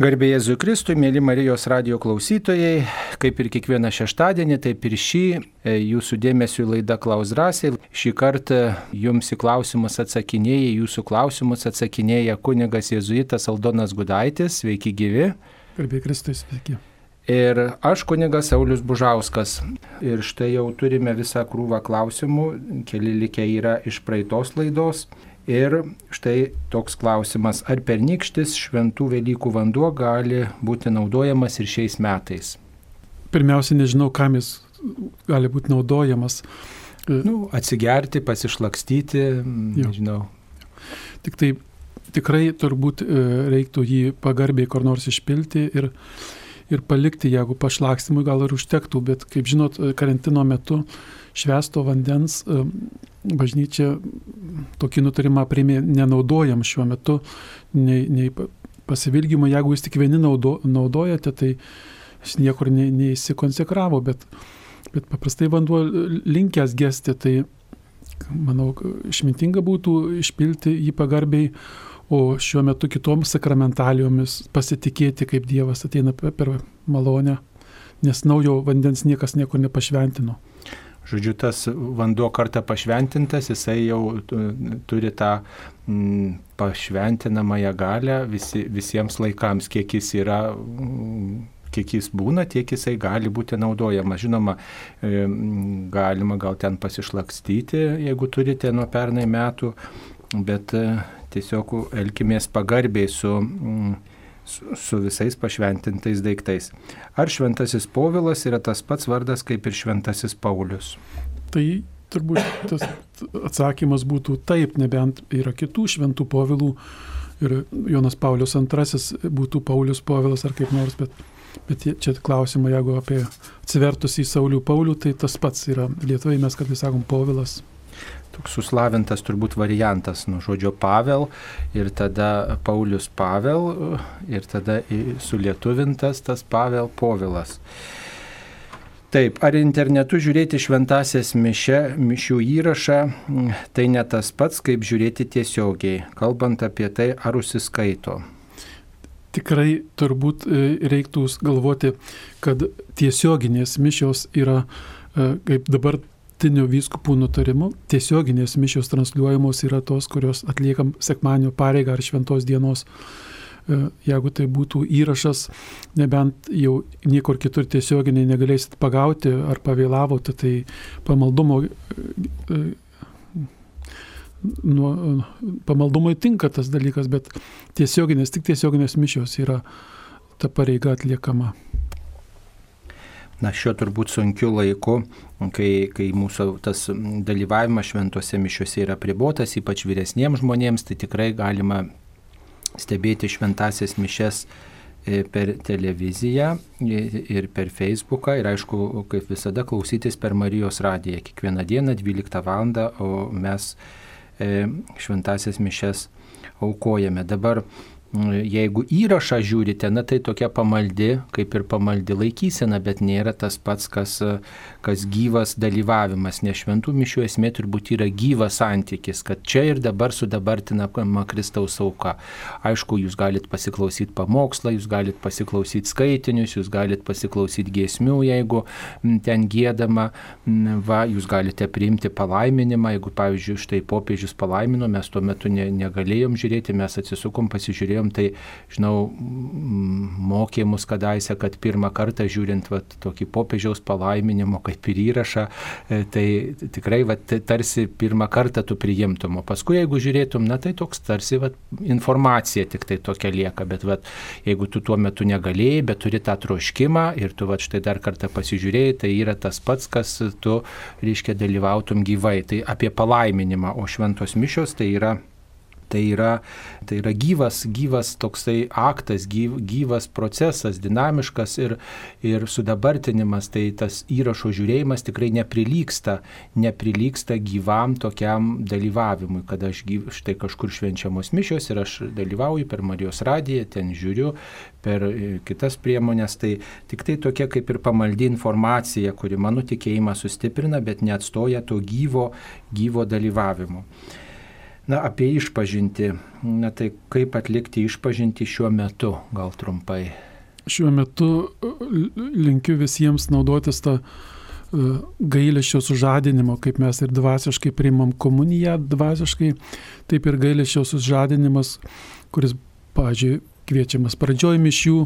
Garbėjai Jėzui Kristui, mėly Marijos radio klausytojai, kaip ir kiekvieną šeštadienį, taip ir šį e, jūsų dėmesio laida Klaus Drąsiai. Šį kartą jums į klausimus atsakinėja, jūsų klausimus atsakinėja kunigas Jėzuitas Aldonas Gudaitis. Sveiki gyvi. Garbėjai Kristui, sveiki. Ir aš kunigas Saulis Bužauskas. Ir štai jau turime visą krūvą klausimų, keli likę yra iš praeitos laidos. Ir štai toks klausimas, ar pernykštis šventų Velykų vanduo gali būti naudojamas ir šiais metais? Pirmiausia, nežinau, kam jis gali būti naudojamas. Nu, atsigerti, pasišlakstyti, nežinau. Tik tai tikrai turbūt e, reiktų jį pagarbiai kur nors išpilti ir, ir palikti, jeigu pašlakstimui gal ir užtektų, bet kaip žinot, karantino metu švesto vandens e, bažnyčia tokį nutarimą priėmė nenaudojam šiuo metu, nei, nei pasivilgimo, jeigu jūs tik vieni naudo, naudojate, tai jis niekur ne, neįsikonsekravo, bet, bet paprastai vanduo linkęs gesti, tai manau, išmintinga būtų išpilti jį pagarbiai, o šiuo metu kitoms sakramentalijomis pasitikėti, kaip Dievas ateina per malonę, nes naujo vandens niekas niekur nepašventino. Žodžiu, tas vanduo kartą pašventintas, jisai jau turi tą mm, pašventinamąją galę visi, visiems laikams, kiek jis yra mm, kiek jis būna, tiek jisai gali būti naudojamas. Žinoma, galima gal ten pasišlakstyti, jeigu turite nuo pernai metų, bet e, tiesiog elkimės pagarbiai su mm, su, su visais pašventintais daiktais. Ar šventasis Povilas yra tas pats vardas kaip ir šventasis Paulius? Tai turbūt tas atsakymas būtų taip, nebent yra kitų šventų povilų ir Jonas Paulius II būtų Paulius Povilas ar kaip nors, bet, bet čia klausimą, jeigu apie atsivertus į Saulių Paulių, tai tas pats yra. Lietuvai mes kartais sakom Povilas toks suslavintas turbūt variantas nuo žodžio Pavel ir tada Paulius Pavel ir tada sulietuvintas tas Pavel Povilas. Taip, ar internetu žiūrėti šventasias mišę, mišių įrašą, tai ne tas pats, kaip žiūrėti tiesiogiai, kalbant apie tai, ar užsiskaito. Tikrai turbūt e, reiktų galvoti, kad tiesioginės mišios yra, e, kaip dabar dabartiniu vyskupų nutarimu tiesioginės mišios transliuojamos yra tos, kurios atliekam sekmanio pareigą ar šventos dienos. E, jeigu tai būtų įrašas, nebent jau niekur kitur tiesioginiai negalėsit pagauti ar pavėlavote, tai pamaldumo, nuo, pamaldumui tinka tas dalykas, bet tiesioginės, tik tiesioginės mišios yra ta pareiga atliekama na, šiuo turbūt sunkiu laiku, kai, kai mūsų tas dalyvavimas šventose mišiuose yra pribotas, ypač vyresniems žmonėms, tai tikrai galima stebėti šventasias mišes e, per televiziją ir per Facebooką ir aišku, kaip visada klausytis per Marijos radiją kiekvieną dieną 12 val. o mes e, šventasias mišes aukojame. Dabar Jeigu įrašą žiūrite, na tai tokia pamaldi, kaip ir pamaldi laikysena, bet nėra tas pats, kas, kas gyvas dalyvavimas, nes šventų mišių esmė turbūt yra gyvas santykis, kad čia ir dabar sudabartinama Kristaus auka. Aišku, jūs galite pasiklausyti pamokslą, jūs galite pasiklausyti skaitinius, jūs galite pasiklausyti giesmių, jeigu ten gėdama, va, jūs galite priimti palaiminimą, jeigu, pavyzdžiui, štai popiežius palaimino, mes tuo metu ne, negalėjom žiūrėti, mes atsisukom, pasižiūrėjom turėjom, tai, žinau, mokė mus kadaise, kad pirmą kartą žiūrint vat, tokį popiežiaus palaiminimo kaip ir įrašą, e, tai tikrai vat, tarsi pirmą kartą tu priimtum, o paskui jeigu žiūrėtum, na tai toks tarsi vat, informacija tik tai tokia lieka, bet vat, jeigu tu tuo metu negalėjai, bet turi tą troškimą ir tu vat, štai dar kartą pasižiūrėjai, tai yra tas pats, kas tu, reiškia, dalyvautum gyvai. Tai apie palaiminimą, o šventos mišios tai yra Tai yra, tai yra gyvas, gyvas toksai aktas, gyv, gyvas procesas, dinamiškas ir, ir sudabartinimas. Tai tas įrašo žiūrėjimas tikrai neprilyksta, neprilyksta gyvam tokiam dalyvavimui, kad aš gyv, štai kažkur švenčiamos mišios ir aš dalyvauju per Marijos radiją, ten žiūriu per e, kitas priemonės. Tai tik tai tokia kaip ir pamaldi informacija, kuri mano tikėjimą sustiprina, bet neatstoja to gyvo, gyvo dalyvavimo. Na, apie išpažinti. Na, tai kaip atlikti išpažinti šiuo metu, gal trumpai. Šiuo metu linkiu visiems naudotis tą gailėšio sužadinimo, kaip mes ir dvasiškai priimam komuniją dvasiškai, taip ir gailėšio sužadinimas, kuris, pažiūrėjau, kviečiamas pradžioj mišių,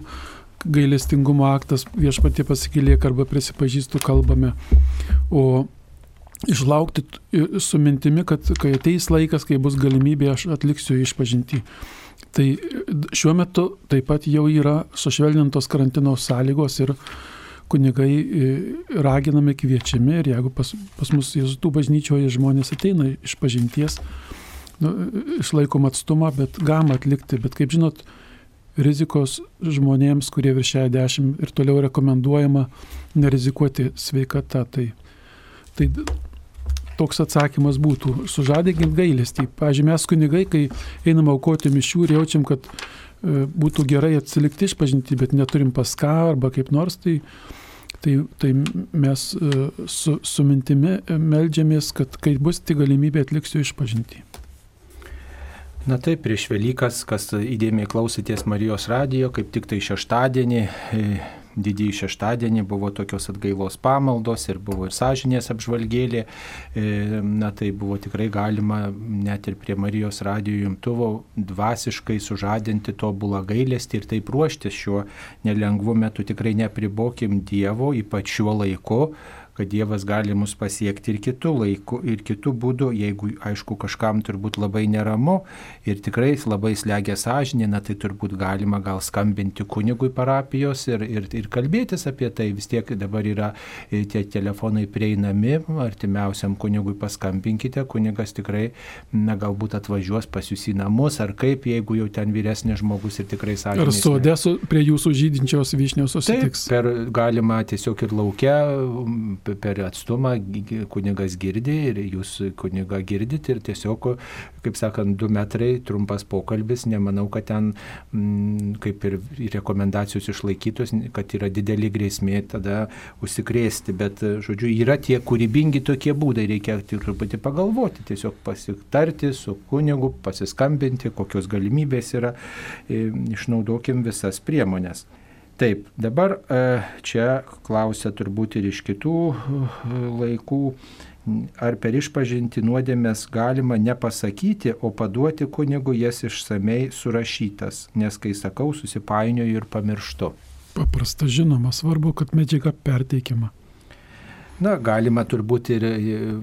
gailestingumo aktas viešpatie pasikėlėk arba prisipažįstu kalbame. O išlaukti su mintimi, kad kai ateis laikas, kai bus galimybė, aš atliksiu išpažinti. Tai šiuo metu taip pat jau yra sušvelnintos karantino sąlygos ir kunigai raginami, kviečiami ir jeigu pas, pas mus Jėzų bažnyčioje žmonės ateina iš pažinties, nu, išlaikom atstumą, bet galima atlikti, bet kaip žinot, rizikos žmonėms, kurie virš 60 ir toliau rekomenduojama nerizikuoti sveikata. Tai, tai toks atsakymas būtų, sužadėkim gailestį. Pavyzdžiui, mes kunigai, kai einam aukoti mišių ir jaučiam, kad e, būtų gerai atsilikti iš pažinti, bet neturim pas ką arba kaip nors, tai, tai, tai mes e, su, su mintimi melžiamės, kad kai bus tik galimybė atliksiu iš pažinti. Na taip, prieš Velykas, kas įdėmiai klausyties Marijos radijo, kaip tik tai šeštadienį, e, didįjį šeštadienį buvo tokios atgailos pamaldos ir buvo ir sąžinės apžvalgėlė. E, na tai buvo tikrai galima net ir prie Marijos radijo jungtuvo dvasiškai sužadinti tobulą gailestį ir taip ruoštis šiuo nelengvu metu. Tikrai nepribokim Dievo, ypač šiuo laiku kad Dievas gali mus pasiekti ir kitų laikų, ir kitų būdų, jeigu, aišku, kažkam turbūt labai neramu ir tikrai labai slegia sąžinė, na tai turbūt galima gal skambinti kunigui parapijos ir, ir, ir kalbėtis apie tai. Vis tiek dabar yra e, tie telefonai prieinami, artimiausiam kunigui paskambinkite, kunigas tikrai, na galbūt atvažiuos pas jūs į namus, ar kaip, jeigu jau ten vyresnis žmogus ir tikrai sąžinė. Ar sodė prie jūsų žydinčios vyšnios susitiks? Taip, per, galima tiesiog ir laukia per atstumą kunigas girdi ir jūs kuniga girdit ir tiesiog, kaip sakant, du metrai trumpas pokalbis, nemanau, kad ten kaip ir rekomendacijos išlaikytos, kad yra didelį grėsmė tada užsikrėsti, bet, žodžiu, yra tie kūrybingi tokie būdai, reikia truputį pagalvoti, tiesiog pasitarti su kunigu, pasiskambinti, kokios galimybės yra, išnaudokim visas priemonės. Taip, dabar e, čia klausia turbūt ir iš kitų e, laikų, ar per išpažinti nuodėmės galima nepasakyti, o paduoti kunigu jas išsamei surašytas, nes kai sakau, susipainioju ir pamirštu. Paprasta žinoma, svarbu, kad medžiaga perteikiama. Na, galima turbūt ir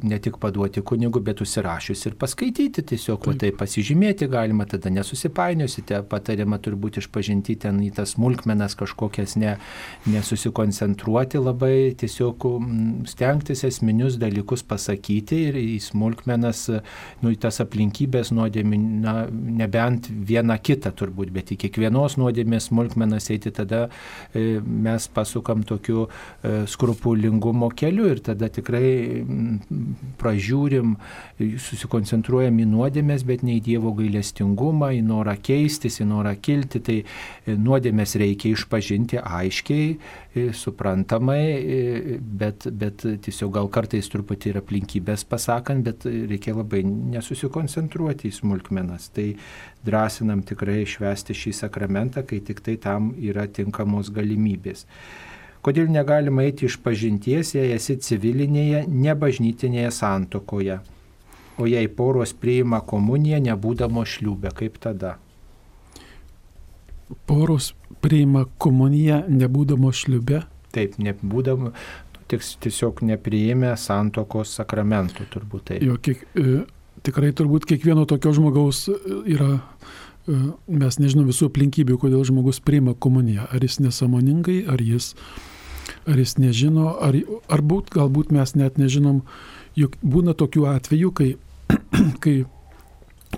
ne tik paduoti kunigų, bet užsirašius ir paskaityti, tiesiog va, tai pasižymėti galima, tada nesusipainiosite, patariama turbūt išpažinti ten į tas smulkmenas kažkokias, ne, nesusikoncentruoti labai, tiesiog stengtis esminius dalykus pasakyti ir į smulkmenas, nu, į tas aplinkybės nuodėmį, na, nebent vieną kitą turbūt, bet į kiekvienos nuodėmės smulkmenas eiti, tada e, mes pasukam tokiu e, skrupulingumo keliu keliu ir tada tikrai mm, pražiūrim, susikoncentruojam į nuodėmės, bet ne į Dievo gailestingumą, į norą keistis, į norą kilti. Tai e, nuodėmės reikia išpažinti aiškiai, e, suprantamai, e, bet, bet tiesiog gal kartais truputį ir aplinkybės pasakant, bet reikia labai nesusikoncentruoti į smulkmenas. Tai drąsinam tikrai švesti šį sakramentą, kai tik tai tam yra tinkamos galimybės. Kodėl negalima eiti iš pažinties, jei esi civilinėje, nebažnytinėje santokoje? O jei poros priima komuniją, nebūdamo šliūbę, kaip tada? Poros priima komuniją, nebūdamo šliūbę? Taip, nebūdamo, tiesiog nepriėmė santokos sakramentų, turbūt taip. Jo, kiek, e, tikrai turbūt kiekvieno tokio žmogaus e, yra e, mes nežinom visų aplinkybių, kodėl žmogus priima komuniją. Ar jis nesamoningai, ar jis ar jis nežino, ar, ar būt, galbūt mes net nežinom, juk būna tokių atvejų, kai, kai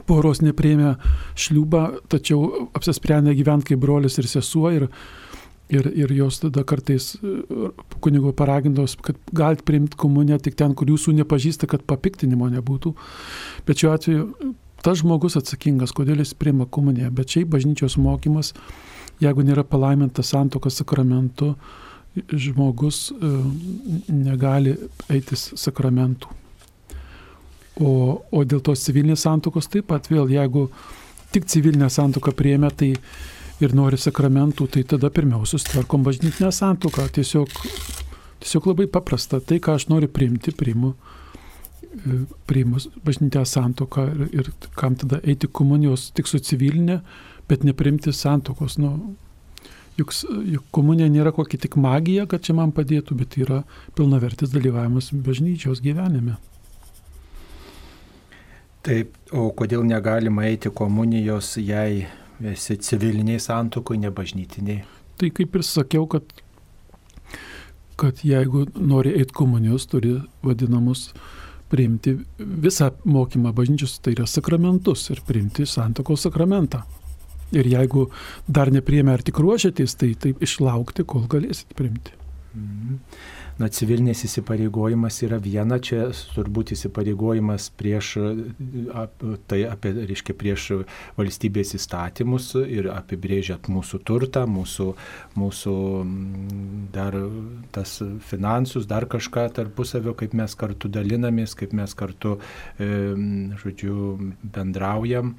poros neprieimė šliūbą, tačiau apsisprendė gyventi kaip brolius ir sesuo ir, ir, ir jos tada kartais kunigo paragintos, kad galite priimti komuniją tik ten, kur jūsų nepažįsta, kad papiktinimo nebūtų. Bet šiuo atveju tas žmogus atsakingas, kodėl jis priima komuniją. Bet šiaip bažnyčios mokymas, jeigu nėra palaimintas santokas sakramentu, žmogus e, negali eitis sakramentų. O, o dėl tos civilinės santokos taip pat vėl, jeigu tik civilinę santoką priėmė, tai ir nori sakramentų, tai tada pirmiausia sutvarkom bažnytinę santoką. Tiesiog, tiesiog labai paprasta. Tai, ką aš noriu priimti, priimu. E, priimus bažnytinę santoką ir, ir kam tada eiti komunijos tik su civilinė, bet neprimti santokos. Nu, juk, juk komunija nėra kokia tik magija, kad čia man padėtų, bet yra pilnavertis dalyvavimas bažnyčios gyvenime. Taip, o kodėl negalima eiti komunijos, jei esi civiliniai santokui, ne bažnytiniai? Tai kaip ir sakiau, kad, kad jeigu nori eiti komunijos, turi vadinamus priimti visą mokymą bažnyčios, tai yra sakramentus ir priimti santokos sakramentą. Ir jeigu dar nepriemė ar tik ruošiatės, tai taip išlaukti, kol galėsit priimti. Mhm na, civilinės įsipareigojimas yra viena, čia turbūt įsipareigojimas prieš, tai apie, reiškia, prieš valstybės įstatymus ir apibrėžiat mūsų turtą, mūsų, mūsų dar tas finansus, dar kažką tarpusavio, kaip mes kartu dalinamės, kaip mes kartu, e, žodžiu, bendraujam.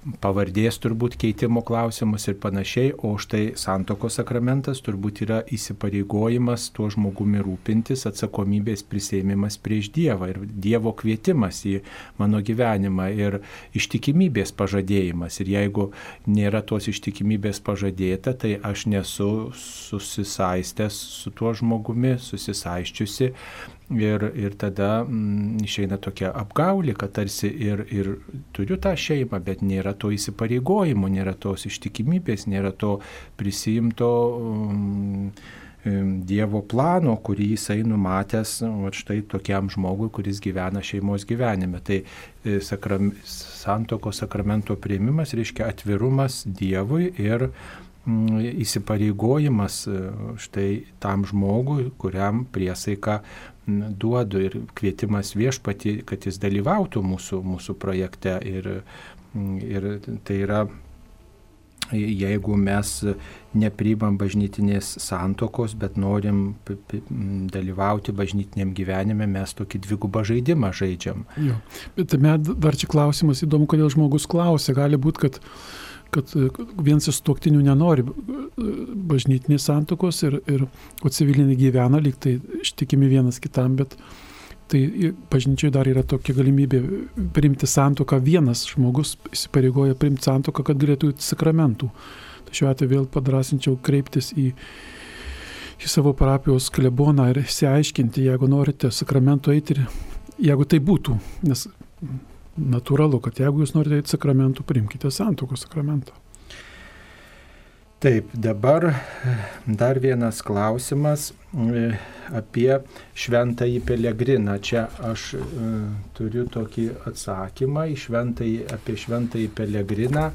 Pavardės turbūt keitimo klausimus ir panašiai, o štai santokos sakramentas turbūt yra įsipareigojimas tuo žmogumi rūpintis, atsakomybės prisėmimas prieš Dievą ir Dievo kvietimas į mano gyvenimą ir ištikimybės pažadėjimas. Ir jeigu nėra tos ištikimybės pažadėta, tai aš nesu susisaistęs su tuo žmogumi, susisaiščiusi Ir, ir tada mm, išeina tokia apgaulė, kad tarsi ir, ir turiu tą šeimą, bet nėra to įsipareigojimo, nėra tos ištikimybės, nėra to prisimto um, Dievo plano, kurį jisai numatęs va, štai tokiam žmogui, kuris gyvena šeimos gyvenime. Tai e, sakram, santoko sakramento prieimimas reiškia atvirumas Dievui ir mm, įsipareigojimas e, štai tam žmogui, kuriam priesaika duodu ir kvietimas viešpati, kad jis dalyvautų mūsų, mūsų projekte. Ir, ir tai yra, jeigu mes nepriimam bažnytinės santokos, bet norim dalyvauti bažnytiniam gyvenime, mes tokį dvigubą žaidimą žaidžiam. Jo. Bet tuomet dar čia klausimas įdomu, kodėl žmogus klausia. Gali būti, kad kad e, vienas iš tuoktinių nenori e, bažnytinės santokos ir, ir o civilinė gyvena, lyg tai ištikimi vienas kitam, bet tai bažnyčiai dar yra tokia galimybė priimti santoką, vienas žmogus įsipareigoja priimti santoką, kad galėtų sakramentų. Tai šiuo atveju vėl padrasinčiau kreiptis į, į savo parapijos kleboną ir įsiaiškinti, jeigu norite sakramento eiti ir jeigu tai būtų, nes natūralu, kad jeigu jūs norite eiti sakramentų, priimkite santokos sakramentą. Taip, dabar dar vienas klausimas e, apie šventąjį pelegriną. Čia aš e, turiu tokį atsakymą šventąjį, apie šventąjį pelegriną.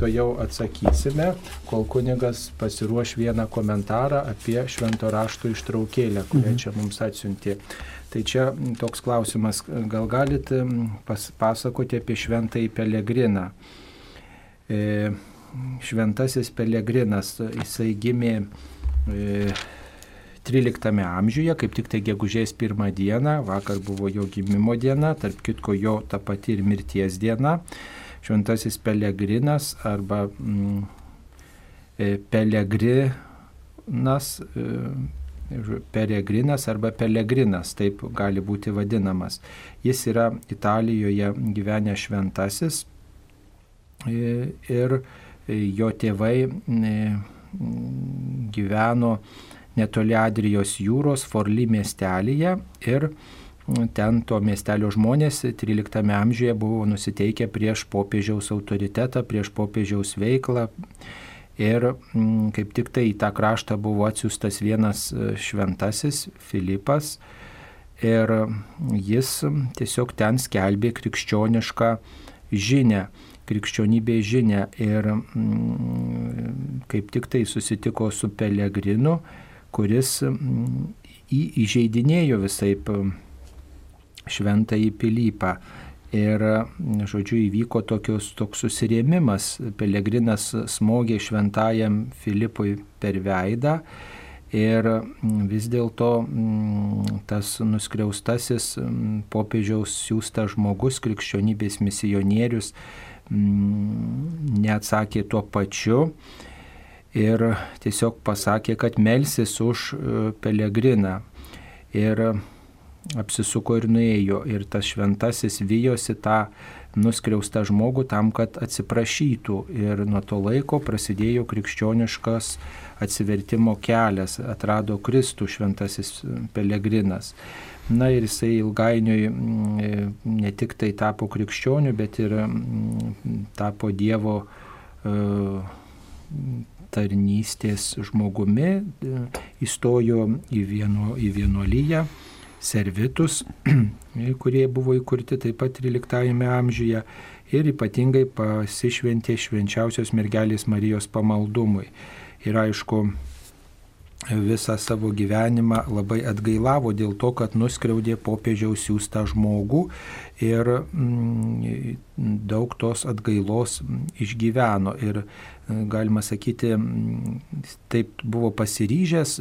To jau atsakysime, kol kunigas pasiruoš vieną komentarą apie švento rašto ištraukėlę, kurią mhm. čia mums atsiuntė. Tai čia toks klausimas, gal galit pasakoti apie šventąjį pelegriną. E, šventasis pelegrinas, jisai gimė e, 13 amžiuje, kaip tik tai gegužės pirmą dieną, vakar buvo jo gimimo diena, tarp kitko jo ta pati ir mirties diena. Šventasis pelegrinas arba mm, e, pelegrinas. E, peregrinas arba pelegrinas, taip gali būti vadinamas. Jis yra Italijoje gyvenęs šventasis e, ir jo tėvai e, gyveno netoli Adrijos jūros Forly miestelėje ir ten to miestelio žmonės 13 amžiuje buvo nusiteikę prieš popiežiaus autoritetą, prieš popiežiaus veiklą Ir mm, kaip tik tai į tą kraštą buvo atsiųstas vienas e, šventasis Filipas ir jis tiesiog ten skelbė krikščionišką žinę, krikščionybės žinę ir mm, kaip tik tai susitiko su Pelegrinu, kuris mm, įžeidinėjo visai šventąjį Pilypą. Ir, žodžiu, įvyko tokios, toks susirėmimas. Pelegrinas smogė šventajam Filipui per veidą Ir vis dėlto tas nuskriaustasis popiežiaus siūstas žmogus, krikščionybės misionierius, neatsakė tuo pačiu ir tiesiog pasakė, kad melsis už e, pelegriną. Ir apsisuko ir nuėjo. Ir tas šventasis vyjosi tą nuskriaustą žmogų tam, kad atsiprašytų. Ir nuo to laiko prasidėjo krikščioniškas atsivertimo kelias, atrado Kristų šventasis pelegrinas. Na ir jisai ilgainiui mm, ne tik tai tapo krikščioniu, bet ir mm, tapo Dievo e, tarnystės žmogumi, e, įstojo į, vieno, į vienuolyje servitus, kurie buvo įkurti taip pat 13 amžiuje ir ypatingai pasišventė švenčiausios mergelės Marijos pamaldumui. Ir aišku, visą savo gyvenimą labai atgailavo dėl to, kad nuskriaudė popiežiaus siūstą žmogų ir mm, daug tos atgailos išgyveno. Ir galima sakyti, taip buvo pasiryžęs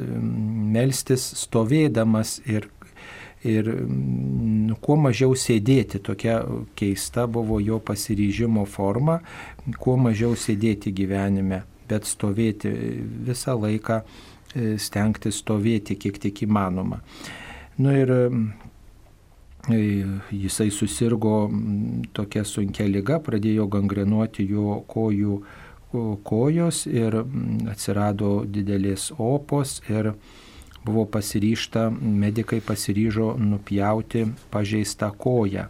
melstis stovėdamas ir ir nu, kuo mažiau sėdėti, tokia keista buvo jo pasiryžimo forma, kuo mažiau sėdėti gyvenime, bet stovėti visą laiką, e, stengti stovėti kiek tik įmanoma. Nu ir e, jisai susirgo tokia sunkia lyga, pradėjo gangrenuoti jo kojų kojos ir atsirado didelės opos ir buvo pasiryšta, medikai pasiryžo nupjauti pažeistą koją.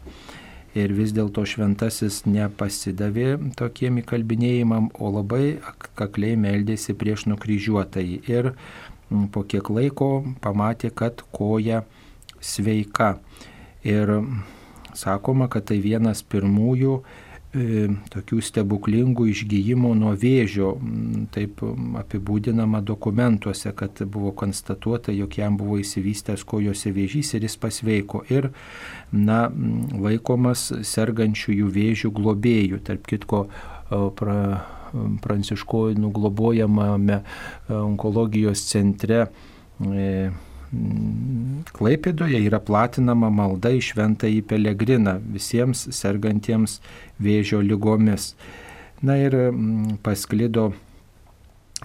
Ir vis dėlto šventasis nepasidavė tokiem įkalbinėjimam, o labai kakliai meldėsi prieš nukryžiuotąjį. Ir po kiek laiko pamatė, kad koja sveika. Ir sakoma, kad tai vienas pirmųjų tokių stebuklingų išgyjimų nuo vėžio, taip apibūdinama dokumentuose, kad buvo konstatuota, jog jam buvo įsivystęs kojose vėžys ir jis pasveiko. Ir, na, laikomas sergančiųjų vėžių globėjų, tarp kitko, pra, pranciškojų globojamame onkologijos centre. E, Klaipėdoje yra platinama malda į šventąjį pelegriną visiems sergantiems vėžio lygomis. Na ir mm, pasklido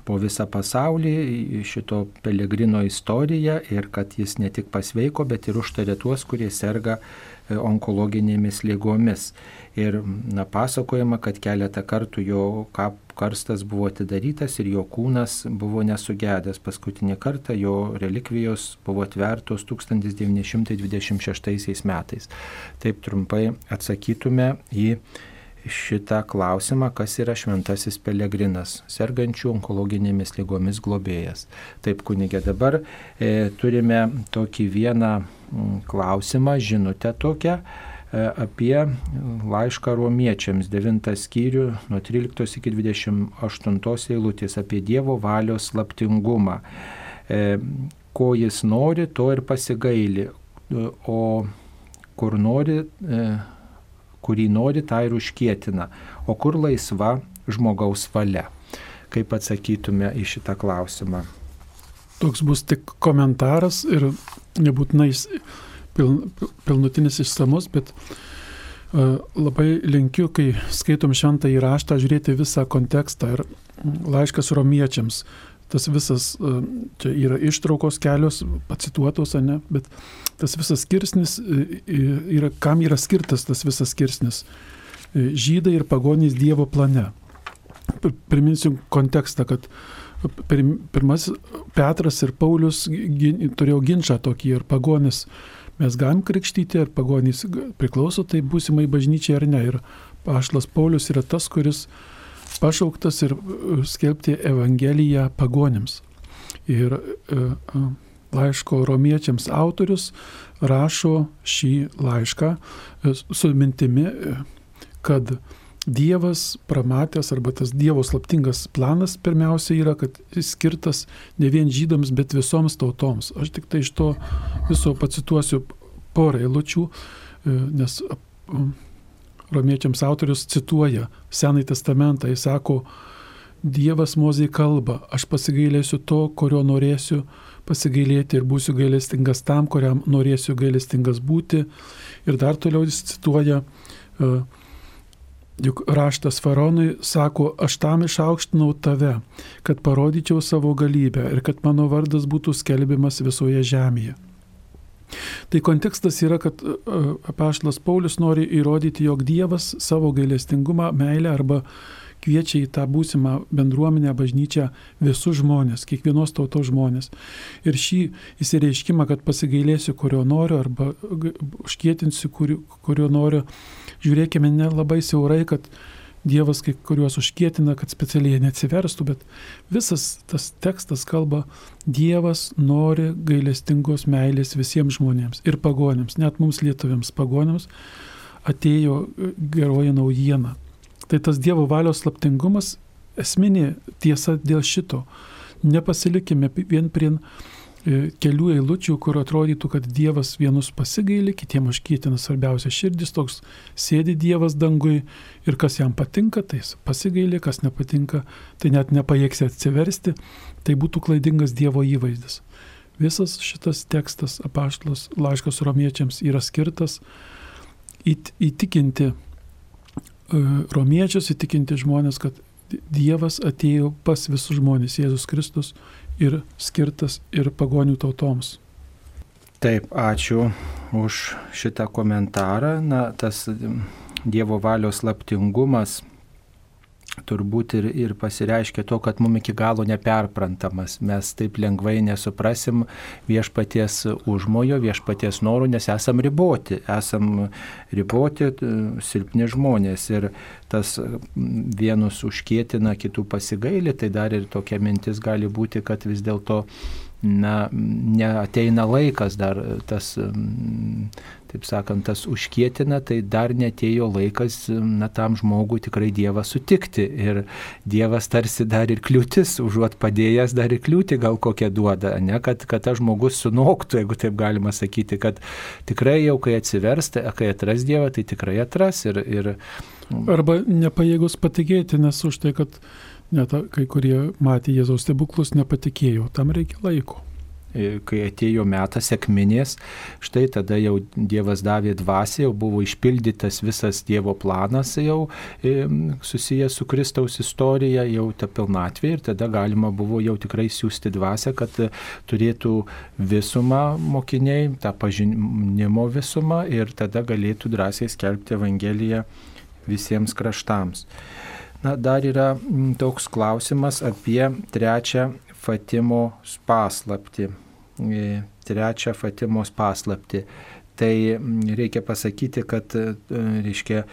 po visą pasaulį šito pelegrino istorija ir kad jis ne tik pasveiko, bet ir užtarė tuos, kurie serga e, onkologinėmis lygomis. Ir na, pasakojama, kad keletą kartų jo kap, karstas buvo atidarytas ir jo kūnas buvo nesugedęs. Paskutinį kartą jo relikvijos buvo atvertos 1926 metais. Taip trumpai atsakytume į šitą klausimą, kas yra šventasis pelegrinas, sergančių onkologinėmis lygomis globėjas. Taip, kunigė, dabar e, turime tokį vieną klausimą, žinutę tokią apie laišką romiečiams 9 skyrių nuo 13 iki 28 eilutės apie Dievo valios slaptingumą. E, ko jis nori, to ir pasigaili, o kur nori, e, kurį nori, tą ir užkietina, o kur laisva žmogaus valia. Kaip atsakytume į šitą klausimą? Toks bus tik komentaras ir nebūtinai piln, pilnutinis išsamus, bet uh, labai linkiu, kai skaitom šventą įraštą, žiūrėti visą kontekstą ir laiškas romiečiams. Tas visas, uh, čia yra ištraukos kelios, pacituotos, ne, bet tas visas skirsnis, yra, kam yra skirtas tas visas skirsnis. Žydai ir pagonys Dievo plane. Priminsiu kontekstą, kad pirmas Petras ir Paulius turėjo ginčą tokį ir pagonis mes galim krikštyti, ar pagonys priklauso tai būsimai bažnyčiai ar ne. Ir Paštas Paulius yra tas, kuris pašauktas ir e, skelbti Evangeliją pagonėms. Ir e, e, laiško romiečiams autorius rašo šį laišką su mintimi, kad Dievas pramatęs arba tas Dievo slaptingas planas pirmiausia yra, kad jis skirtas ne vien žydams, bet visoms tautoms. Aš tik tai iš to viso pacituosiu porą eilučių, e, nes romiečiams autorius cituoja Senąjį testamentą, jis sako, Dievas mozai kalba, aš pasigailėsiu to, kurio norėsiu, pasigailėti ir būsiu gailestingas tam, kuriam norėsiu gailestingas būti. Ir dar toliau jis cituoja, e, juk raštas Faronui sako, aš tam išaukštinau tave, kad parodyčiau savo galybę ir kad mano vardas būtų skelbiamas visoje žemėje. Tai kontekstas yra, kad e, apaštalas Paulius nori įrodyti, jog Dievas savo gailestingumą, meilę arba kviečia į tą būsimą bendruomenę, bažnyčią visus žmonės, kiekvienos tautos žmonės. Ir šį įsireiškimą, kad pasigailėsiu, kurio noriu, arba užkėtinsiu, kurio, kurio noriu, žiūrėkime ne labai siaurai, kad Dievas kai kuriuos užkėtina, kad specialiai neatsiverstų, bet visas tas tekstas kalba, Dievas nori gailestingos meilės visiems žmonėms ir pagonėms, net mums lietuviams pagonėms atėjo geroji naujiena. Tai tas Dievo valios slaptingumas esminė tiesa dėl šito. Nepasilikime vien prie e, kelių eilučių, kur atrodytų, kad Dievas vienus pasigailį, kitiems užkytina svarbiausia širdis, toks sėdi Dievas dangui ir kas jam patinka, tai jis pasigailį, kas nepatinka, tai net nepajėgsi atsiversti, tai būtų klaidingas Dievo įvaizdis. Visas šitas tekstas apaštlos laiškos romiečiams yra skirtas įtikinti romiečius įtikinti žmonės, kad Dievas atėjo pas visus žmonės, Jėzus Kristus ir skirtas ir pagonių tautoms. Taip, ačiū už šitą komentarą. Na, tas Dievo valios laptingumas turbūt ir, ir pasireiškia to, kad mums iki galo neperprantamas. Mes taip lengvai nesuprasim viešpaties užmojo, viešpaties norų, nes esam riboti. Esam riboti, silpni žmonės. Ir tas vienus užkėtina, kitų pasigailį, tai dar ir tokia mintis gali būti, kad vis dėlto na, neateina laikas dar tas taip sakant, tas užkėtina, tai dar netėjo laikas na, tam žmogui tikrai Dievą sutikti. Ir Dievas tarsi dar ir kliūtis, užuot padėjęs, dar ir kliūti gal kokią duoda, ne, kad, kad tas žmogus sunoktų, jeigu taip galima sakyti, kad tikrai jau kai atsivers, tai, kai atras Dievą, tai tikrai atras. Ir, ir... Arba nepajėgus patikėti, nes už tai, kad net kai kurie matė Jėzaus stebuklus, nepatikėjo, tam reikia laiko. E, kai atėjo metas sėkminės, štai tada jau Dievas davė dvasę, jau buvo išpildytas visas Dievo planas jau e, susijęs su Kristaus istorija, jau ta pilnatvė ir tada galima buvo jau tikrai siūsti dvasę, kad turėtų visumą mokiniai, tą pažinimo visumą ir tada galėtų drąsiai skelbti Evangeliją visiems kraštams. Na, dar yra toks klausimas apie trečią Fatimos paslapti. E, trečią Fatimos paslapti. Tai reikia pasakyti, kad, e, reiškia, e,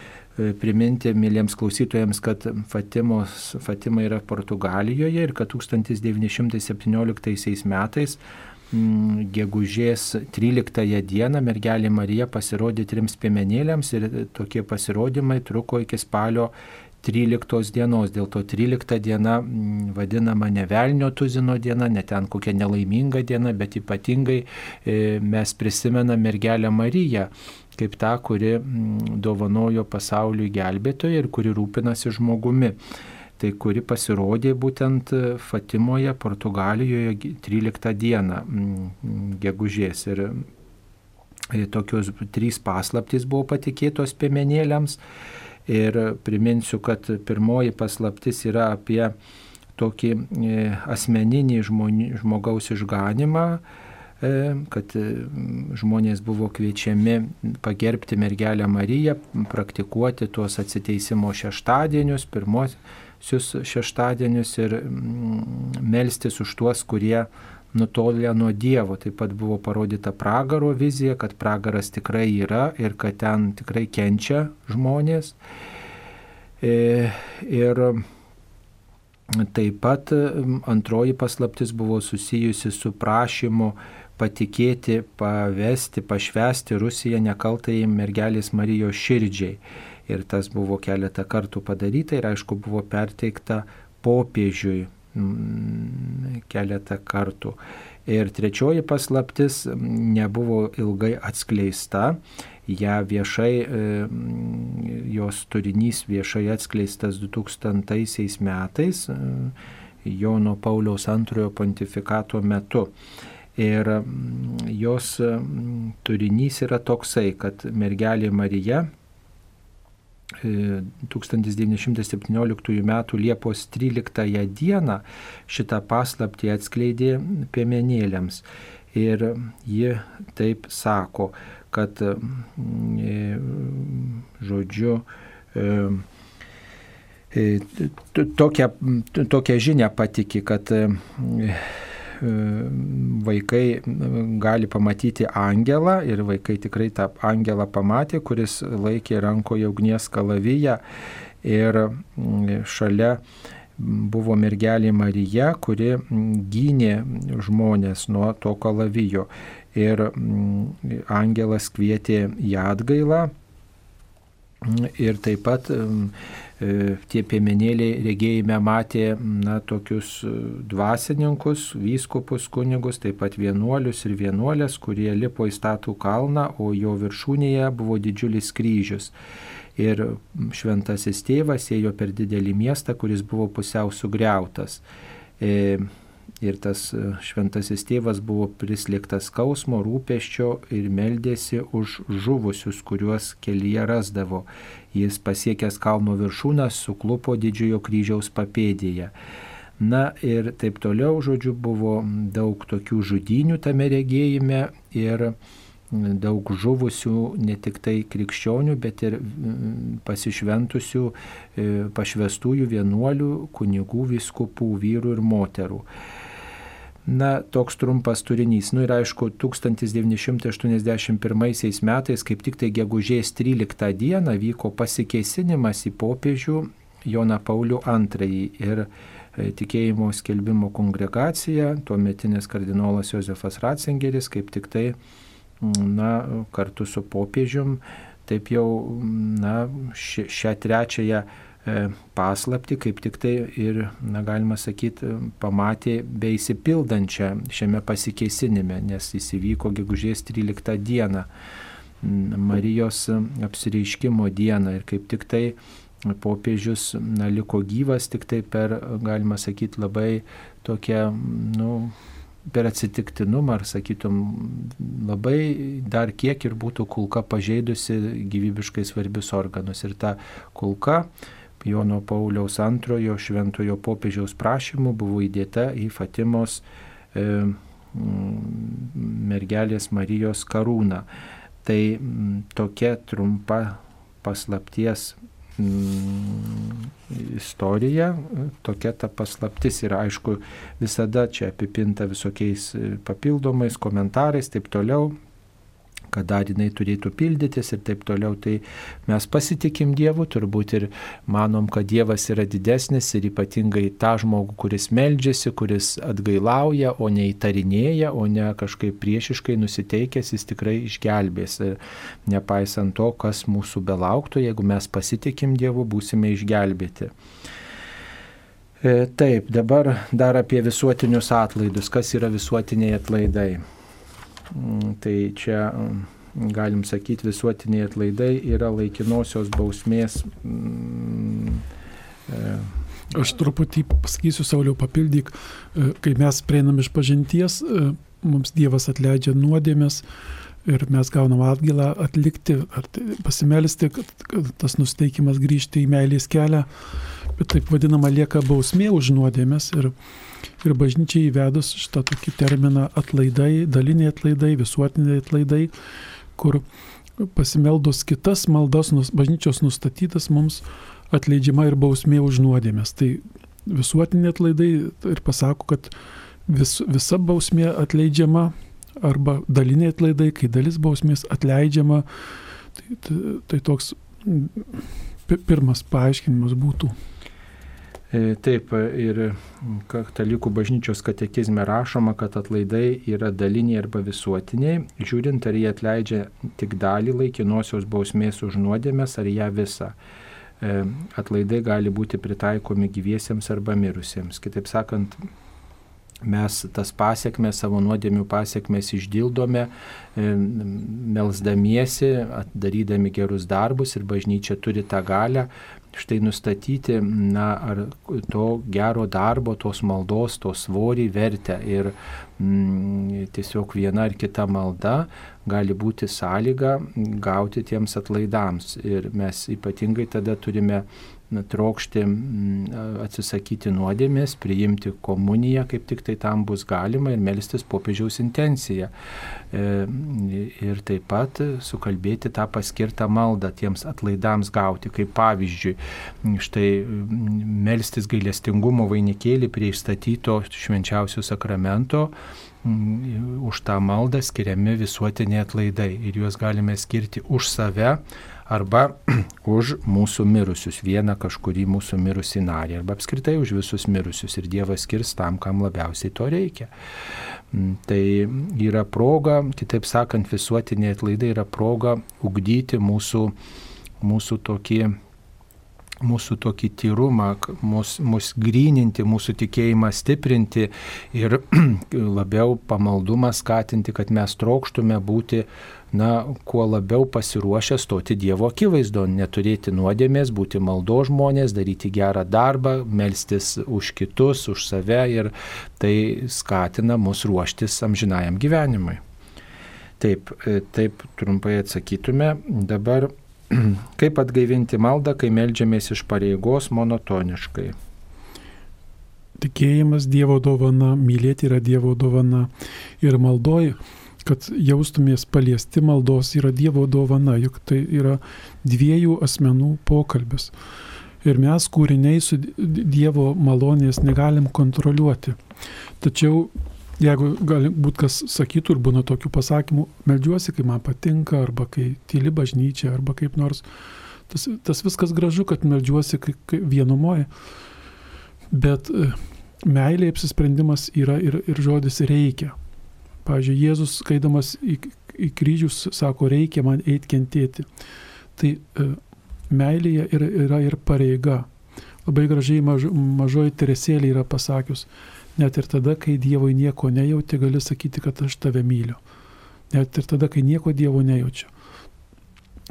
priminti mėlyms klausytojams, kad Fatimos, Fatima yra Portugalijoje ir kad 1917 metais gegužės 13 dieną mergelė Marija pasirodė trims piemenėliams ir tokie pasirodymai truko iki spalio 13 dienos. Dėl to 13 diena mm, vadinama ne velnio tuzino diena, ne ten kokia nelaiminga diena, bet ypatingai e, mes prisimename mergelę Mariją kaip tą, kuri mm, dovanojo pasauliui gelbėtoją ir kuri rūpinasi žmogumi. Tai kuri pasirodė būtent Fatimoje, Portugalijoje 13 dieną mm, gegužės. Ir e, tokios trys paslaptys buvo patikėtos piemenėliams. Ir priminsiu, kad pirmoji paslaptis yra apie tokį e, asmeninį žmoni, žmogaus išganimą, e, kad e, žmonės buvo kviečiami pagerbti mergelę Mariją, praktikuoti tuos atsiteisimo šeštadienius, pirmosius šeštadienius ir melstis už tuos, kurie nutolę nuo Dievo. Taip pat buvo parodyta pragaro vizija, kad pragaras tikrai yra ir kad ten tikrai kenčia žmonės. E, ir taip pat antroji paslaptis buvo susijusi su prašymu patikėti, pavesti, pašvesti Rusiją nekaltai mergelės Marijos širdžiai. Ir tas buvo keletą kartų padaryta ir aišku buvo perteikta popiežiui keletą kartų. Ir trečioji paslaptis nebuvo ilgai atskleista, ją viešai, e, jos turinys viešai atskleistas 2000 metais e, Jono Pauliaus antrojo pontifikato metu. Ir mm, jos mm, turinys yra toksai, kad mergelė Marija 1917 m. Liepos 13 d. šitą paslaptį atskleidė piemenėliams. Ir ji taip sako, kad, žodžiu, tokią, tokią žinią patikė, kad E, vaikai gali pamatyti angelą ir vaikai tikrai tą angelą pamatė, kuris laikė rankoje ugnies kalaviją ir šalia buvo mergelė Marija, kuri gynė žmonės nuo to kalavijo. Ir angelas kvietė į atgailą. Ir taip pat E, tie piemenėliai regėjime matė na, tokius e, dvasininkus, vyskupus, kunigus, taip pat vienuolius ir vienuolės, kurie lipo į statų kalną, o jo viršūnėje buvo didžiulis kryžius. Ir šventasis tėvas ėjo per didelį miestą, kuris buvo pusiau sugriautas. Ir tas e, šventasis tėvas buvo prislėgtas skausmo, rūpeščio ir meldėsi už žuvusius, kuriuos kelyje rasdavo. Jis pasiekęs kalno viršūną suklupo didžiojo kryžiaus papėdėje. Na ir taip toliau, žodžiu, buvo daug tokių žudinių tame regėjime ir daug žuvusių ne tik tai krikščionių, bet ir pasišventusių, e, pašvestųjų vienuolių, kunigų, viskupų, vyrų ir moterų. Na, toks trumpas turinys. Nu ir aišku, 1981 metais, kaip tik tai gegužės 13 dieną, vyko pasikeisinimas į popiežių Joną Paulių II ir e, tikėjimo skelbimo kongregacija, tuometinis kardinolas Josefas Ratzingeris, kaip tik tai, na, kartu su popiežium, taip jau, na, šią trečiąją paslapti, kaip tik tai ir, na, galima sakyti, pamatė beįsipildančią šiame pasikeisinime, nes jis įvyko gegužės 13 dieną, Marijos apsireiškimo dieną ir kaip tik tai popiežius na, liko gyvas tik tai per, galima sakyti, labai tokią, nu, per atsitiktinumą, ar sakytum, labai dar kiek ir būtų kulka pažeidusi gyvybiškai svarbius organus. Ir ta kulka Jono Pauliaus antrojo šventojo popiežiaus prašymu buvo įdėta į Fatimos e, mergelės Marijos karūną. Tai m, tokia trumpa paslapties istorija, tokia ta paslaptis ir aišku visada čia apipinta visokiais papildomais komentarais, taip toliau, kada jinai turėtų pildytis ir taip toliau. Tai mes pasitikim Dievu, turbūt ir manom, kad Dievas yra didesnis ir ypatingai tą žmogų, kuris meldžiasi, kuris atgailauja, o ne įtarinėja, o ne kažkaip priešiškai nusiteikęs, jis tikrai išgelbės. Ir nepaisant to, kas mūsų belauktų, jeigu mes pasitikim Dievu, būsime išgelbėti. E, taip, dabar dar apie visuotinius atlaidus. Kas yra visuotiniai atlaidai? Mm, tai čia mm, galim sakyti, visuotiniai atlaidai yra laikinosios bausmės. Mm, e, Aš truputį pasakysiu, Sauliau, papildyk, e, kai mes prieinam iš pažinties, e, mums Dievas atleidžia nuodėmės ir mes gaunam atgilą atlikti, pasimelisti, kad tas nusteikimas grįžti į meilės kelią, bet taip vadinama lieka bausmė už nuodėmės. Ir, Ir bažnyčiai įvedus šitą tokį terminą atlaidai, daliniai atlaidai, visuotiniai atlaidai, kur pasimeldus kitas maldas bažnyčios nustatytas mums atleidžiama ir bausmė už nuodėmės. Tai visuotiniai atlaidai ir pasako, kad vis, visa bausmė atleidžiama arba daliniai atlaidai, kai dalis bausmės atleidžiama. Tai, tai, tai toks pirmas paaiškinimas būtų. E, taip, ir katalikų bažnyčios katekizme rašoma, kad atlaidai yra daliniai arba visuotiniai, žiūrint, ar jie atleidžia tik dalį laikinosios bausmės už nuodėmės, ar ją visą. E, atlaidai gali būti pritaikomi gyviesiems arba mirusiems. Kitaip sakant, mes tas pasiekmes, savo nuodėmių pasiekmes išdildome, e, melsdamiesi, darydami gerus darbus ir bažnyčia turi tą galę štai nustatyti, na, ar to gero darbo, tos maldos, tos svorį vertę ir mm, tiesiog viena ar kita malda gali būti sąlyga gauti tiems atlaidams. Ir mes ypatingai tada turime trokšti atsisakyti nuodėmės, priimti komuniją, kaip tik tai tam bus galima ir melstis popiežiaus intenciją. E, ir taip pat sukalbėti tą paskirtą maldą tiems atlaidams gauti, kaip pavyzdžiui, štai melstis gailestingumo vainikėlį prie išstatyto švenčiausio sakramento už tą maldą skiriami visuotiniai atlaidai ir juos galime skirti už save arba už mūsų mirusius, vieną kažkurį mūsų mirusį narį, arba apskritai už visus mirusius ir Dievas skirs tam, kam labiausiai to reikia. Mm, tai yra proga, kitaip sakant, visuotiniai atlaidai yra proga ugdyti mūsų, mūsų tokį mūsų tokį tyrumą, mus, mus gryninti, mūsų tikėjimą stiprinti ir labiau pamaldumą skatinti, kad mes trokštume būti na, kuo labiau pasiruošę stoti Dievo akivaizdo, neturėti nuodėmės, būti maldo žmonės, daryti gerą darbą, melstis už kitus, už save ir tai skatina mus ruoštis amžinajam gyvenimui. Taip, e, taip trumpai atsakytume. Dabar kaip atgaivinti maldą, kai melžiamės iš pareigos monotoniškai. Tikėjimas Dievo dovana, mylėti yra Dievo dovana ir maldoji kad jaustumės paliesti maldos yra Dievo dovana, juk tai yra dviejų asmenų pokalbis. Ir mes kūriniai su Dievo malonės negalim kontroliuoti. Tačiau jeigu galbūt kas sakytų ir būna tokių pasakymų, melžiuosi, kai man patinka, arba kai tyli bažnyčia, arba kaip nors, tas, tas viskas gražu, kad melžiuosi vienumoje. Bet e, meilė apsisprendimas yra ir, ir žodis reikia. Pavyzdžiui, Jėzus, skaidamas į, į kryžius, sako, reikia man eiti kentėti. Tai e, meilėje yra, yra ir pareiga. Labai gražiai maž, mažoji teresėlė yra pasakius, net ir tada, kai Dievo nieko nejauti, gali sakyti, kad aš tave myliu. Net ir tada, kai nieko Dievo nejaučiu.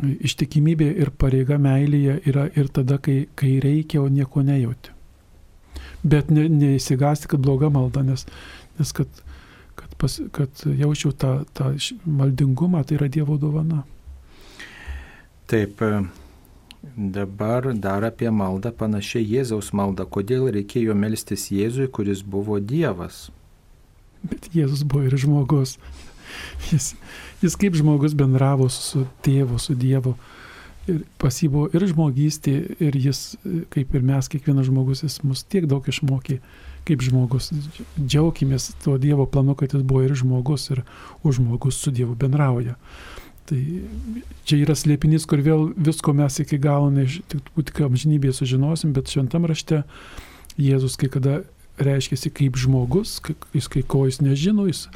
Ištikimybė ir pareiga meilėje yra ir tada, kai, kai reikia, o nieko nejauti. Bet ne, neįsigasti, kad bloga malda, nes, nes kad kad, pas, kad jaučiau tą, tą maldingumą, tai yra Dievo dovana. Taip, e, dabar dar apie maldą panašiai Jėzaus maldą. Kodėl reikėjo melstis Jėzui, kuris buvo Dievas? Bet Jėzus buvo ir žmogus. Jis, jis kaip žmogus bendravo su tėvu, su Dievu. Ir pas jį buvo ir žmogystė, ir jis, kaip ir mes, kiekvienas žmogus, jis mus tiek daug išmokė kaip žmogus. Džiaugimės tuo Dievo planu, kad jis buvo ir žmogus, ir už žmogus su Dievu bendrauja. Tai čia yra slėpinys, kur vėl visko mes iki galo, ne, tik, tik amžinybėje sužinosim, bet šventam rašte Jėzus kai kada reiškia kaip žmogus, jis kai ko jis nežino, jis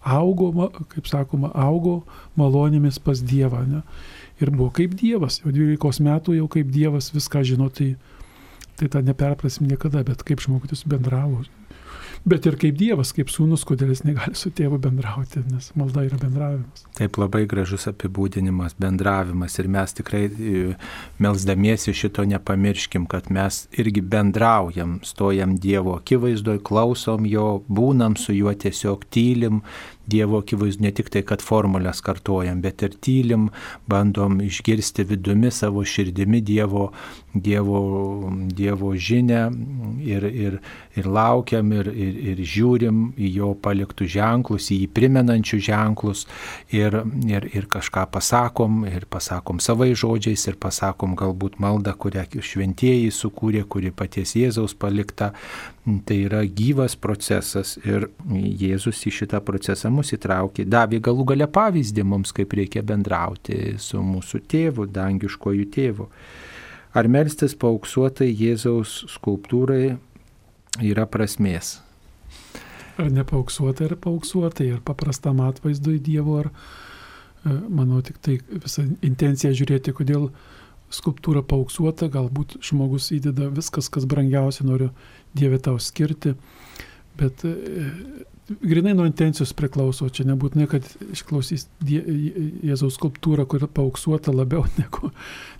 augo, kaip sakoma, augo malonėmis pas Dievą. Ne? Ir buvo kaip Dievas, jau 12 metų jau kaip Dievas viską žino, tai tai tą neperprasim niekada, bet kaip žmogus bendravo. Bet ir kaip Dievas, kaip sūnus, kodėl jis negali su tėvu bendrauti, nes malda yra bendravimas. Taip labai gražus apibūdinimas, bendravimas ir mes tikrai e, melzdamiesi šito nepamirškim, kad mes irgi bendraujam, stojam Dievo akivaizdoje, klausom jo, būnam su juo tiesiog tylim, Dievo akivaizdu ne tik tai, kad formulės kartojam, bet ir tylim, bandom išgirsti vidumi savo širdimi Dievo, dievo, dievo žinę ir, ir, ir laukiam ir, ir, ir žiūrim į jo paliktų ženklus, į jį primenančių ženklus ir, ir, ir kažką pasakom, ir pasakom savai žodžiais, ir pasakom galbūt maldą, kurią šventieji sukūrė, kuri paties Jėzaus palikta. Tai yra gyvas procesas ir Jėzus į šitą procesą mus įtraukė, davė galų gale pavyzdį mums, kaip reikia bendrauti su mūsų tėvu, dangiškojų tėvu. Ar melstis paauksuotai Jėzaus skulptūrai yra prasmės? Ar nepaauksuotai, ar paauksuotai, ar paprastam atvaizdui Dievo, ar, e, manau, tik tai visą intenciją žiūrėti, kodėl skulptūra paauksuota, galbūt žmogus įdeda viskas, kas brangiausia, noriu Dievę tau skirti, bet e, grinai nuo intencijos priklauso, čia nebūtinai, kad išklausys Jėzaus skulptūrą, kuri paauksuota labiau negu,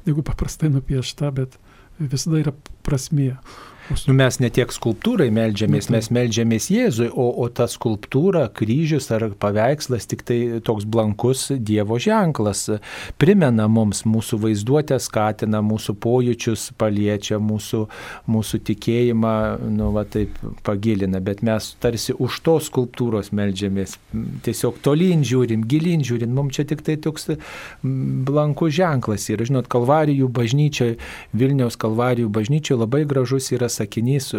negu paprastai nupiešta, bet visada yra prasmė. Nu, mes ne tiek skulptūrai melžiamės, mes melžiamės Jėzui, o, o ta skulptūra, kryžius ar paveikslas tik tai toks blankus Dievo ženklas. Primena mums, mūsų vaizduotę skatina, mūsų pojūčius paliečia, mūsų, mūsų tikėjimą, nu, va taip pagilina, bet mes tarsi už tos skulptūros melžiamės. Tiesiog tolyn žiūrim, gilin žiūrim, mums čia tik tai toks blankus ženklas. Ir, žinot, Kalvarijų bažnyčioje, Vilniaus Kalvarijų bažnyčioje labai gražus yra sakinys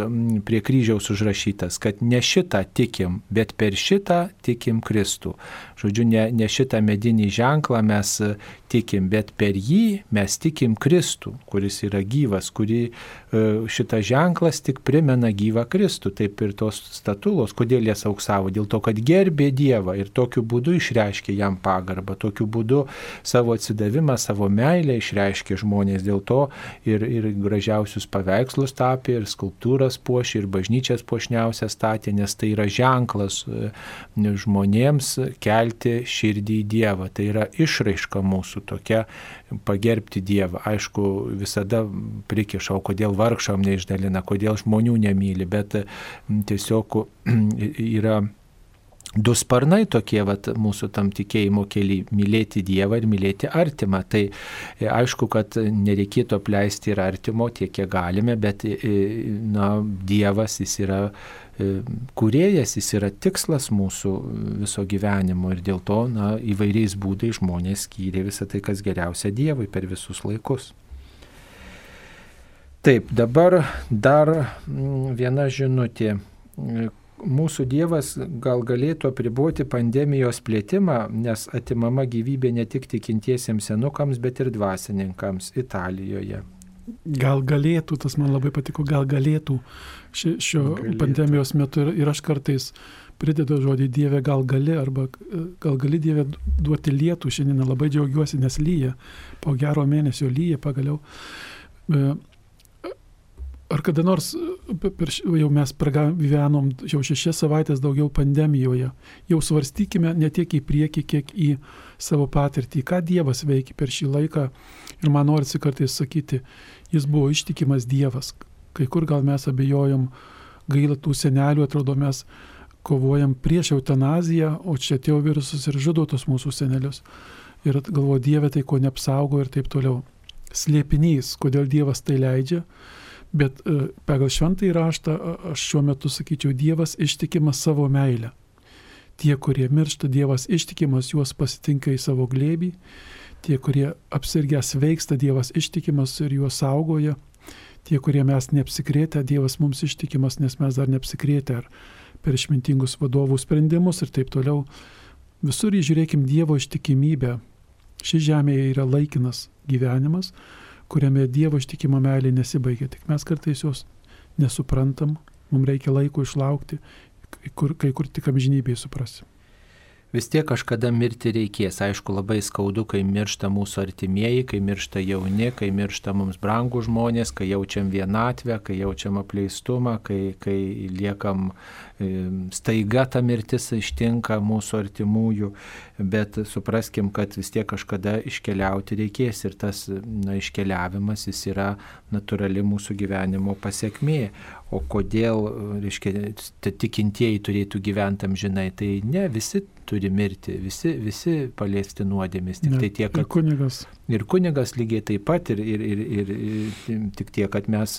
prie kryžiaus užrašytas, kad ne šitą tikim, bet per šitą tikim Kristų. Žodžiu, ne, ne šitą medinį ženklą mes e, tikim, bet per jį mes tikim Kristų, kuris yra gyvas, kurį e, šitas ženklas tik primena gyvą Kristų. Taip ir tos statulos, kodėl jas auksavo? Dėl to, kad gerbė Dievą ir tokiu būdu išreiškė jam pagarbą, tokiu būdu savo atsidavimą, savo meilę išreiškė žmonės. Dėl to ir, ir gražiausius paveikslus tapė, ir skulptūras puošė, ir bažnyčias puošniausias statė, nes tai yra ženklas e, žmonėms kelti kelti širdį į Dievą. Tai yra išraiška mūsų tokia pagerbti Dievą. Aišku, visada prikišau, kodėl vargšam neišdalina, kodėl žmonių nemyli, bet tiesiog yra du sparnai tokie vat, mūsų tam tikėjimo keliai - mylėti Dievą ir mylėti artimą. Tai e, aišku, kad nereikėtų apleisti ir artimo tiek, kiek galime, bet e, na, Dievas jis yra E, kuriejas, jis yra tikslas mūsų viso gyvenimo ir dėl to na, įvairiais būdais žmonės skyrė visą tai, kas geriausia Dievui per visus laikus. Taip, dabar dar mm, viena žinutė. Mūsų Dievas gal galėtų apriboti pandemijos plėtimą, nes atimama gyvybė ne tik tikintiesiems senukams, bet ir dvasininkams Italijoje. Gal galėtų, tas man labai patiko, gal galėtų ši, šio galėtų. pandemijos metu ir, ir aš kartais pridedu žodį Dieve gal gali, arba gal gali Dieve duoti lietų, šiandien labai džiaugiuosi, nes lyja, po gero mėnesio lyja pagaliau. E, ar kada nors, per, jau mes gyvenom jau šešias savaitės daugiau pandemijoje, jau svarstykime ne tiek į priekį, kiek į savo patirtį, ką Dievas veikia per šį laiką. Ir man norisi kartais sakyti, jis buvo ištikimas Dievas. Kai kur gal mes abejojom, gaila tų senelių, atrodo mes kovojam prieš eutanaziją, o čia atėjo virusas ir žudo tos mūsų senelius. Ir galvoju, Dieve tai ko neapsaugo ir taip toliau. Slėpinys, kodėl Dievas tai leidžia. Bet e, pagal šventąjį raštą aš šiuo metu sakyčiau, Dievas ištikimas savo meilę. Tie, kurie miršta, Dievas ištikimas juos pasitinka į savo glėbį. Tie, kurie apsirgę sveiksta, Dievas ištikimas ir juos saugoja. Tie, kurie mes neapsikrėtę, Dievas mums ištikimas, nes mes dar neapsikrėtę ar per išmintingus vadovų sprendimus ir taip toliau. Visur įžiūrėkim Dievo ištikimybę. Ši žemė yra laikinas gyvenimas, kuriame Dievo ištikima meilė nesibaigia. Tik mes kartais jos nesuprantam, mums reikia laiko išlaukti kai kur, kai kur tik amžinybėje suprasi. Vis tiek kažkada mirti reikės. Aišku, labai skaudu, kai miršta mūsų artimieji, kai miršta jauni, kai miršta mums brangų žmonės, kai jaučiam vienatvę, kai jaučiam apleistumą, kai, kai liekam staiga ta mirtis ištinka mūsų artimųjų, bet supraskim, kad vis tiek kažkada iškeliauti reikės ir tas na, iškeliavimas jis yra natūrali mūsų gyvenimo pasiekmė. O kodėl, reiškia, tikintieji turėtų gyventi amžinai, tai ne, visi turi mirti, visi, visi paliesti nuodėmis. Tik ne, tai tiek, kad... Ir kunigas. Ir kunigas lygiai taip pat, ir, ir, ir, ir, ir tik tiek, kad mes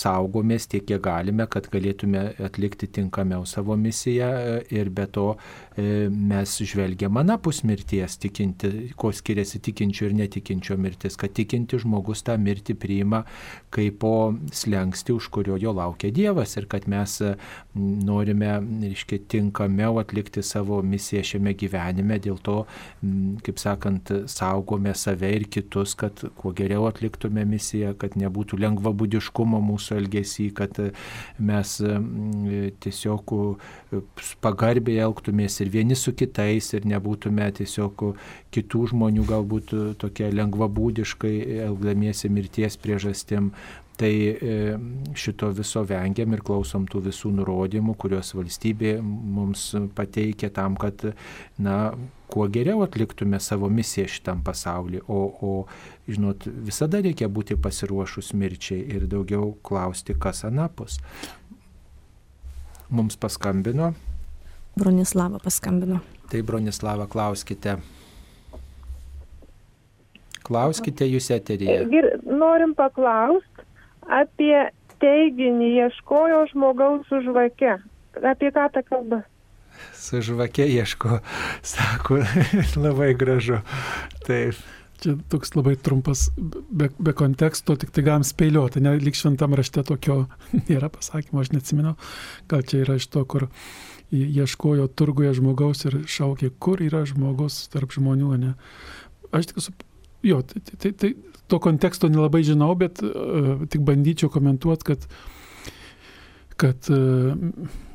saugomės tiek, kiek galime, kad galėtume atlikti tinkamiau savo misiją ir be to e, mes žvelgiam anapus mirties, tikinti, ko skiriasi tikinčio ir netikinčio mirtis, kad tikinti žmogus tą mirtį priima kaip po slengsti, už kurio jo laukia Dievas ir kad mes norime, reiškia, tinkamiau atlikti savo misiją šiame gyvenime, dėl to, kaip sakant, saugome save ir kitus, kad kuo geriau atliktume misiją, kad nebūtų lengvabudiškumo mūsų elgesy, kad mes tiesiog pagarbiai elgtumės ir vieni su kitais ir nebūtume tiesiog kitų žmonių galbūt tokia lengvabūdiškai elgdamiesi mirties priežastim Tai e, šito viso vengiam ir klausom tų visų nurodymų, kuriuos valstybė mums pateikia tam, kad, na, kuo geriau atliktume savo misiją šitam pasauliu. O, o, žinot, visada reikia būti pasiruošus mirčiai ir daugiau klausti, kas anapus. Mums paskambino. Bronislava paskambino. Tai Bronislava, klauskite. Klauskite jūs eteryje. Ir norim paklausti apie teiginį ieškojo žmogaus su žvake. Apie ką ta kalba? Su žvake ieško, sako, labai gražu. Taip. Čia toks labai trumpas, be, be konteksto, tik tai galim spėlioti, ne lik šventam rašte tokio nėra pasakymo, aš neatsimenu, gal čia yra iš to, kur ieškojo turguje žmogaus ir šaukė, kur yra žmogus tarp žmonių, ne. Aš tik su, jo, tai, tai, tai, tai to konteksto nelabai žinau, bet uh, tik bandyčiau komentuoti, kad uh, kad e,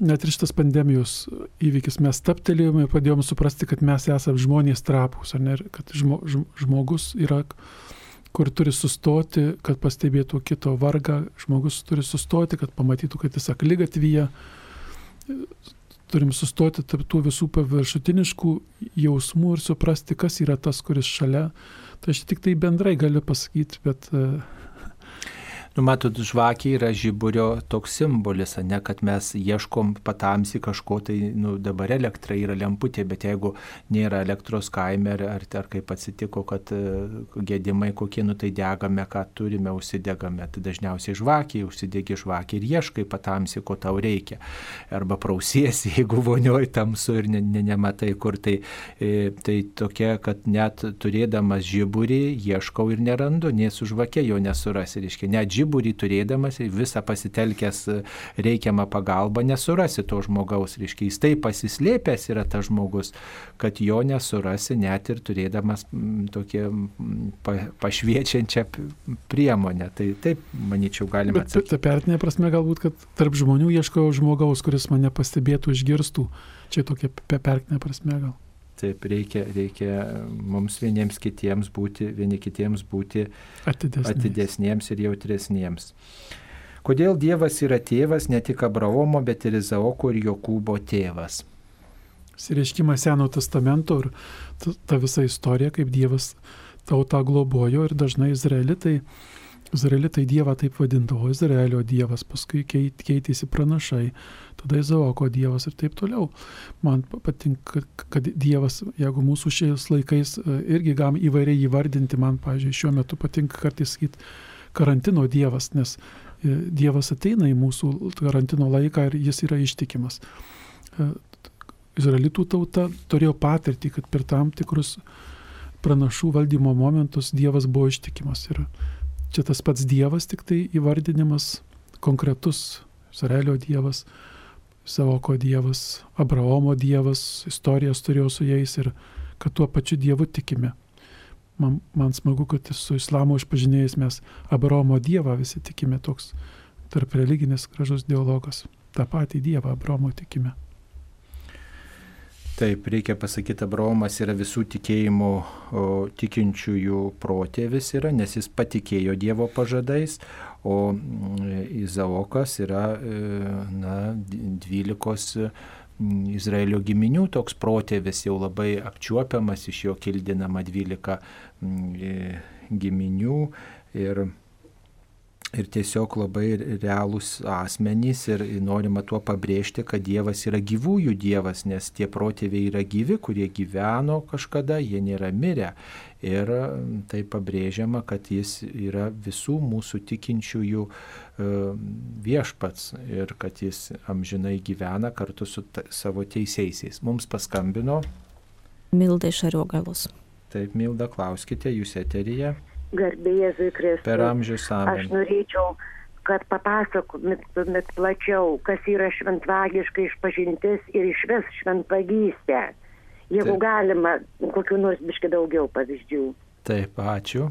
net ir šitas pandemijos įvykis mes taptelėjome padėjome suprasti, kad mes esame žmonės trapus, ne, kad žmo, žmogus yra, kur turi sustoti, kad pastebėtų kito vargą, žmogus turi sustoti, kad pamatytų, kad jis aklygatvyje, turim sustoti tarp tų visų paviršutiniškų jausmų ir suprasti, kas yra tas, kuris šalia. Tai aš tik tai bendrai galiu pasakyti, bet uh, Nu, matot, žvakė yra žiburio toks simbolis, ne kad mes ieškom patamsi kažko, tai nu, dabar elektra yra lemputė, bet jeigu nėra elektros kaime ar, ar, kaip atsitiko, kad uh, gedimai kokie, nu tai degame, ką turime, užsidegame, tai dažniausiai žvakė, užsidegi žvakė ir ieškai patamsi, ko tau reikia. Arba prausiesi, jeigu vonioj tamsu ir ne, ne, nematai kur, tai, e, tai tokia, kad net turėdamas žiburį ieškau ir nerandu, nes su žvakė jo nesurasi, reiškia, net žiburį žiburį turėdamas ir visą pasitelkęs e, reikiamą pagalbą nesurasi to žmogaus. Reiškia, jis taip pasislėpęs yra tas žmogus, kad jo nesurasi net ir turėdamas tokią pa, pašviečiančią priemonę. Tai taip, manyčiau, galima atsakyti. Ta pertinė prasme galbūt, kad tarp žmonių ieškojau žmogaus, kuris mane pastebėtų, išgirstų. Čia tokia pertinė prasme gal. Taip, reikia, reikia mums vieniems kitiems būti, vieni kitiems būti atidesniems, atidesniems ir jautresniems. Kodėl Dievas yra tėvas ne tik Abraomo, bet ir Izaoko ir Jokūbo tėvas? Sireiškimas Seno testamento ir ta, visa istorija, kaip Dievas tautą globojo ir dažnai izraelitai Izraelitai Dievą taip vadindavo, Izraelio Dievas, paskui keitėsi pranašai, tada Izaoko Dievas ir taip toliau. Man patinka, kad Dievas, jeigu mūsų šiais laikais e, irgi galim įvairiai įvardinti, man, pažiūrėjau, šiuo metu patinka kartais sakyti karantino Dievas, nes e, Dievas ateina į mūsų karantino laiką ir jis yra ištikimas. E, Izraelitų tauta turėjo patirtį, kad per tam tikrus pranašų valdymo momentus Dievas buvo ištikimas. Ir Čia tas pats Dievas, tik tai įvardinimas konkretus. Izraelio Dievas, Savoko Dievas, Abraomo Dievas, istorijas turėjo su jais ir kad tuo pačiu Dievu tikime. Man, man smagu, kad su islamo išpažinėjais mes Abraomo Dievą visi tikime toks tarp religinis gražus dialogas. Ta patį Dievą Abraomo tikime. Taip, reikia pasakyti, Abraomas yra visų tikėjimų tikinčiųjų protėvis yra, nes jis patikėjo Dievo pažadais, o mm, Izaokas yra, e, na, dvylikos mm, Izraelio giminių. Toks protėvis jau labai apčiuopiamas, iš jo kildinama dvylika mm, e, giminių. Ir ir tiesiog labai realūs asmenys ir norima tuo pabrėžti, kad Dievas yra gyvųjų Dievas, nes tie protėviai yra gyvi, kurie gyveno kažkada, jie nėra mirę. Ir tai pabrėžiama, kad jis yra visų mūsų tikinčiųjų e, viešpats ir kad jis amžinai gyvena kartu su savo teisėsiais. Mums paskambino. Milda iš Ariogalos. Taip, Milda, klauskite, jūs eteryje. Garbė Jėzui Kristui. Per amžius amen. Aš norėčiau, kad papasakotumėt plačiau, kas yra šventvagiška išpažintis ir išves šventvagystę. Jeigu Taip. galima, kokiu nors biškai daugiau pavyzdžių. Taip, ačiū.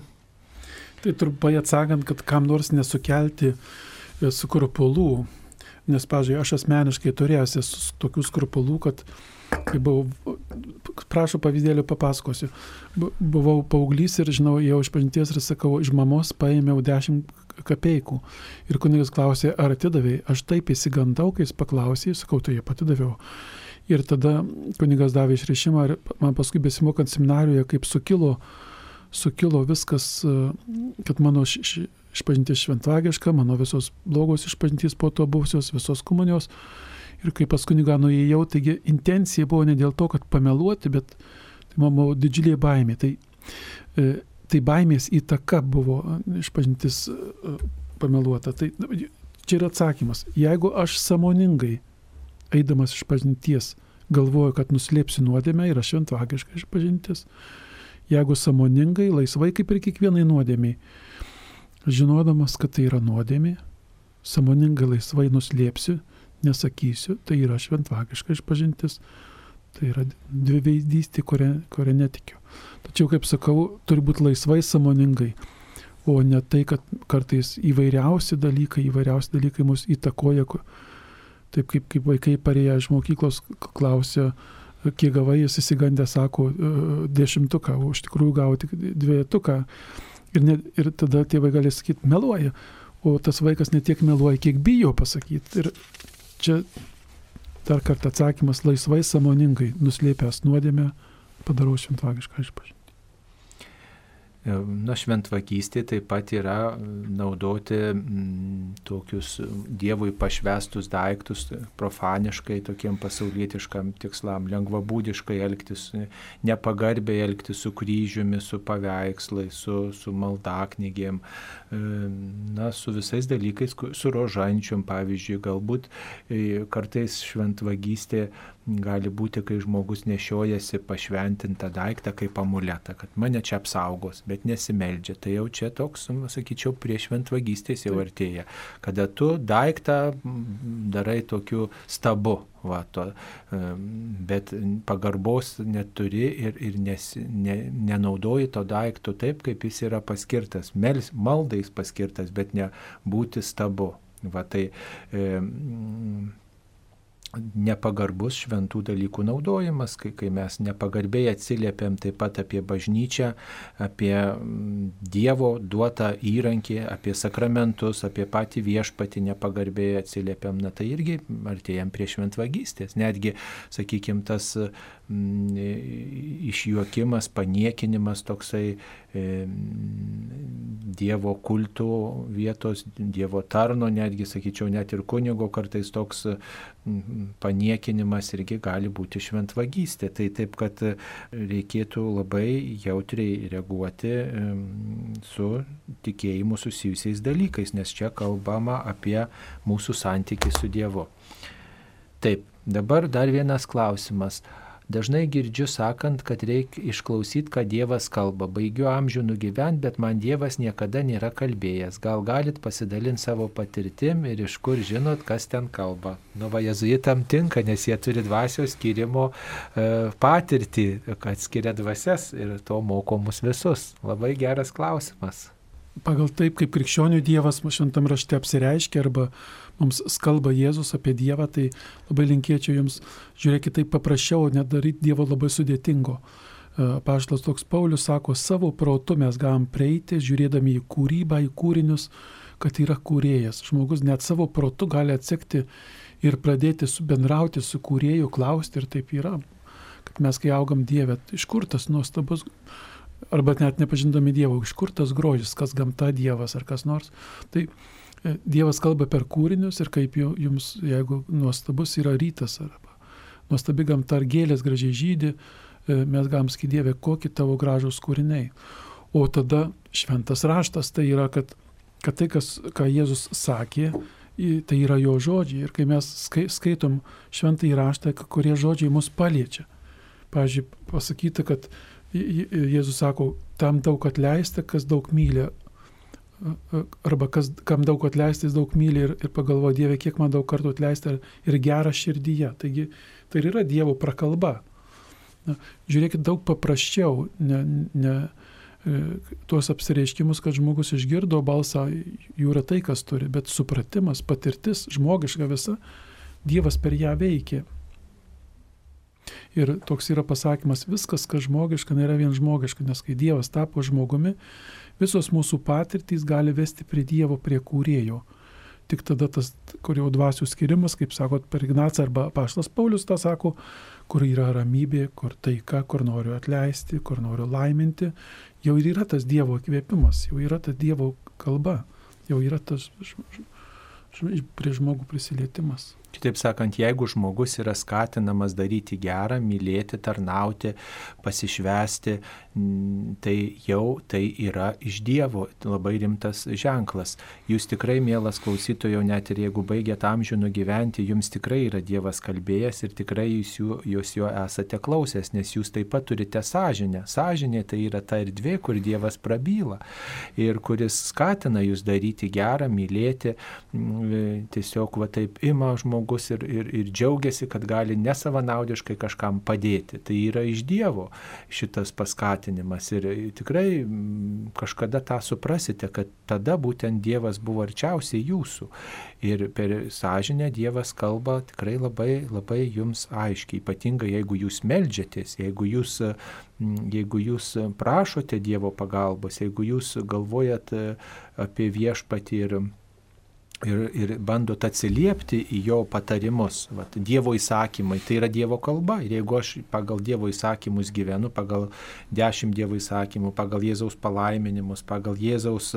Tai trumpai atsakant, kad kam nors nesukelti e, skrupulų, nes, pažiūrėjau, aš asmeniškai turėjęs tokių skrupulų, kad kai buvau prašau pavyzdėlio papasakosiu. Bu- Buvau paauglys ir žinau, jau iš pažinties ir sakau, iš mamos paėmiau 10 kapeikų. Ir kunigas klausė, ar atidavėjai. Aš taip įsigandau, kai jis paklausė, sakau, tai jie patidaviau. Ir tada kunigas davė išrišimą ir man paskui besimokant seminarijoje, kaip sukilo, sukilo viskas, e, kad mano išpažintis šventvagiška, mano visos blogos išpažintys po to buvusios, visos komunijos. Ir kai pas kunigą nuėjau, taigi intencija buvo ne dėl to, kad pameluoti, bet tai man buvo didžiulė baimė. Tai, e, tai baimės įtaka buvo išpažintis e, pameluota. Tai čia yra atsakymas. Jeigu aš samoningai, eidamas iš pažinties, galvoju, kad nuslėpsiu nuodėmę, yra šventvagiška išpažintis. Jeigu samoningai, laisvai kaip ir kiekvienai nuodėmiai, žinodamas, kad tai yra nuodėmė, samoningai laisvai nuslėpsiu, nesakysiu, tai yra šventvagiška išpažintis, tai yra dviveizdystė, kurią, kurią netikiu. Tačiau, kaip sakau, turi būti laisvai samoningai, o ne tai, kad kartais įvairiausi dalykai, įvairiausi dalykai mus įtakoja, taip kaip, kaip vaikai parėję iš mokyklos klausia, kiek gavai, jis įsigandė, sako, "E, dešimtuką, o iš tikrųjų gavo tik dviejetuką. Ir, ne, ir tada tėvai gali sakyti, meluoja. O tas vaikas ne tiek meluoja, kiek bijo pasakyti. Ir čia dar kartą atsakymas laisvai, samoningai, nuslėpęs nuodėmę, padarau šventvagišką išpažinti. Na, šventvagystė taip pat yra naudoti tokius Dievui pašvestus daiktus profaniškai, tokiem pasaulietiškam tikslam, lengvabūdiškai elgtis, nepagarbiai elgtis su kryžiumi, su paveikslai, su, su maldaknygėm, e, na, su visais dalykais, su rožančiom, pavyzdžiui, galbūt e, kartais šventvagystė gali būti, kai žmogus nešiojasi pašventintą daiktą kaip amuletą, kad mane čia apsaugos, bet nesimeldžia. Tai jau čia toks, nu, sakyčiau, prie šventvagystės jau artėja. Kada tu daiktą darai tokiu stabu, va, to, em, bet pagarbos neturi ir, ir nes, ne, nenaudoji to daikto taip, kaip jis yra paskirtas. Mels, maldais paskirtas, bet ne būti stabu. Va, tai, e, nepagarbus šventų dalykų naudojimas, kai, kai mes nepagarbiai atsiliepiam taip pat apie bažnyčią, apie mm, Dievo duotą įrankį, apie sakramentus, apie patį viešpatį nepagarbiai atsiliepiam, na tai irgi artėjam prie šventvagystės. Netgi, sakykime, tas išjuokimas, paniekinimas toksai e, Dievo kultų vietos, Dievo tarno, netgi, sakyčiau, net ir kunigo kartais toks mm, paniekinimas irgi gali būti šventvagystė. Tai taip, kad reikėtų labai jautriai reaguoti su tikėjimu susijusiais dalykais, nes čia kalbama apie mūsų santykį su Dievu. Taip, dabar dar vienas klausimas. Dažnai girdžiu sakant, kad reikia išklausyti, ką Dievas kalba. Baigiu amžių nugyventi, bet man Dievas niekada nėra kalbėjęs. Gal galit pasidalinti savo patirtim ir iš kur žinot, kas ten kalba. Nu, va, jezuitam tinka, nes jie turi dvasios skirimo e, patirtį, kad skiria dvasias ir to moko mus visus. Labai geras klausimas. Pagal taip, kaip krikščionių Dievas šventam rašte apsireiškia arba mums kalba Jėzus apie Dievą, tai labai linkėčiau jums, žiūrėkit, taip paprasčiau, nedaryti Dievo labai sudėtingo. Paštas toks Paulius sako, savo protu mes galim prieiti, žiūrėdami į kūrybą, į kūrinius, kad yra kūrėjas. Žmogus net savo protu gali atsekti ir pradėti bendrauti su kūrėju, klausti ir taip yra. Kad mes, kai augam Dievę, iš kur tas nuostabus arba net nepažindami Dievo, iš kur tas grožis, kas gamta Dievas ar kas nors. Tai e, Dievas kalba per kūrinius ir kaip ju- jums, jeigu nuostabus yra rytas arba nuostabi gamta ar gėlės gražiai žydi, e, mes galim sakyti Dieve, kokie tavo gražus kūriniai. O tada šventas raštas tai yra, kad, kad tai, kas, ką Jėzus sakė, tai yra jo žodžiai. Ir kai mes skai, skaitom šventą įraštą, kurie žodžiai mus paliečia. Pavyzdžiui, pasakyta, kad Jėzus sako, tam daug atleista, kas daug myli. Arba kas, kam daug atleista, jis daug myli ir, ir pagalvo, Dieve, kiek man daug kartų atleista ir, gera širdyje. Taigi tai yra Dievo prakalba. Na, žiūrėkit, daug paprasčiau, ne, ne, e, tuos apsireiškimus, kad žmogus išgirdo balsą, jų yra tai, kas turi, bet supratimas, patirtis, žmogiška visa, Dievas per ją veikia. Ir toks yra pasakymas, viskas, kas žmogiška, nėra vien žmogiška, nes kai Dievas tapo žmogumi, visos mūsų patirtys gali vesti prie Dievo, prie kūrėjo. Tik tada tas, kur jau dvasių skirimas, kaip sakot, per Ignacą arba Paštas Paulius tą sako, kur yra ramybė, kur taika, kur noriu atleisti, kur noriu laiminti, jau yra tas Dievo įkvėpimas, jau yra ta Dievo kalba, jau yra tas prie žmogų prisilietimas. Kitaip sakant, jeigu žmogus yra skatinamas daryti gerą, mylėti, tarnauti, pasišvesti, tai jau tai yra iš Dievo labai rimtas ženklas. Jūs tikrai, mielas klausytojo, net ir jeigu baigėt amžių nugyventi, jums tikrai yra Dievas kalbėjęs ir tikrai jūs, jų, jūs jo esate klausęs, nes jūs taip pat turite sąžinę. Sąžinė tai yra ta erdvė, kur Dievas prabyla ir kuris skatina jūs daryti gerą, mylėti, tiesiog va taip ima žmogus žmogus ir, ir, ir džiaugiasi, kad gali nesavanaudiškai kažkam padėti. Tai yra iš Dievo šitas paskatinimas ir tikrai kažkada tą suprasite, kad tada būtent Dievas buvo arčiausiai jūsų. Ir per sąžinę Dievas kalba tikrai labai, labai jums aiškiai, ypatingai jeigu jūs melžiatės, jeigu jūs jeigu jūs prašote Dievo pagalbos, jeigu jūs galvojat apie viešpatį ir ir, ir bandot atsiliepti į jo patarimus. Vat, dievo įsakymai tai yra Dievo kalba. Ir jeigu aš pagal Dievo įsakymus gyvenu, pagal dešimt Dievo įsakymų, pagal Jėzaus palaiminimus, pagal Jėzaus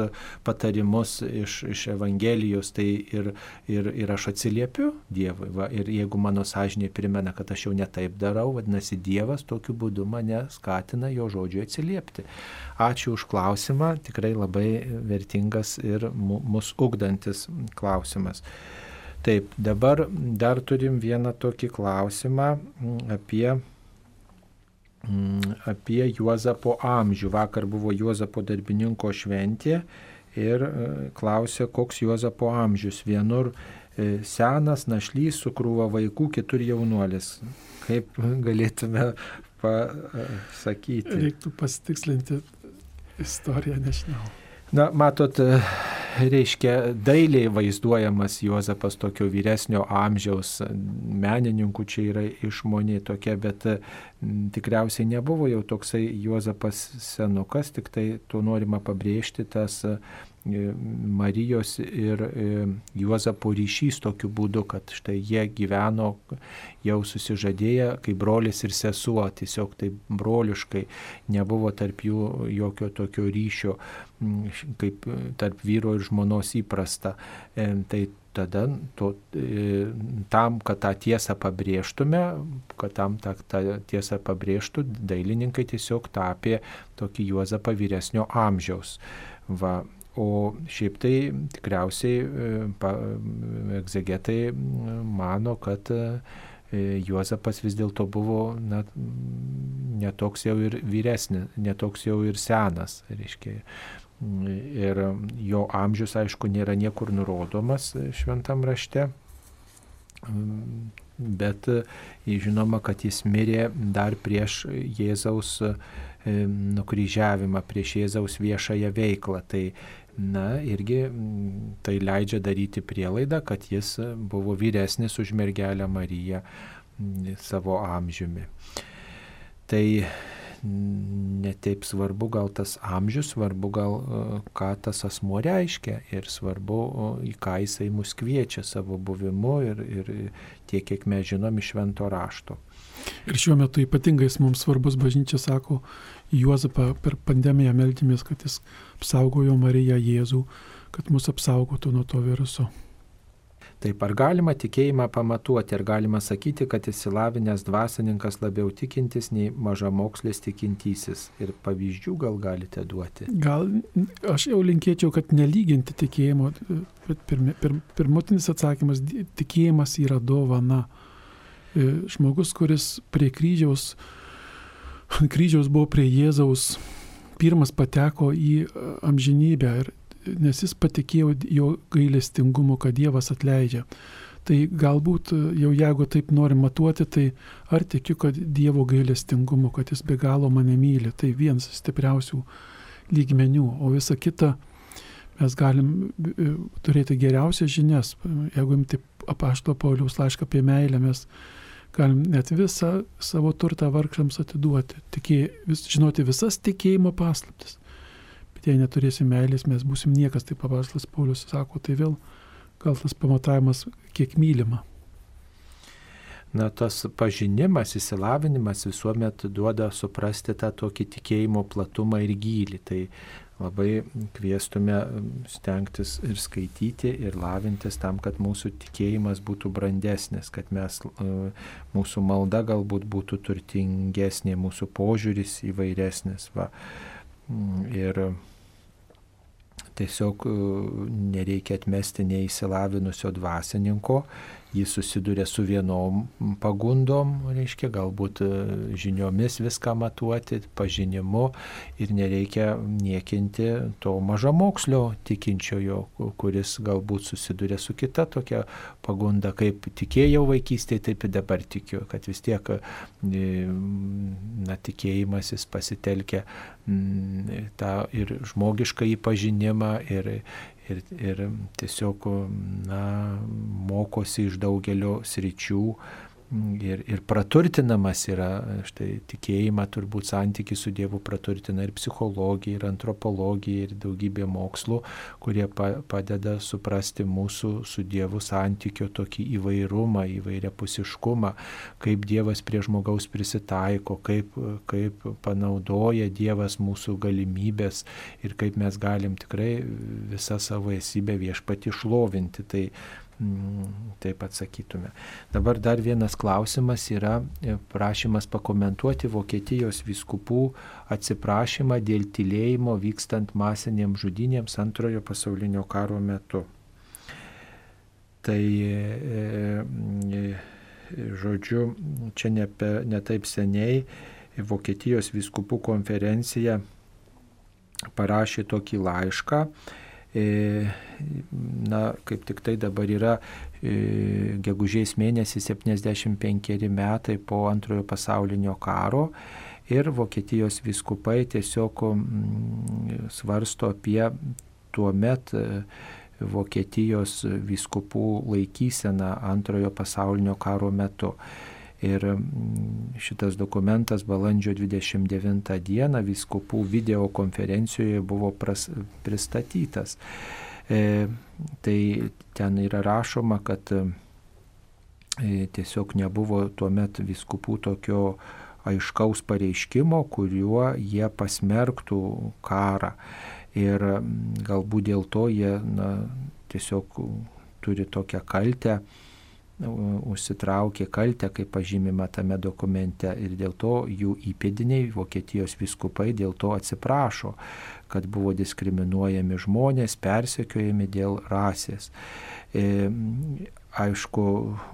patarimus iš, iš Evangelijos, tai ir, ir, ir aš atsiliepiu Dievui. Va, ir jeigu mano sąžinė primena, kad aš jau netaip darau, vadinasi, Dievas tokiu būdu mane skatina jo žodžiu atsiliepti. Ačiū už klausimą, tikrai labai vertingas ir mus ugdantis klausimas. Taip, dabar dar turim vieną tokį klausimą mm, apie, mm, apie Juozapo amžių. Vakar buvo Juozapo darbininko šventė ir e, klausė, koks Juozapo amžius. Vienur e, senas našlys su krūva vaikų, kitur jaunuolis. Kaip galėtume pasakyti? Reiktų pasitikslinti istoriją, nežinau. Na, matot, reiškia, dailiai vaizduojamas Juozapas tokio vyresnio amžiaus menininkų, čia yra išmonė tokia, bet tikriausiai nebuvo jau toksai Juozapas senukas, tik tai to norima pabrėžti tas E, Marijos ir e, Juozapo ryšys tokiu būdu, kad štai jie gyveno jau susižadėję kaip brolis ir sesuo, tiesiog taip broliškai, nebuvo tarp jų jokio tokio ryšio, kaip tarp vyro ir žmonos įprasta. E, tai tada to, tam, kad tą tiesą pabrėžtume, kad tam tą, tą tiesą pabrėžtų, dailininkai tiesiog tapė tokį Juozapą vyresnio amžiaus. Va, O šiaip tai tikriausiai e, egzegetai mano, kad e, Juozapas vis dėlto buvo na, netoks jau ir vyresnis, netoks jau ir senas. Reiškia. Ir jo amžius, aišku, nėra niekur nurodomas šventam rašte, bet žinoma, kad jis mirė dar prieš Jėzaus nukryžiavimą, prieš Jėzaus viešąją veiklą. Tai na, irgi tai leidžia daryti prielaidą, kad jis buvo vyresnis už mergelę Mariją savo amžiumi. Tai netaip svarbu gal tas amžius, svarbu gal e, ką tas asmo reiškia ir svarbu, į ką jisai mus kviečia savo buvimu ir, ir tiek, kiek mes žinom iš švento rašto. Ir šiuo metu ypatingai mums svarbus bažnyčia sako, Juozapą per pandemiją meldėmės, kad jis apsaugojo Mariją Jėzų, kad mus apsaugotų nuo to viruso. Taip, ar galima tikėjimą pamatuoti, ar galima sakyti, kad įsilavinęs dvasininkas labiau tikintis nei mažamokslis tikintysis? Ir pavyzdžių gal galite duoti? Gal aš jau linkėčiau, kad nelyginti tikėjimo, pirmi, pir, pirmutinis atsakymas - tikėjimas yra dovana. E, žmogus, kuris prie kryžiaus, kryžiaus buvo prie Jėzaus, pirmas pateko į amžinybę ir nes jis patikėjo jo gailestingumu, kad Dievas atleidžia. Tai galbūt jau jeigu taip nori matuoti, tai ar tikiu, kad Dievo gailestingumu, kad jis be galo mane myli, tai vienas stipriausių lygmenių, o visa kita mes galim e, turėti geriausias žinias. Jeigu imti apašto Pauliaus laišką apie meilę, mes galim net visą savo turtą vargšams atiduoti, tikė, vis, žinoti visas tikėjimo paslaptis. Jei neturėsim meilės, mes būsim niekas, tai papaštas Paulius sako, tai vėl gal tas pamatavimas kiek mylima. Na, tas pažinimas, įsilavinimas visuomet duoda suprasti tą tokį tikėjimo platumą ir gilį. Tai labai kviestume stengtis ir skaityti, ir lavintis tam, kad mūsų tikėjimas būtų brandesnis, kad mes, e, mūsų malda galbūt būtų turtingesnė, mūsų požiūris įvairesnis. Va. Mm, ir tiesiog e, nereikia atmesti neįsilavinusio dvasininko, jis susiduria su vienom pagundom, reiškia, galbūt e, žiniomis viską matuoti, pažinimu ir nereikia niekinti to mažamokslio tikinčiojo, kuris galbūt susiduria su kita tokia pagunda, kaip tikėjau vaikystėje, taip ir dabar tikiu, kad vis tiek e, na, tikėjimasis pasitelkia tą ir žmogišką įpažinimą, ir, ir, ir tiesiog na, mokosi iš daugelio sričių ir, ir praturtinamas yra, štai tikėjimą turbūt santyki su Dievu praturtina ir psichologija, ir antropologija, ir daugybė mokslų, kurie pa, padeda suprasti mūsų su Dievu santykio tokį įvairumą, įvairiapusiškumą, kaip Dievas prie žmogaus prisitaiko, kaip, kaip panaudoja Dievas mūsų galimybės ir kaip mes galim tikrai visą savo esybę viešpati išlovinti. Tai taip atsakytume. Dabar dar vienas klausimas yra e, prašymas pakomentuoti Vokietijos viskupų atsiprašymą dėl tylėjimo vykstant masinėms žudinėms antrojo pasaulinio karo metu. Tai, e, e, žodžiu, čia ne, pe, ne seniai Vokietijos viskupų konferencija parašė tokį laišką, na, kaip tik tai dabar yra e, gegužės mėnesį 75 metai po antrojo pasaulinio karo ir Vokietijos viskupai tiesiog svarsto apie tuo met e, Vokietijos viskupų laikyseną antrojo pasaulinio karo metu. Ir mm, šitas dokumentas balandžio 29 dieną viskupų videokonferencijoje buvo pras, pristatytas. E, tai ten yra rašoma, kad e, tiesiog nebuvo tuo met viskupų tokio aiškaus pareiškimo, kuriuo jie pasmerktų karą. Ir mm, galbūt dėl to jie na, tiesiog turi tokią kaltę užsitraukė kaltę, kaip pažymima tame dokumente ir dėl to jų įpėdiniai, Vokietijos viskupai, dėl to atsiprašo, kad buvo diskriminuojami žmonės, persekiojami dėl rasės. E, aišku,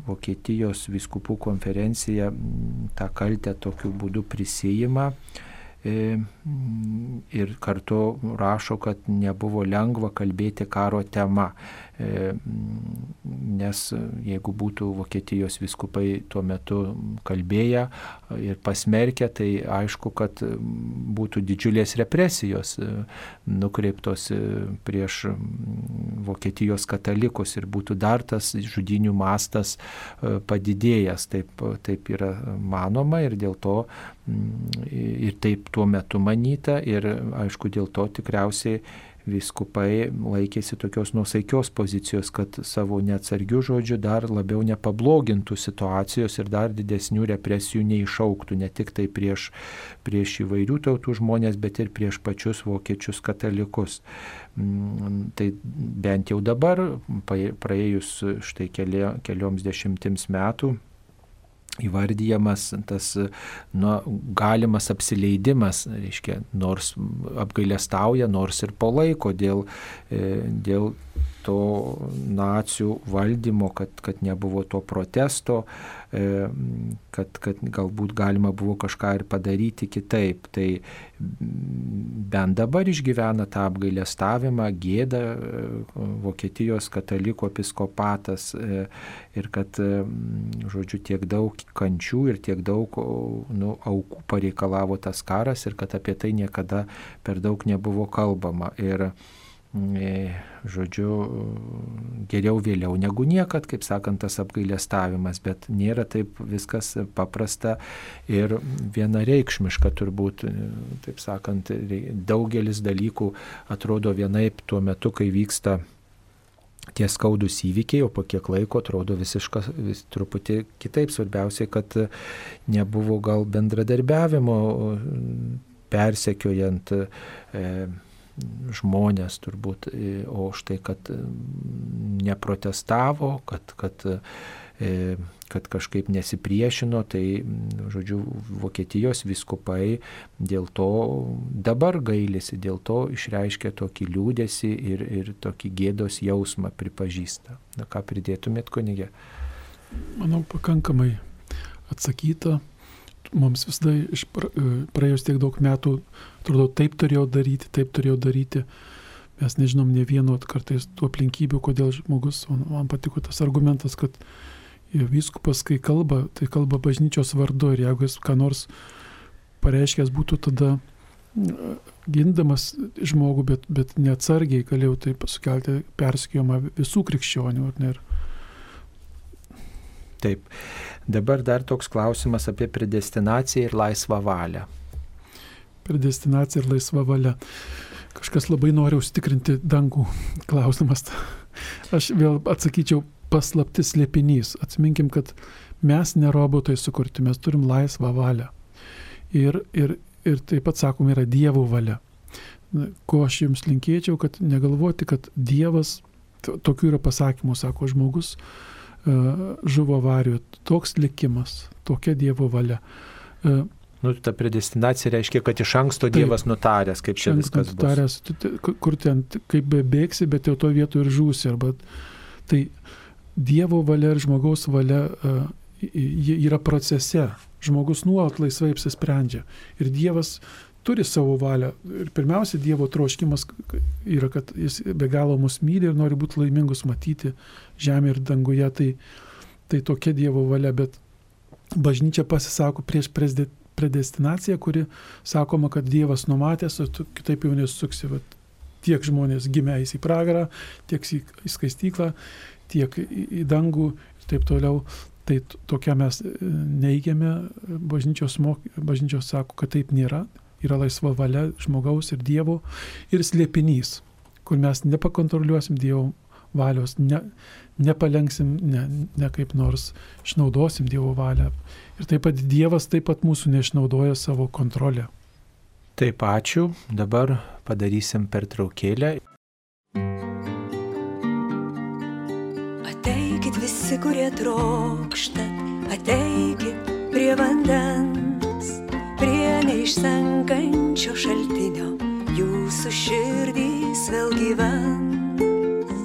Vokietijos viskupų konferencija tą kaltę tokiu būdu prisijima e, ir kartu rašo, kad nebuvo lengva kalbėti karo tema. E, nes jeigu būtų Vokietijos viskupai tuo metu kalbėję ir pasmerkę, tai aišku, kad būtų didžiulės represijos e, nukreiptos e, prieš Vokietijos katalikus ir būtų dar tas žudinių mastas padidėjęs, taip, taip yra manoma ir dėl to ir taip tuo metu manyta ir aišku dėl to tikriausiai viskupai laikėsi tokios nusaikios pozicijos, kad savo neatsargių žodžių dar labiau nepablogintų situacijos ir dar didesnių represijų neišauktų, ne tik tai prieš, prieš įvairių tautų žmonės, bet ir prieš pačius vokiečius katalikus. Mm, tai bent jau dabar, praėjus štai kelioms dešimtims metų, įvardyjamas tas nu, galimas apsileidimas, reiškia, nors apgailestauja, nors ir palaiko dėl, e, dėl to nacijų valdymo, kad, kad nebuvo to protesto, e, kad, kad galbūt galima buvo kažką ir padaryti kitaip. Tai bent dabar išgyvena tą apgailestavimą, gėdą e, Vokietijos katalikų episkopatas e, ir kad, žodžiu, tiek daug kančių ir tiek daug nu, aukų pareikalavo tas karas ir kad apie tai niekada per daug nebuvo kalbama. Ir, žodžiu, geriau vėliau negu niekad, kaip sakant, tas apgailėstavimas, bet nėra taip viskas paprasta ir vienareikšmiška turbūt, taip sakant, daugelis dalykų atrodo vienaip tuo metu, kai vyksta tie skaudus įvykiai, o po kiek laiko atrodo visiškas, vis truputį kitaip. Svarbiausia, kad nebuvo gal bendradarbiavimo persekiojant e, žmonės turbūt, e, o štai, kad e, neprotestavo, kad, kad, e, kad kažkaip nesipriešino, tai, žodžiu, Vokietijos viskupai dėl to dabar gailisi, dėl to išreiškia tokį liūdėsi ir, ir tokį gėdos jausmą pripažįsta. Na ką pridėtumėt, kunigė? Manau, pakankamai atsakyta mums visada iš praėjus tiek daug metų, atrodo, taip turėjau daryti, taip turėjau daryti. Mes nežinom ne vieno kartais tų aplinkybių, kodėl žmogus, man patiko tas argumentas, kad vyskupas, kai kalba, tai kalba bažnyčios vardu ir jeigu jis ką nors pareiškęs būtų tada gindamas žmogų, bet, bet neatsargiai galėjau taip sukelti persikėjimą visų krikščionių. Ne, ir Taip. Dabar dar toks klausimas apie predestinaciją ir laisvą valią. Predestinacija ir laisva valia. Kažkas labai nori užtikrinti dangų klausimas. Aš vėl atsakyčiau paslaptis lėpinys. Atsiminkim, kad mes ne robotai sukurti, mes turim laisvą valią. Ir, ir, ir taip pat sakom, yra Dievo valia. Ko aš jums linkėčiau, kad negalvoti, kad Dievas, tokių yra pasakymų, sako žmogus, E, žuvo avarijoje. Toks likimas, tokia Dievo valia. E, nu, ta predestinacija reiškia, kad iš anksto taip, Dievas nutaręs, kaip čia viskas nutaręs, bus. Kur ten, kaip bėgsi, bet jau to vietoje ir žūsi. Arba, tai Dievo valia ir žmogaus valia uh, yra procese. Žmogus nuolat laisvai apsisprendžia. Ir Dievas turi savo valią. Ir pirmiausia, Dievo troškimas yra, kad jis be galo mus myli ir nori būti laimingus matyti žemė ir danguje. Tai, tai tokia Dievo valia, bet bažnyčia pasisako prieš predestinaciją, kuri sakoma, kad Dievas numatęs, tu kitaip jau nesuksi. Vat, tiek žmonės gimė į pragarą, tiek į skaistyklą, tiek į dangų ir taip toliau. Tai tokia mes e, neigiame, bažnyčios, mok, bažnyčios sako, kad taip nėra, yra laisva valia žmogaus ir Dievo ir slėpinys, kur mes nepakontroliuosim Dievo valios, ne, nepalenksim, ne, ne kaip nors išnaudosim Dievo valią. Ir taip pat Dievas taip pat mūsų neišnaudoja savo kontrolę. Taip, ačiū. Dabar padarysim pertraukėlę. Ateikit visi, kurie trokšta, ateikit prie vandens neišsenkančio šaltinio jūsų širdys vėl gyvens.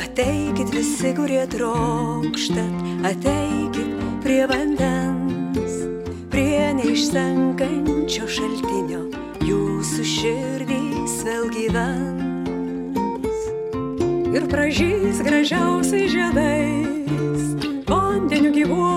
Ateikit visi, kurie trokštat, ateikit prie vandens, prie neišsenkančio šaltinio jūsų širdys vėl gyvens. Ir pražys gražiausiai žiedais, vandeniu gyvuoju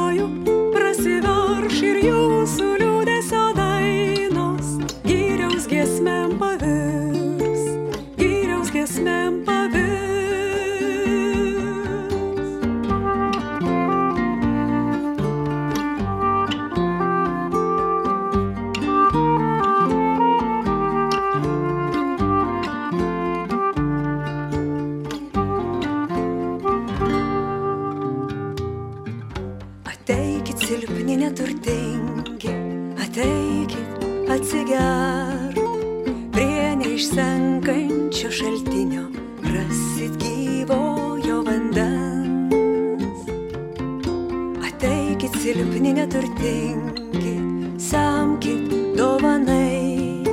šio šaltinio rasit gyvojo vandens. Ateikit silpni neturtingi, samkit dovanai,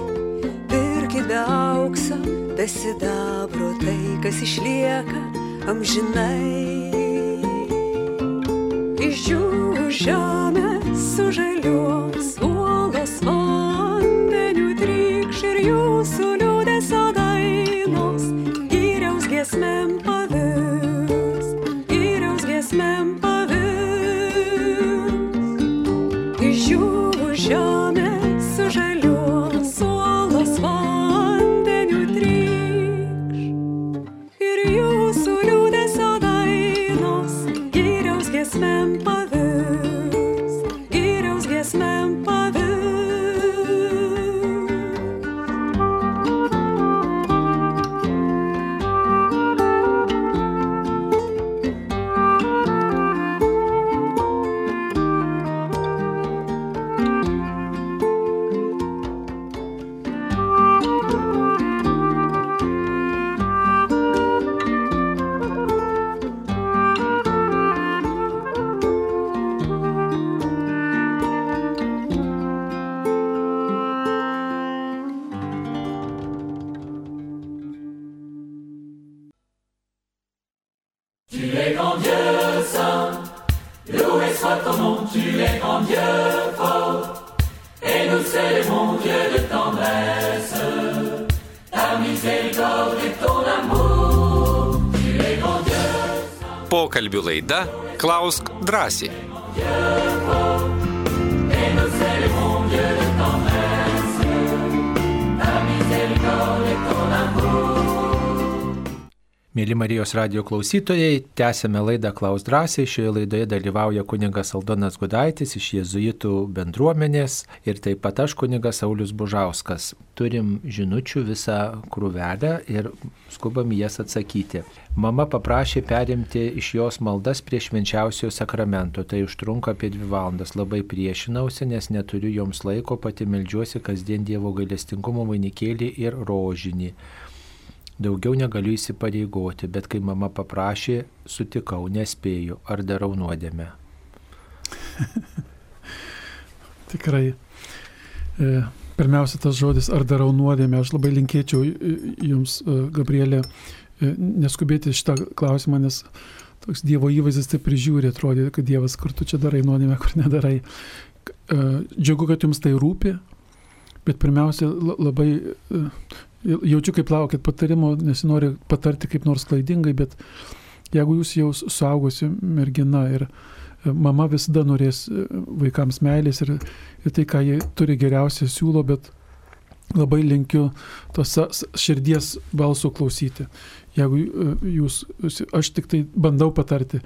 pirkit be aukso, be sidabro tai, kas išlieka amžinai. Išdžiūvų žemė sužaliuos. Radio klausytojai, tęsėme laidą Klaus drąsiai. Šioje laidoje dalyvauja kuningas Aldonas Gudaitis iš Jėzuitų bendruomenės ir taip pat aš kuningas Saulis Bužauskas. Turim žinučių visą krūvelę ir skubam jas atsakyti. Mama paprašė perimti iš jos maldas prie švenčiausio sakramento. Tai užtrunka apie dvi valandas. Labai priešinausi, nes neturiu joms laiko, pati melžiuosi kasdien Dievo gailestingumo vainikėlį ir rožinį. Daugiau negaliu įsipareigoti, bet kai mama paprašė, sutikau, nespėju, ar darau nuodėmę. Tikrai. E, pirmiausia, tas žodis, ar darau nuodėmę, aš labai linkėčiau jums, e, Gabrielė, e, neskubėti šitą klausimą, nes toks Dievo įvaizdis taip prižiūri, atrodė, kad Dievas, kur tu čia darai nuodėmę, kur nedarai. E, džiugu, kad jums tai rūpi, bet pirmiausia, la- labai jaučiu, kaip laukit patarimo, nesinori patarti kaip nors klaidingai, bet jeigu jūs jau suaugusi mergina ir e, mama visada norės e, vaikams meilės ir, ir tai, ką jie turi geriausia siūlo, bet labai linkiu tos širdies balsų klausyti. Jeigu e, jūs, aš tik tai bandau patarti,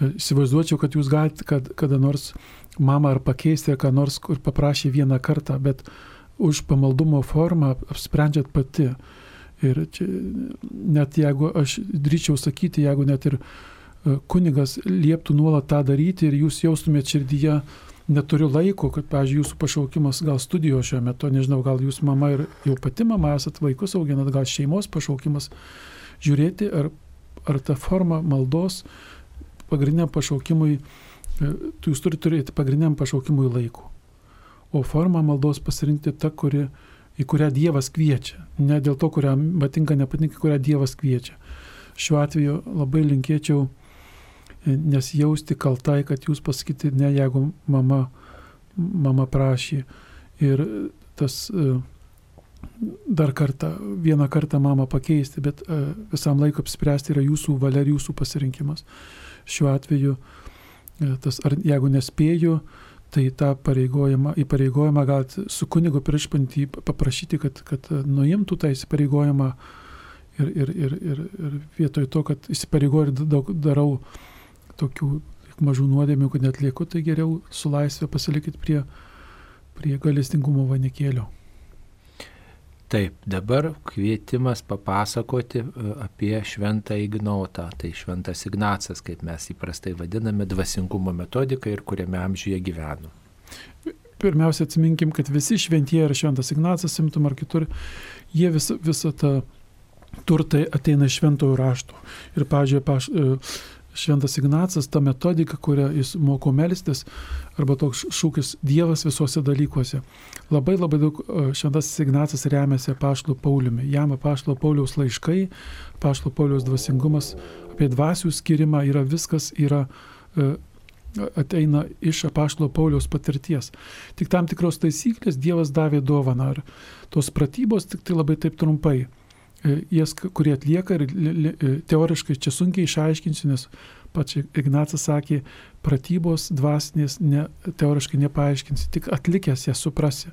įsivaizduočiau, kad jūs galite kad, kada nors mamą ar pakeisti, ar ką nors, kur paprašė vieną kartą, bet už pamaldumo formą apsprendžiat pati. Ir čia, net jeigu aš drįčiau sakyti, jeigu net ir e, kunigas lieptų nuolat tą daryti ir jūs jaustumėt širdyje, neturiu laiko, kad, pavyzdžiui, jūsų pašaukimas gal studijos šiuo metu, nežinau, gal jūs mama ir jau pati mama esat vaikus auginat, gal šeimos pašaukimas, žiūrėti, ar, ar ta forma maldos pagrindiniam pašaukimui, e, jūs turite turėti pagrindiniam pašaukimui laiko. O formą maldos pasirinkti tą, kuri, į kurią Dievas kviečia. Ne dėl to, kurią patinka, nepatinka, kurią Dievas kviečia. Šiuo atveju labai linkėčiau e, nesijausti kaltai, kad jūs pasakyti, ne jeigu mama, mama prašė. Ir tas e, dar kartą, vieną kartą mamą pakeisti, bet e, visam laikui apspręsti yra jūsų valia ir jūsų pasirinkimas. Šiuo atveju, tas, ar jeigu nespėju, tai tą pareigojimą, įpareigojimą galite su kunigu priešpantį paprašyti, kad, kad nuimtų tą įsipareigojimą ir, ir, ir, ir, ir vietoj to, kad įsipareigoju ir daug darau tokių mažų nuodėmių, kad netlieku, tai geriau su laisvė pasilikit prie, prie galestingumo vanikėlio. Taip, dabar kvietimas papasakoti e, apie šventą Ignotą. Tai šventas Ignacas, kaip mes įprastai vadiname, dvasingumo metodiką ir kuriame amžiuje gyveno. Pirmiausia, atsiminkim, kad visi šventieji ar šventas Ignacas, simtum ar kitur, jie visą, tą turtai ateina iš šventojo rašto. Ir, pažiūrėjau, paš, e, šventas Ignacas, ta metodika, kurią jis moko melstis, arba toks šūkis Dievas visuose dalykuose. Labai labai daug e, šventas Ignacas remiasi Paštlo Pauliumi. Jam Paštlo Pauliaus laiškai, Paštlo Pauliaus dvasingumas, apie dvasių skirimą yra viskas, yra e, ateina iš apaštalo Pauliaus patirties. Tik tam tikros taisyklės Dievas davė dovaną. Ir tos pratybos tik tai labai taip trumpai. E, Jas, kurie atlieka ir e, teoriškai čia sunkiai išaiškinsiu, nes pats Ignacas sakė, pratybos dvasinės ne, teoriškai nepaaiškinsi, tik atlikęs jas suprasi.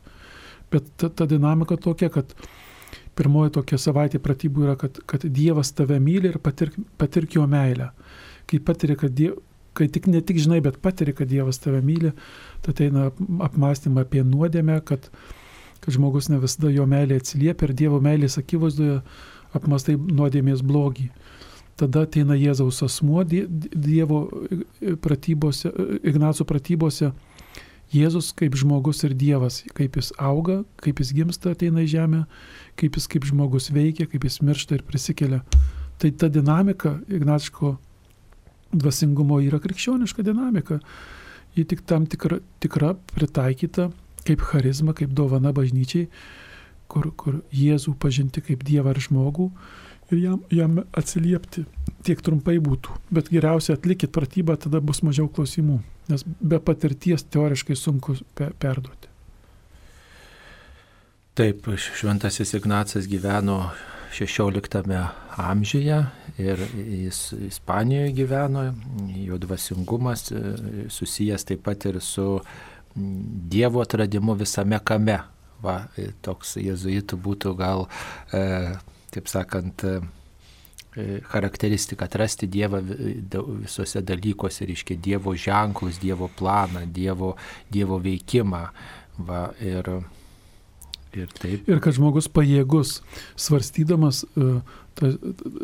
Bet ta, ta dinamika tokia, kad pirmoji tokia savaitė pratybų yra, kad, kad Dievas tave myli ir patirk, patirk jo meilę. Kai patiri, kad Dievas kai tik ne tik žinai, bet patiri, kad Dievas tave myli, tai ateina apmąstymą apie nuodėmę, kad, kad žmogus ne visada jo meilė atsiliepia ir Dievo meilės akivaizdoje apmastai nuodėmės blogį. Tada ateina Jėzaus asmuo Die- Dievo pratybose, Ignaco pratybose, Jėzus kaip žmogus ir Dievas, kaip jis auga, kaip jis gimsta ateina į žemę, kaip jis kaip žmogus veikia, kaip jis miršta ir prisikelia. Tai ta dinamika Ignačko dvasingumo yra krikščioniška dinamika. Ji tik tam tikra, tikra pritaikyta kaip charizma, kaip dovana bažnyčiai, kur, kur Jėzų pažinti kaip Dievą ir žmogų ir jam, jam atsiliepti tiek trumpai būtų. Bet geriausia atlikit pratybą, tada bus mažiau klausimų, nes be patirties teoriškai sunku pe perduoti. Taip, šventasis Ignacas gyveno 16 amžiuje ir jis Ispanijoje gyveno, jo dvasingumas e, susijęs taip pat ir su Dievo atradimu visame kame. Va, e, toks jezuitų būtų gal, e, taip sakant, charakteristika atrasti Dievą visose dalykuose, reiškia Dievo ženklus, Dievo planą, Dievo, dievo veikimą. Va, ir Ir, taip. ir kad žmogus pajėgus, svarstydamas ta,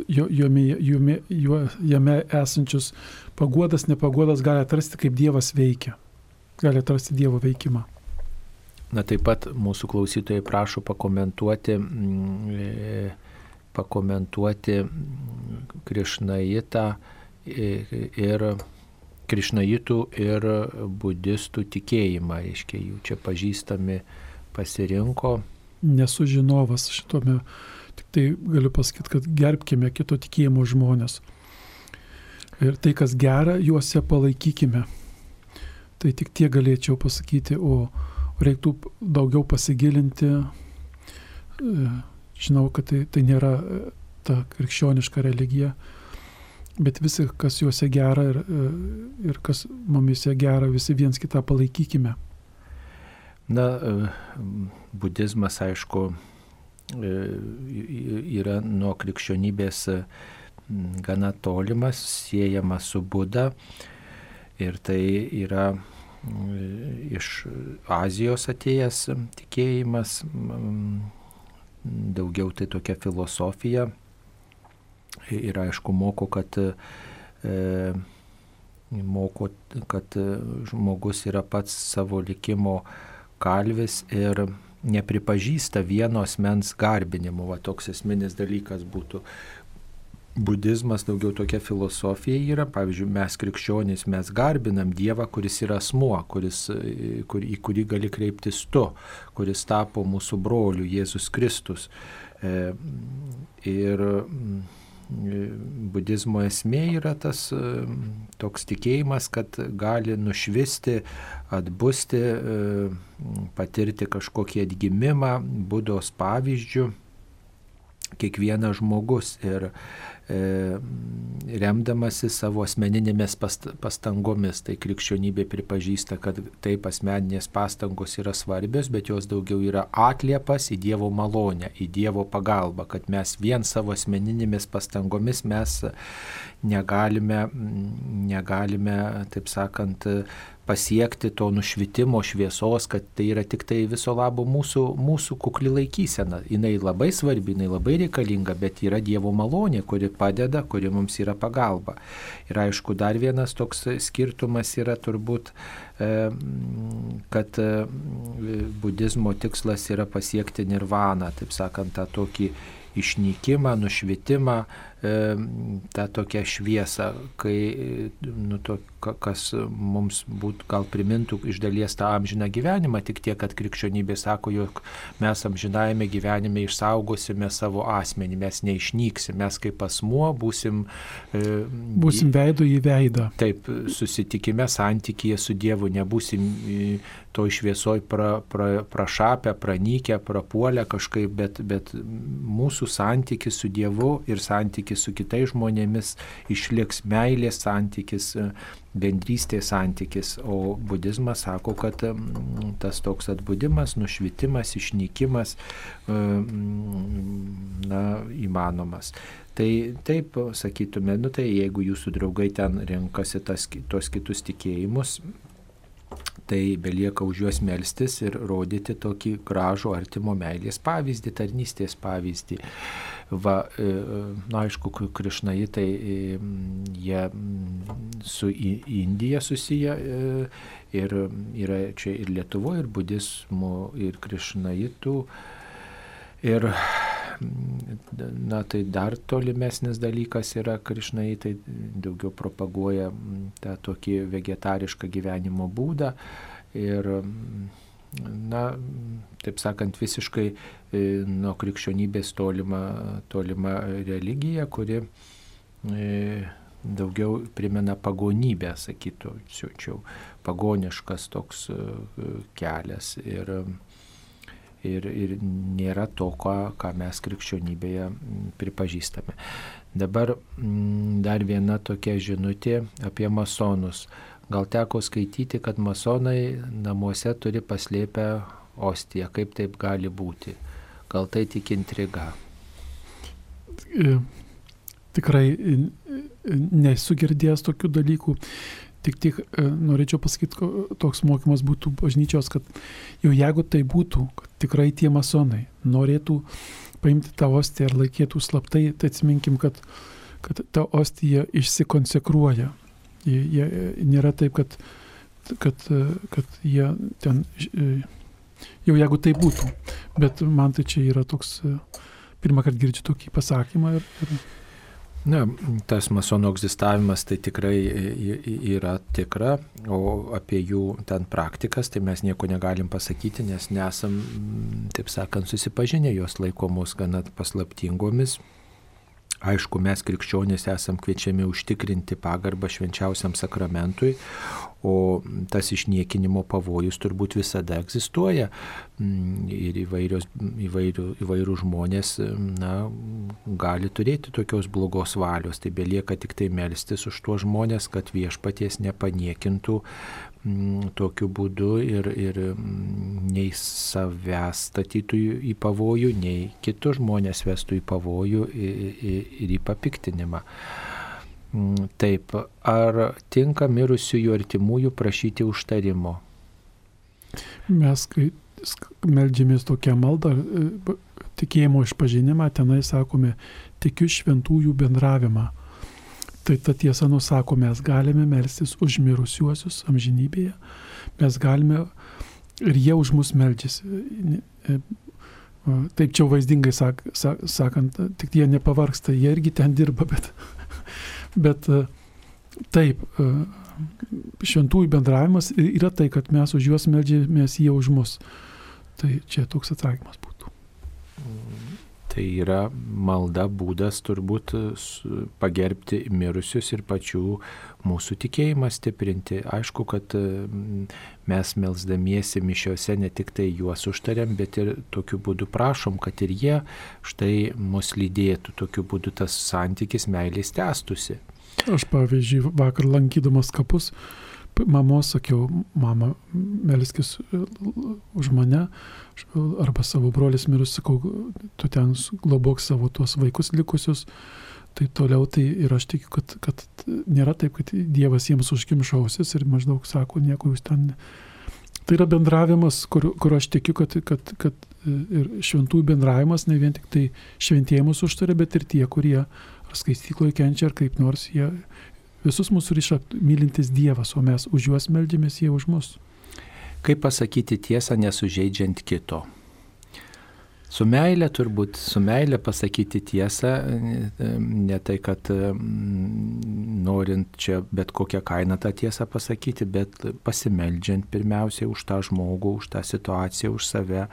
jo, jome, jome, jo, jame esančius paguodas, nepaguodas, gali atrasti, kaip Dievas veikia. Gali atrasti Dievo veikimą. Na taip pat mūsų klausytojai prašo pakomentuoti, mm, pakomentuoti Krišnaitą ir Krišnaitų ir budistų tikėjimą, aiškiai, jų čia pažįstami pasirinko. Nesu žinovas šitome, tik tai galiu pasakyti, kad gerbkime kito tikėjimo žmonės. Ir tai, kas gera, juose palaikykime. Tai tik tie galėčiau pasakyti, o reiktų daugiau pasigilinti. E, žinau, kad tai, tai nėra e, ta krikščioniška religija, bet visi, kas juose gera ir, e, ir kas mumise gera, visi viens kitą palaikykime. Na, budizmas, aišku, yra nuo krikščionybės gana tolimas, siejamas su Buda ir tai yra iš Azijos atėjęs tikėjimas, daugiau tai tokia filosofija ir aišku moko, kad e, moko, kad žmogus yra pats savo likimo kalvis ir nepripažįsta vienos mens garbinimu. Va toks esminis dalykas būtų. Budizmas daugiau tokia filosofija yra, pavyzdžiui, mes krikščionys, mes garbinam Dievą, kuris yra asmuo, kuris, kur, į kurį gali kreiptis tu, kuris tapo mūsų broliu Jėzus Kristus. E, ir budizmo esmė yra tas e, toks tikėjimas, kad gali nušvisti, atbusti, e, patirti kažkokį atgimimą, būdos pavyzdžių kiekvienas žmogus ir e, remdamasi savo asmeninėmis pastangomis. Tai krikščionybė pripažįsta, kad taip asmeninės pastangos yra svarbios, bet jos daugiau yra atliepas į Dievo malonę, į Dievo pagalbą, kad mes vien savo asmeninėmis pastangomis mes negalime, negalime taip sakant, pasiekti to nušvitimo šviesos, kad tai yra tik tai viso labo mūsų, mūsų kukli laikysena. Jis labai svarbi, jinai labai reikalinga, bet yra Dievo malonė, kuri padeda, kuri mums yra pagalba. Ir aišku, dar vienas toks skirtumas yra turbūt, e, kad e, budizmo tikslas yra pasiekti nirvaną, taip sakant, tą tokį išnykimą, nušvitimą, tą tokią šviesą, kai, nu, to, kas mums būt, gal primintų iš dalies tą amžiną gyvenimą, tik tiek, kad krikščionybė sako, jog mes amžinajame gyvenime išsaugosime savo asmenį, mes neišnyksim, mes kaip asmuo būsim. E, būsim veido į veidą. Taip, susitikime santykėje su Dievu, nebūsim to šviesoj pra, pra, prašapę, pranykę, prapuolę kažkaip, bet, bet mūsų santykis su Dievu ir santykis su kitais žmonėmis išliks meilės santykis, bendrystės santykis, o budizmas sako, kad tas toks atbudimas, nušvitimas, išnykimas na, įmanomas. Tai taip sakytume, nu tai jeigu jūsų draugai ten renkasi tas, tos kitus tikėjimus, tai belieka už juos melstis ir rodyti tokį gražų artimo meilės pavyzdį, tarnystės pavyzdį. Va, e, na, aišku, krišnaitai, e, jie su Indija susiję e, ir yra čia ir Lietuvo, ir budizmo, ir krišnaitų. Ir na tai dar tolimesnis dalykas yra krišnai, tai daugiau propaguoja tą tokį vegetarišką gyvenimo būdą ir na, taip sakant, visiškai e, nuo krikščionybės tolima, tolima religija, kuri e, daugiau primena pagonybę, sakytų, siūčiau, pagoniškas toks e, kelias. Ir, ir, ir nėra to, ką, ką mes krikščionybėje pripažįstame. Dabar dar viena tokia žinutė apie masonus. Gal teko skaityti, kad masonai namuose turi paslėpę ostiją. Kaip taip gali būti? Gal tai tik intriga? E, tikrai e, nesu girdėjęs tokių dalykų. Tik tik e, norėčiau pasakyti, toks mokymas būtų bažnyčios, kad jau jeigu tai būtų, kad tikrai tie masonai norėtų paimti tą ostiją ir laikėtų slaptai, tai atsiminkim, kad, kad ta ostija išsikonsekruoja Jie, jie, nėra taip, kad, kad, kad jie ten, jau jeigu tai būtų, bet man tai čia yra toks, pirmą kartą girdžiu tokį pasakymą. Ir, ir... Na, tas masonų egzistavimas tai tikrai yra tikra, o apie jų ten praktikas tai mes nieko negalim pasakyti, nes nesam, taip sakant, susipažinę, jos laikomos gana paslaptingomis, Aišku, mes krikščionys esam kviečiami užtikrinti pagarbą švenčiausiam sakramentui, o tas išniekinimo pavojus turbūt visada egzistuoja mm, ir įvairios, įvairių, įvairių žmonės na, gali turėti tokios blogos valios. Tai belieka tik tai melstis už tuos žmonės, kad viešpaties nepaniekintų tokiu būdu ir, ir mm, nei savęs statytų į pavojų, nei kitus žmonės vestų į pavojų ir į papiktinimą. Mm, taip, ar tinka mirusiųjų artimųjų prašyti užtarimo? Mes, kai meldžiamės tokią maldą, e, tikėjimo išpažinimą, tenai sakome, tikiu šventųjų bendravimą Tai ta tiesa nusako, mes galime melstis už mirusiuosius amžinybėje, mes galime ir jie už mus meldžiasi. E, taip čia vaizdingai sak, sak, sakant, tik jie nepavarksta, jie irgi ten dirba, bet, bet e, taip, e, šventųjų bendravimas yra tai, kad mes už juos meldžiamės, jie už mus. Tai čia toks atsakymas būtų. Tai yra malda būdas turbūt pagerbti mirusius ir pačių mūsų tikėjimą stiprinti. Aišku, kad mes melzdamiesi mišiuose ne tik tai juos užtariam, bet ir tokiu būdu prašom, kad ir jie štai mus lydėtų. Tokiu būdu tas santykis meilės tęstusi. Aš pavyzdžiui, vakar lankydamas kapus, mamos sakiau, mama, melskis e, už mane, arba savo brolis mirus, sakau, tu ten globok savo tuos vaikus likusius, tai toliau tai ir aš tikiu, kad, kad nėra taip, kad Dievas jiems užkimšausis ir maždaug sako, nieko jūs ten. Tai yra bendravimas, kur, kur aš tikiu, kad, kad, kad e, ir šventųjų bendravimas ne vien tik tai šventėjimus užtarė, bet ir tie, kurie ar skaistykloje kenčia, ar kaip nors jie Visus mūsų ryša mylintis Dievas, o mes už juos meldžiamės, jie už mus. Kaip pasakyti tiesą nesužeidžiant kito? Su meilė turbūt, su meilė pasakyti tiesą, ne tai, kad norint čia bet kokią kainą tą tiesą pasakyti, bet pasimeldžiant pirmiausiai už tą žmogų, už tą situaciją, už save,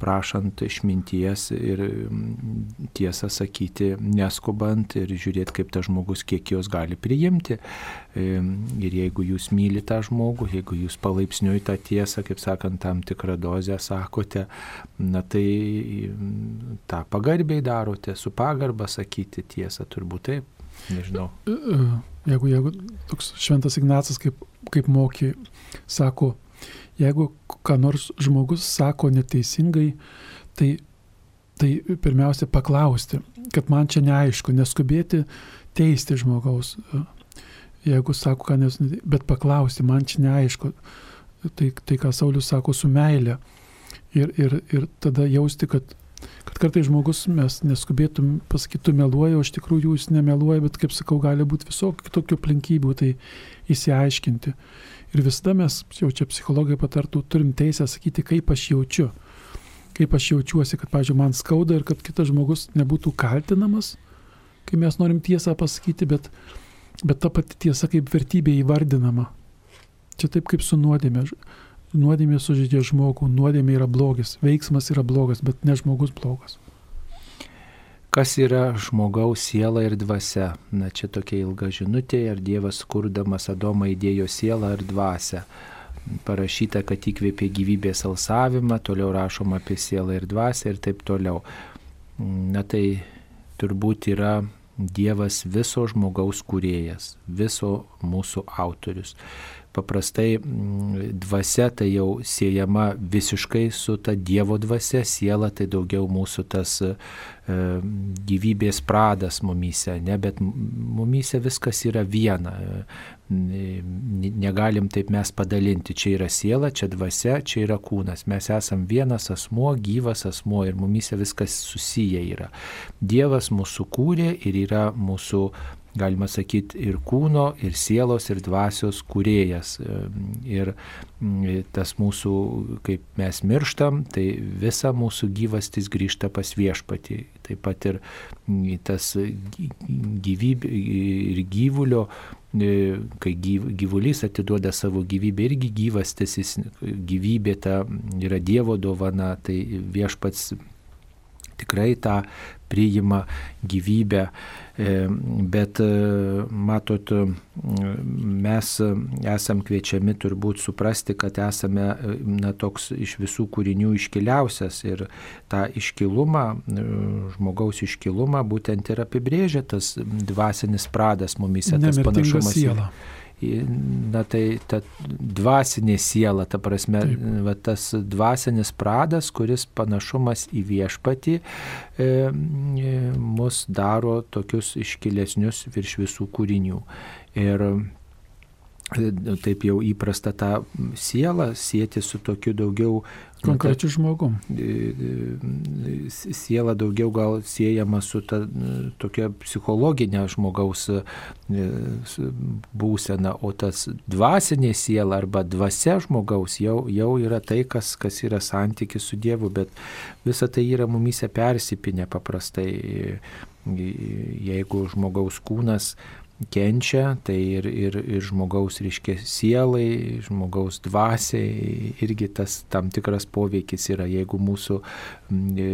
prašant išminties ir mm, tiesą sakyti neskubant ir žiūrėti, kaip tas žmogus, kiek jos gali priimti. Ir jeigu jūs mylite tą žmogų, jeigu jūs palaipsniui tą tiesą, kaip sakant, tam tikrą dozę sakote, na tai mm, tą pagarbiai darote, su pagarba sakyti tiesą, turbūt taip, nežinau. E, e, jeigu, jeigu toks šventas Ignacas kaip, kaip mokė, sako, jeigu ką nors žmogus sako neteisingai, tai, tai pirmiausia paklausti, kad man čia neaišku, neskubėti teisti žmogaus. Jeigu sako, ką nes, bet paklausti, man čia neaišku, tai, tai ką Saulis sako su meilė. Ir, ir, ir tada jausti, kad, kad kartai žmogus mes neskubėtum pasakyti, meluoja, o iš tikrųjų jis nemeluoja, bet kaip sakau, gali būti visokių kitokių aplinkybių, tai įsiaiškinti. Ir visada mes, jau čia psichologai patartų, turim teisę sakyti, kaip aš jaučiu. Kaip aš jaučiuosi, kad, pavyzdžiui, man skauda ir kad kitas žmogus nebūtų kaltinamas, kai mes norim tiesą pasakyti, bet, bet ta pati tiesa kaip vertybė įvardinama. Čia taip kaip su nuodėmė. nuodėmė sužydė žmogų, nuodėmė yra blogis, veiksmas yra blogas, bet ne žmogus blogas. Kas yra žmogaus siela ir dvasia? Na čia tokia ilga žinutė, ar Dievas kurdamas Adomą įdėjo sielą ir dvasę. Parašyta, kad įkvėpė gyvybės alsavimą, toliau rašoma apie sielą ir dvasę ir taip toliau. Na tai turbūt yra Dievas viso žmogaus kūrėjas, viso mūsų autorius paprastai mm, dvasia tai jau siejama visiškai su ta Dievo dvasia, siela tai daugiau mūsų tas e, gyvybės pradas mumyse, ne, bet mumyse viskas yra viena. Negalim taip mes padalinti, čia yra siela, čia dvasia, čia yra kūnas. Mes esam vienas asmuo, gyvas asmuo ir mumyse viskas susiję yra. Dievas mūsų kūrė ir yra mūsų galima sakyti, ir kūno, ir sielos, ir dvasios kūrėjas. Ir mm, tas mūsų, kaip mes mirštam, tai visa mūsų gyvastis grįžta pas viešpatį. Taip pat ir mm, tas gyvybė ir gyvulio, e, kai gyvulys atiduoda savo gyvybę, irgi gyvastis, gyvybė ta yra Dievo dovana, tai viešpats tikrai tą priima gyvybę E, bet e, matot, mes esam kviečiami turbūt suprasti, kad esame na, toks iš visų kūrinių iškiliausias ir tą iškilumą, žmogaus iškilumą būtent ir apibrėžia tas dvasinis pradas mumise, tas panašumas. Siela. Į, na tai ta dvasinė siela, ta prasme, va, tas dvasinis pradas, kuris panašumas į viešpatį e, e, mus daro tokius iškilesnius virš visų kūrinių. Ir taip jau įprasta tą sielą sėti su tokiu daugiau Konkrečiu žmogum. Siela daugiau gal siejama su ta tokia psichologinė žmogaus būsena, o tas dvasinė siela arba dvasia žmogaus jau, jau yra tai, kas, kas yra santykis su Dievu, bet visa tai yra mumyse persipinę paprastai. Jeigu žmogaus kūnas kenčia, tai ir, ir, ir žmogaus, reiškia, sielai, žmogaus dvasiai irgi tas tam tikras poveikis yra. Jeigu mūsų e,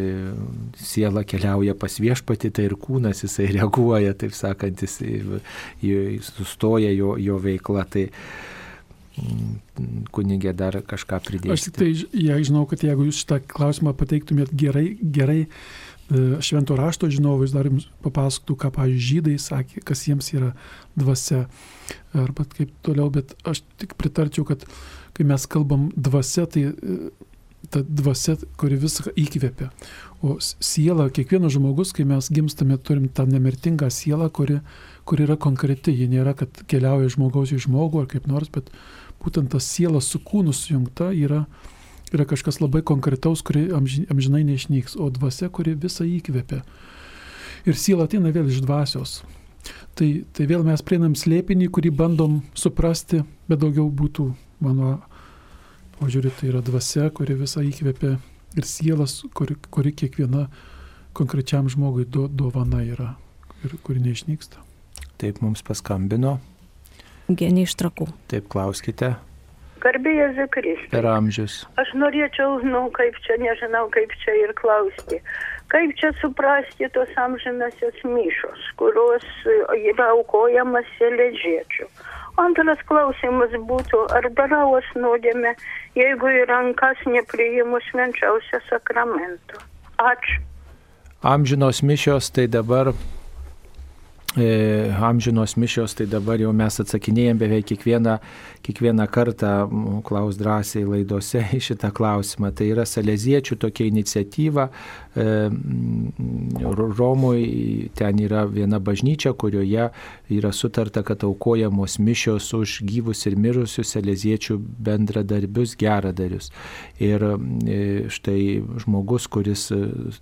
siela keliauja pas viešpati, tai ir kūnas jisai reaguoja, taip sakant, jis, sustoja jo, jo veikla. Tai, kunigė dar kažką pridėti. Aš tik tai, jei žinau, kad jeigu jūs šitą klausimą pateiktumėt gerai, gerai E, švento rašto žinovais dar jums papasakotų, ką, pavyzdžiui, žydai sakė, kas jiems yra dvasia. Arba kaip toliau, bet aš tik pritarčiau, kad kai mes kalbam dvasia, tai e, ta dvasia, kuri viską įkvėpia. O siela, kiekvienas žmogus, kai mes gimstame, turim tą nemirtingą sielą, kuri, kuri yra konkreti. Ji nėra, kad keliauja žmogaus į žmogų ar kaip nors, bet būtent ta siela su kūnu sujungta yra yra kažkas labai konkretaus, kuri amžinai neišnyks, o dvasia, kuri visą įkvėpia. Ir siela ateina vėl iš dvasios. Tai, tai vėl mes prieinam slėpinį, kurį bandom suprasti, bet daugiau būtų, mano požiūrį, tai yra dvasia, kuri visą įkvėpia ir sielas, kuri, kuri kiekviena konkrečiam žmogui do, dovana yra ir kuri neišnyksta. Taip mums paskambino. Genė iš trakų. Taip klauskite. Garbė Jėzui Kristui. Per amžius. Aš norėčiau, nu, kaip čia, nežinau, kaip čia ir klausti. Kaip čia suprasti tos amžinasios myšos, kurios yra aukojamas sėlėdžiečių. Antras klausimas būtų, ar darauos nuodėme, jeigu į rankas nepriimus švenčiausią sakramentą. Ačiū. Amžinos mišios tai dabar e, amžinos mišios, tai dabar jau mes atsakinėjom beveik kiekvieną, kiekvieną kartą, klaus drąsiai laidose į šitą klausimą. Tai yra Saleziečių tokia iniciatyva. E, Romoje ten yra viena bažnyčia, kurioje yra sutarta, kad aukojamos mišios už gyvus ir mirusius Saleziečių bendradarbius, geradarius. Ir e, štai žmogus, kuris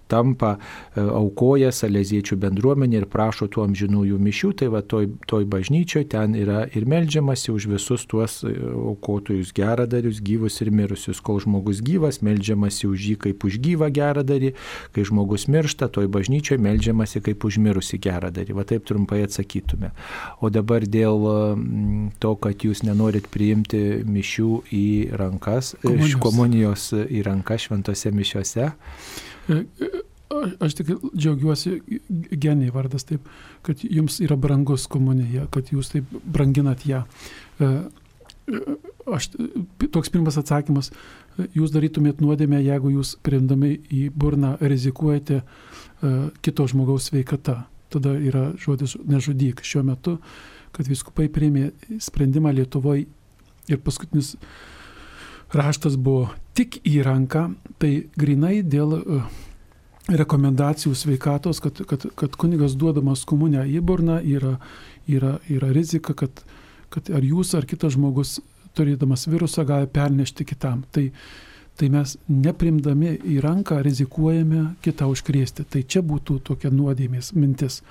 tampa, aukoja Saleziečių bendruomenį ir prašo tų amžinų švenųjų mišių, tai va toj, toj bažnyčioje ten yra ir melžiamasi už visus tuos e, aukotojus geradarius, gyvus ir mirusius. Kol žmogus gyvas, melžiamasi už jį kaip už gyvą geradarį, kai žmogus miršta, toj bažnyčioje melžiamasi kaip už mirusi geradarį. Va taip trumpai atsakytume. O dabar dėl mm, to, kad jūs nenorit priimti mišių į rankas, e, Komunijos. komunijos į rankas šventose mišiuose. E, e, a- Aš tik džiaugiuosi, geniai vardas taip, kad jums yra brangus komunija, kad jūs taip branginat ją. Aš, toks pirmas atsakymas, jūs darytumėt nuodėmę, jeigu jūs priimdami į burną rizikuojate e, kito žmogaus sveikata. Tada yra žodis nežudyk. Šiuo metu, kad viskupai priėmė sprendimą Lietuvoje ir paskutinis raštas buvo tik į ranką, tai grinai dėl e, rekomendacijų sveikatos, kad, kad, kad kunigas duodamas komuniją į burną yra, yra, yra rizika, kad, kad ar jūs ar kitas žmogus turėdamas virusą gali pernešti kitam. Tai, tai mes neprimdami į ranką rizikuojame kitą užkrėsti. Tai čia būtų tokia nuodėmės mintis.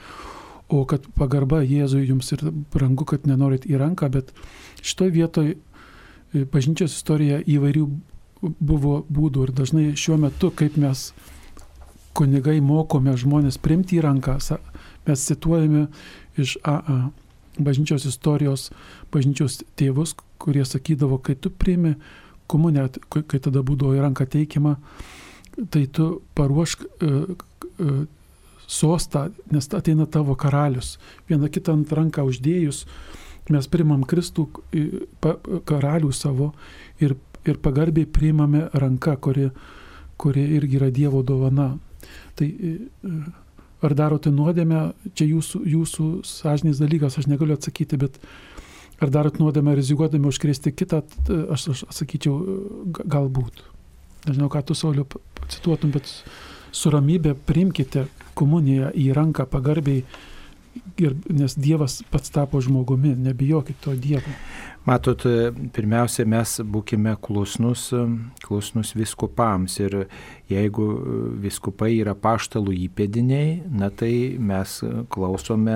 O kad pagarba Jėzui jums ir brangu, kad nenorit į ranką, bet šitoje vietoje bažnyčios istorija įvairių buvo būdų ir dažnai šiuo metu, kaip mes kunigai mokome žmonės primti į ranką, mes cituojame iš AA bažnyčios istorijos, bažnyčios tėvus, kurie sakydavo, kai tu priimi komuniją, kai tada būdavo į ranką teikiama, tai tu paruošk e, e, sostą, nes ateina tavo karalius. Vieną kitą ant ranką uždėjus, mes primam Kristų e, pa- karalių savo ir, ir pagarbiai priimame ranką, kuri, kuri irgi yra Dievo dovana. Tai e, ar darote nuodėmę, čia jūsų, jūsų sąžinės dalykas, aš negaliu atsakyti, bet ar darot nuodėmę rizikuodami užkrėsti kitą, aš, aš atsakyčiau, ga- galbūt. Nežinau, ką tu Sauliu cituotum, bet su ramybė priimkite komuniją į ranką pagarbiai, ir, nes Dievas pats tapo žmogumi, nebijokit to Dievo. Matot, pirmiausia, mes būkime klusnus, klusnus viskupams. Ir jeigu viskupai yra paštalų įpėdiniai, na tai mes klausome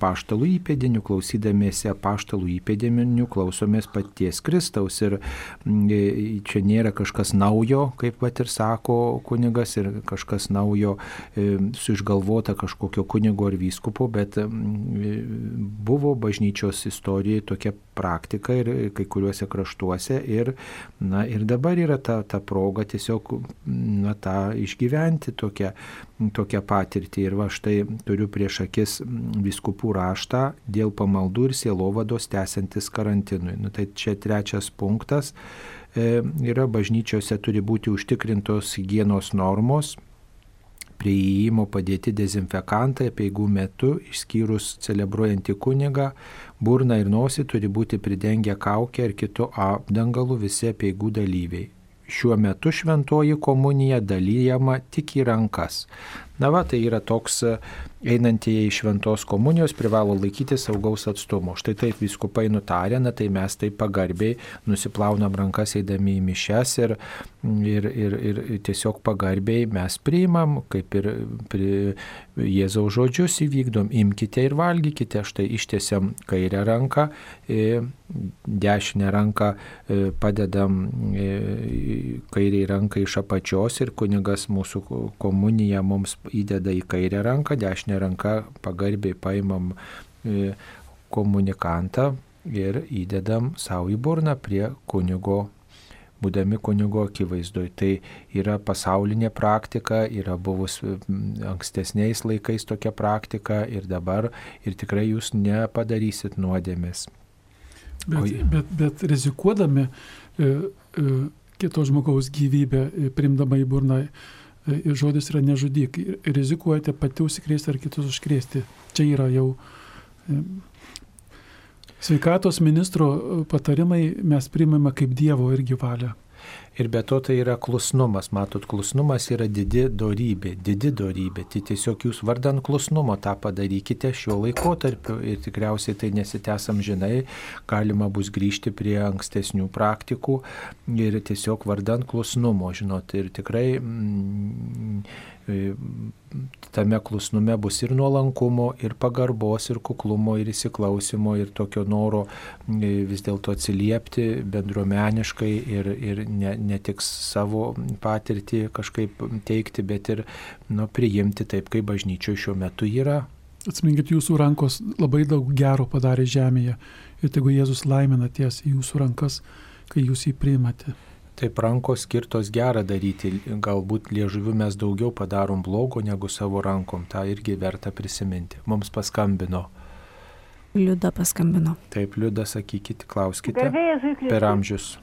paštalų įpėdinių, klausydamiesi paštalų įpėdinių, klausomės paties Kristaus. Ir mm, čia nėra kažkas naujo, kaip pat ir sako kunigas, ir kažkas naujo e, su išgalvota kažkokio kunigo ar vyskupo, bet mm, buvo bažnyčios istorijoje tokia praktika ir kai kuriuose kraštuose ir, na, ir dabar yra ta, ta proga tiesiog na, tą išgyventi tokią, tokią patirtį. Ir va štai turiu prieš akis viskupų raštą dėl pamaldų ir sielovados tęsiantis karantinui. Nu, tai čia trečias punktas e, yra bažnyčiose turi būti užtikrintos hygienos normos, prie įėjimo padėti dezinfekantai peigų metu, išskyrus celebruojantį kunigą, burną ir nosį turi būti pridengę kaukę ir kitų apdangalų visi peigų dalyviai. Šiuo metu šventoji komunija dalyjama tik į rankas. Na va, tai yra toks e, einantieji iš šventos komunijos privalo laikyti saugaus atstumo. Štai taip viskupai nutarė, na tai mes taip pagarbiai nusiplaunam rankas eidami į mišes ir, ir, ir, ir tiesiog pagarbiai mes priimam, kaip ir pri, Jėzaus žodžius įvykdom, imkite ir valgykite, štai ištiesiam kairę ranką, e, dešinę ranką e, padedam kairiai rankai iš apačios ir kunigas mūsų komuniją mums įdeda į kairę ranką, dešinę ranką pagarbiai paimam e, komunikantą ir įdedam savo į burną prie kunigo būdami kunigo akivaizdoj. Tai yra pasaulinė praktika, yra buvus ankstesniais laikais tokia praktika ir dabar ir tikrai jūs nepadarysit nuodėmės. Bet, Oi. bet, bet rizikuodami e, e, kito žmogaus gyvybę, e, primdama į burną, žodis yra nežudyk, rizikuojate pati užsikrėsti ar kitus užkrėsti. Čia yra jau sveikatos ministro e, patarimai mes primame kaip Dievo irgi valią. Ir be to tai yra klusnumas. Matot, klusnumas yra didi dorybė, didi dorybė. Tai tiesiog jūs vardant klusnumo tą padarykite šiuo laikotarpiu ir tikriausiai tai nesitęsam žinai, galima bus grįžti prie ankstesnių praktikų ir tiesiog vardant klusnumo, žinot, ir tikrai mm, tame klusnume bus ir nuolankumo, ir pagarbos, ir kuklumo, ir įsiklausimo, ir tokio noro e, vis dėlto atsiliepti bendruomeniškai ir, ir ne, ne tik savo patirtį kažkaip teikti, bet ir nu, priimti taip, kaip bažnyčioje šiuo metu yra. Atsiminkit, jūsų rankos labai daug gero padarė žemėje ir tegu Jėzus laimina ties jūsų rankas, kai jūs jį priimate. Taip rankos skirtos gerą daryti, galbūt liežuviu mes daugiau padarom blogo negu savo rankom, tą irgi verta prisiminti. Mums paskambino. Liuda paskambino. Taip, Liuda, sakykite, klauskite. Per amžius.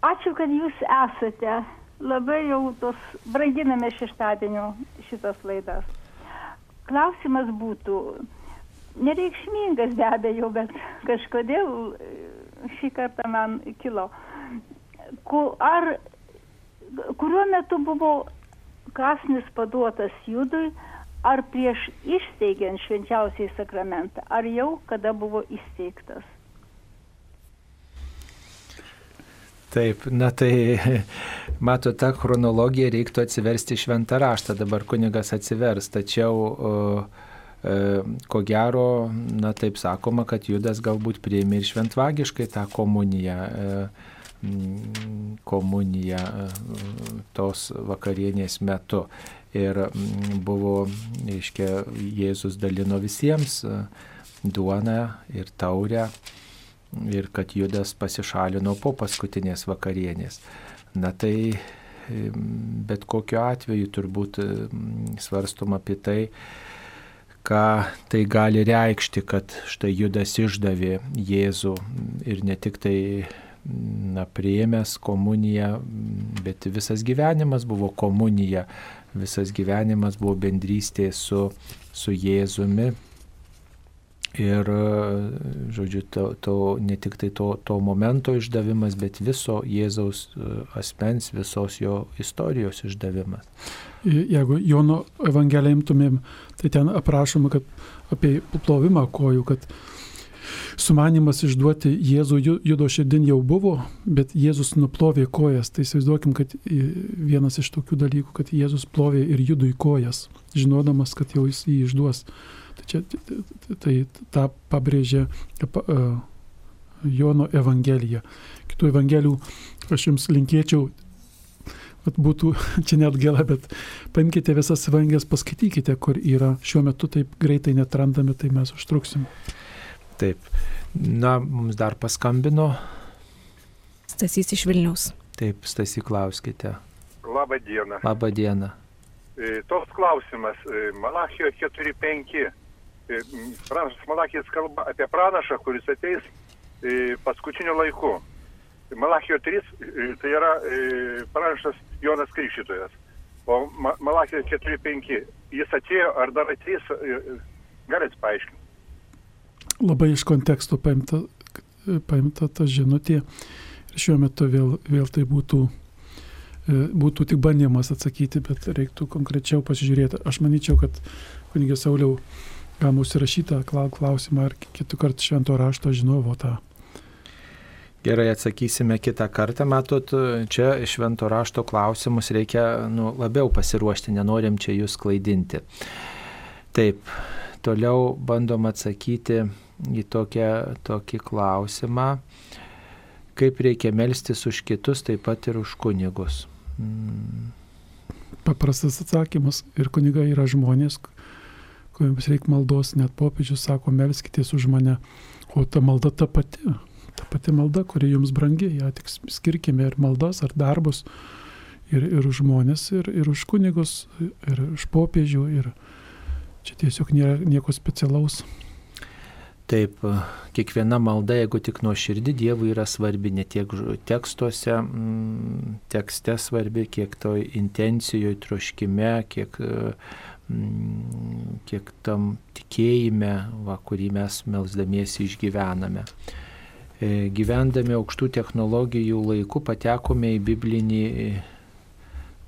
Ačiū, kad jūs esate. Labai jau tos branginame šeštadienio šitas laidas. Klausimas būtų nereikšmingas be abejo, bet kažkodėl e, šį kartą man kilo. Ku, ar kuriuo metu buvo kasnis paduotas judui, ar prieš įsteigiant švenčiausiai sakramentą, ar jau kada buvo įsteigtas? Taip, na tai, mato, tą chronologiją reiktų atsiversti šventą raštą, dabar kunigas atsivers, tačiau e, ko gero, na taip sakoma, kad Judas galbūt priėmė ir šventvagiškai tą komuniją. E, komuniją e, tos vakarienės metu. Ir buvo, reiškia, Jėzus dalino visiems duoną ir taurę ir kad Judas pasišalino po paskutinės vakarienės. Na tai bet kokiu atveju turbūt svarstom apie tai, ką tai gali reikšti, kad štai Judas išdavė Jėzų ir ne tik tai na, priėmęs komuniją, bet visas gyvenimas buvo komunija, visas gyvenimas buvo bendrystė su, su Jėzumi. Ir, žodžiu, to, to, ne tik tai to, to momento išdavimas, bet viso Jėzaus asmens, visos jo istorijos išdavimas. Jeigu Jono Evangeliją imtumėm, tai ten aprašoma, kad apie plovimą kojų, kad sumanimas išduoti Jėzų judo širdin jau buvo, bet Jėzus nuplovė kojas. Tai įsivaizduokim, kad vienas iš tokių dalykų, kad Jėzus plovė ir judų į kojas, žinodamas, kad jau jis jį išduos. Tai, čia, tai tą pabrėžė Jono Evangelija. Kitų Evangelijų aš jums linkėčiau Vat būtų čia net gėla, bet paimkite visas evangelijas, paskaitykite, kur yra šiuo metu taip greitai netrandami, tai mes užtruksim. Taip. Na, mums dar paskambino. Stasys iš Vilniaus. Taip, Stasy, klauskite. Labą dieną. Labą dieną. E, toks klausimas. E, Malachijo 4.5. Pranašas Malachijas kalba apie pranašą, kuris ateis paskutiniu laiku. Malachijo 3 e, tai yra pranašas Jonas Krikščitojas. O Ma Malachijo 4.5. Jis atėjo ar dar ateis, galite paaiškinti labai iš konteksto paimta, paimta ta žinutė ir šiuo metu vėl, vėl tai būtų, būtų tik bandymas atsakyti, bet reiktų konkrečiau pasižiūrėti. Aš manyčiau, kad kunigė Sauliau galima užsirašytą klausimą ar kitų kartų švento rašto žinovo tą. Gerai, atsakysime kitą kartą. Matot, čia švento rašto klausimus reikia nu, labiau pasiruošti, nenorim čia jūs klaidinti. Taip, toliau bandom atsakyti į tokią, tokį klausimą, kaip reikia melstis už kitus, taip pat ir už kunigus. Mm. Paprastas atsakymas. Ir kunigai yra žmonės, kuriems reikia maldos, net popiežius sako, melskitės už mane. O ta malda ta pati, ta pati malda, kuri jums brangi, ją tik skirkime ir maldas, ar darbus, ir, ir už žmonės, ir, ir už kunigus, ir už popiežių. Ir čia tiesiog nėra nieko specialaus. Taip, kiekviena malda, jeigu tik nuo širdį Dievui yra svarbi, ne tiek tekstuose, mm, tekste svarbi, kiek to intencijoje, troškime, kiek, mm, kiek tam tikėjime, va, kurį mes melzdamiesi išgyvename. E, gyvendami aukštų technologijų laiku patekome į biblinį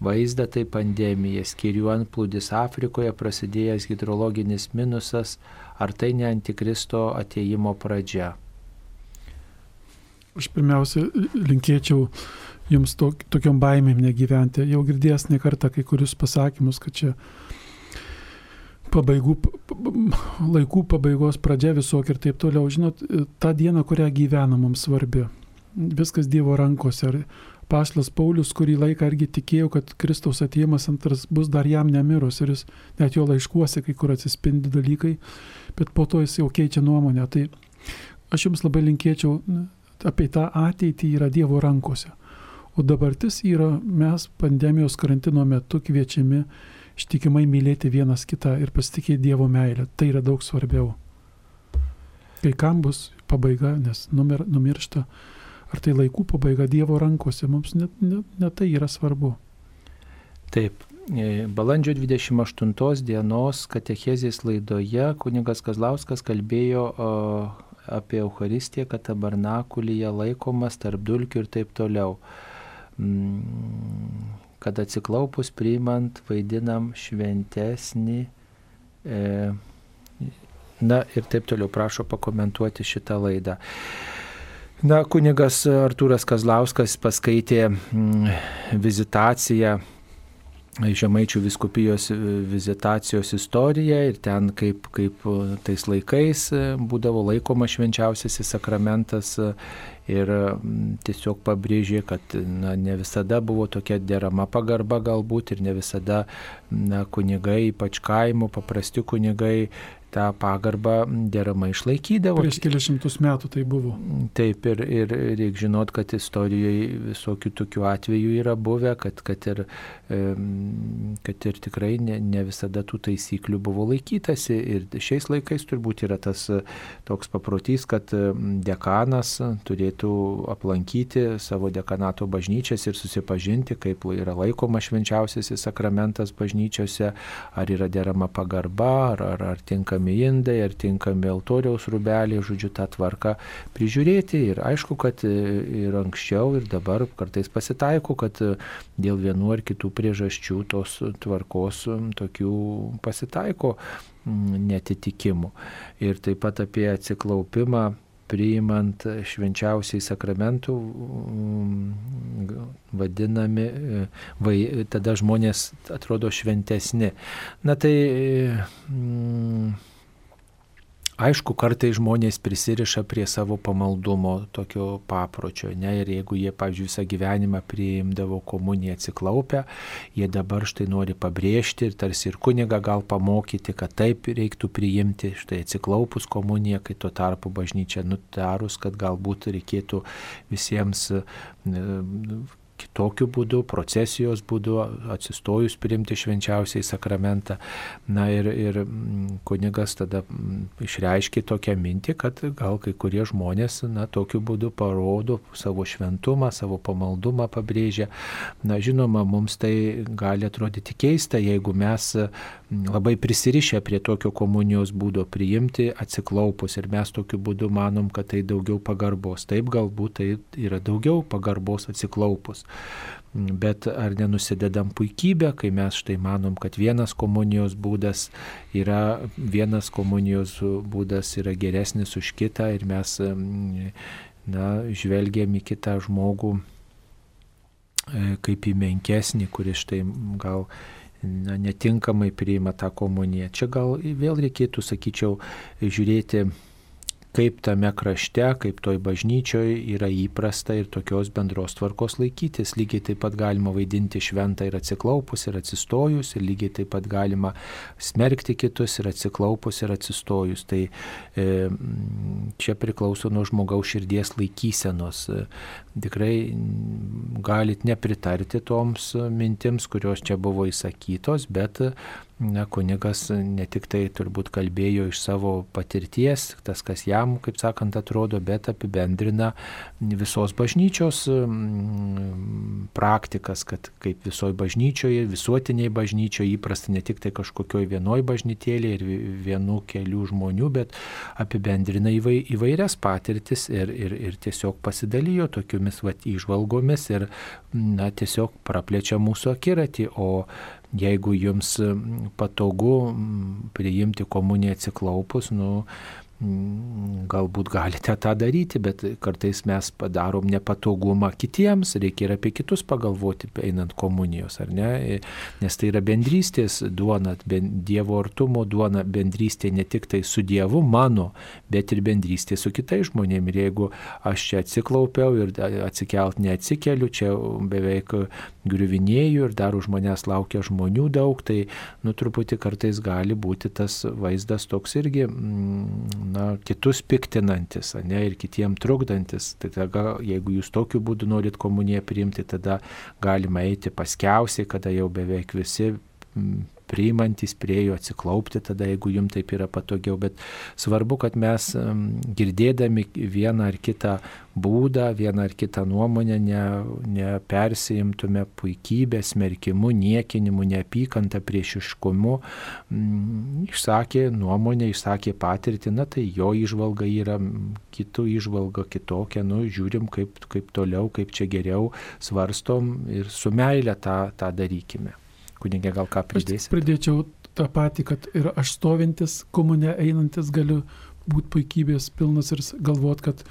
vaizdą, tai pandemija, skirių antplūdis Afrikoje, prasidėjęs hidrologinis minusas, ar tai ne antikristo ateimo pradžia? Aš pirmiausia linkėčiau jums to, tokiom baimėm negyventi. Jau girdėjęs ne kartą kai kurius pasakymus, kad čia pabaigų, laikų pabaigos pradžia visokia ir taip toliau. Žinot, ta diena, kurią gyvena mums svarbi. Viskas Dievo rankose. Ar Paštas Paulius kurį laiką irgi tikėjo, kad Kristaus atėjimas antras bus dar jam nemirus ir jis net jo laiškuose kai kur atsispindi dalykai, bet po to jis jau keičia nuomonę. Tai aš jums labai linkėčiau apie tą ateitį yra Dievo rankose. O dabartis yra mes pandemijos karantino metu kviečiami ištikimai mylėti vienas kitą ir pasitikėti Dievo meilę. Tai yra daug svarbiau. Kai kam bus pabaiga, nes numir, numiršta, ar tai laikų pabaiga Dievo rankose, mums net, net, net tai yra svarbu. Taip, e, balandžio 28 dienos katechezės laidoje kunigas Kazlauskas kalbėjo apie Euharistiją, kad tabernakulyje laikomas tarp dulkių ir taip toliau. Kad atsiklaupus priimant vaidinam šventesnį. E, na ir taip toliau prašo pakomentuoti šitą laidą. Na, kunigas Artūras Kazlauskas paskaitė mm, vizitaciją Žemaičių viskupijos vizitacijos istoriją ir ten kaip, kaip tais laikais būdavo laikoma švenčiausiasis sakramentas ir mm, tiesiog pabrėžė, kad na, ne visada buvo tokia derama pagarba galbūt ir ne visada na, kunigai, ypač kaimo, paprasti kunigai tą pagarbą deramai išlaikydavo. Prieš kelius šimtus metų tai buvo. Taip, ir, ir reikia žinot, kad istorijoje visokių tokių atvejų yra buvę, kad, kad, ir, kad ir tikrai ne, ne visada tų taisyklių buvo laikytasi. Ir šiais laikais turbūt yra tas toks paprotys, kad dekanas turėtų aplankyti savo dekanato bažnyčias ir susipažinti, kaip yra laikoma švenčiausiasis sakramentas bažnyčiose, ar yra derama pagarba, ar, ar, ar tinkami tinkami indai, ar tinkami altoriaus rubeliai, žodžiu, tą tvarką prižiūrėti. Ir aišku, kad ir anksčiau, ir dabar kartais pasitaiko, kad dėl vienų ar kitų priežasčių tos tvarkos tokių pasitaiko netitikimų. Ir taip pat apie atsiklaupimą priimant švenčiausiai sakramentų vadinami, vai, tada žmonės atrodo šventesni. Na tai mm, Aišku, kartai žmonės prisiriša prie savo pamaldumo tokio papročio, ne, ir jeigu jie, pavyzdžiui, visą gyvenimą priimdavo komuniją atsiklaupę, jie dabar štai nori pabrėžti ir tarsi ir kuniga gal pamokyti, kad taip reiktų priimti, štai atsiklaupus komuniją, kai tuo tarpu bažnyčia nutarus, kad galbūt reikėtų visiems kitokiu būdu, procesijos būdu, atsistojus priimti švenčiausiai sakramentą. Na ir, ir mm, kunigas tada mm, išreiškė tokią mintį, kad gal kai kurie žmonės, na, tokiu būdu parodo savo šventumą, savo pamaldumą pabrėžia. Na, žinoma, mums tai gali atrodyti keista, jeigu mes mm, labai prisirišę prie tokio komunijos būdo priimti atsiklaupus ir mes tokiu būdu manom, kad tai daugiau pagarbos. Taip galbūt tai yra daugiau pagarbos atsiklaupus. Bet ar nenusidedam puikybę, kai mes štai manom, kad vienas komunijos būdas yra, vienas komunijos būdas yra geresnis už kitą ir mes na, žvelgiam į kitą žmogų e, kaip į menkesnį, kuris štai gal na, netinkamai priima tą komuniją. Čia gal vėl reikėtų, sakyčiau, žiūrėti kaip tame krašte, kaip toj bažnyčioje yra įprasta ir tokios bendros tvarkos laikytis. Lygiai taip pat galima vaidinti šventą ir atsiklaupus ir atsistojus, ir lygiai taip pat galima smerkti kitus ir atsiklaupus ir atsistojus. Tai e, čia priklauso nuo žmogaus širdies laikysenos. Tikrai galit nepritarti toms mintims, kurios čia buvo įsakytos, bet na, kunigas ne tik tai turbūt kalbėjo iš savo patirties, tas, kas jam, kaip sakant, atrodo, bet apibendrina visos bažnyčios mm, praktikas, kad kaip visoji bažnyčioje, visuotiniai bažnyčioje įprasta ne tik tai kažkokioj vienoj bažnytėlė ir vienų kelių žmonių, bet apibendrina įvairias patirtis ir, ir, ir tiesiog pasidalijo tokiomis vat, įžvalgomis ir na, tiesiog praplečia mūsų akiratį, o Jeigu jums patogu priimti komuniją atsiklaupus, nu, mm, galbūt galite tą daryti, bet kartais mes padarom nepatogumą kitiems, reikia ir apie kitus pagalvoti, einant komunijos, ar ne, nes tai yra bendrystės duona, Dievo artumo duona, bendrystė ne tik tai su Dievu mano, bet ir bendrystė su kitais žmonėmis. Ir jeigu aš čia atsiklaupiau ir atsikelt neatsikeliu, čia beveik griuvinėjų ir dar už manęs laukia žmonių daug, tai nu truputį kartais gali būti tas vaizdas toks irgi, mm, na, kitus piktinantis, ne, ir kitiem trukdantis. Tai tada, jeigu jūs tokiu būdu norit komuniją priimti, tada galima eiti paskiausiai, kada jau beveik visi priimantis prie jo atsiklaupti, tada jeigu jums taip yra patogiau, bet svarbu, kad mes girdėdami vieną ar kitą būdą, vieną ar kitą nuomonę nepersijimtume ne puikybę, smerkimu, niekinimu, neapykantą, priešiškumu, išsakė nuomonę, išsakė patirtį, na tai jo išvalga yra kitų išvalga kitokia, nu žiūrim kaip, kaip toliau, kaip čia geriau svarstom ir su meilė tą, tą darykime. Kunigė, gal ką pridėsi? Pridėčiau tą patį, kad ir aš stovintis, komunė einantis galiu būti puikybės pilnas ir galvot, kad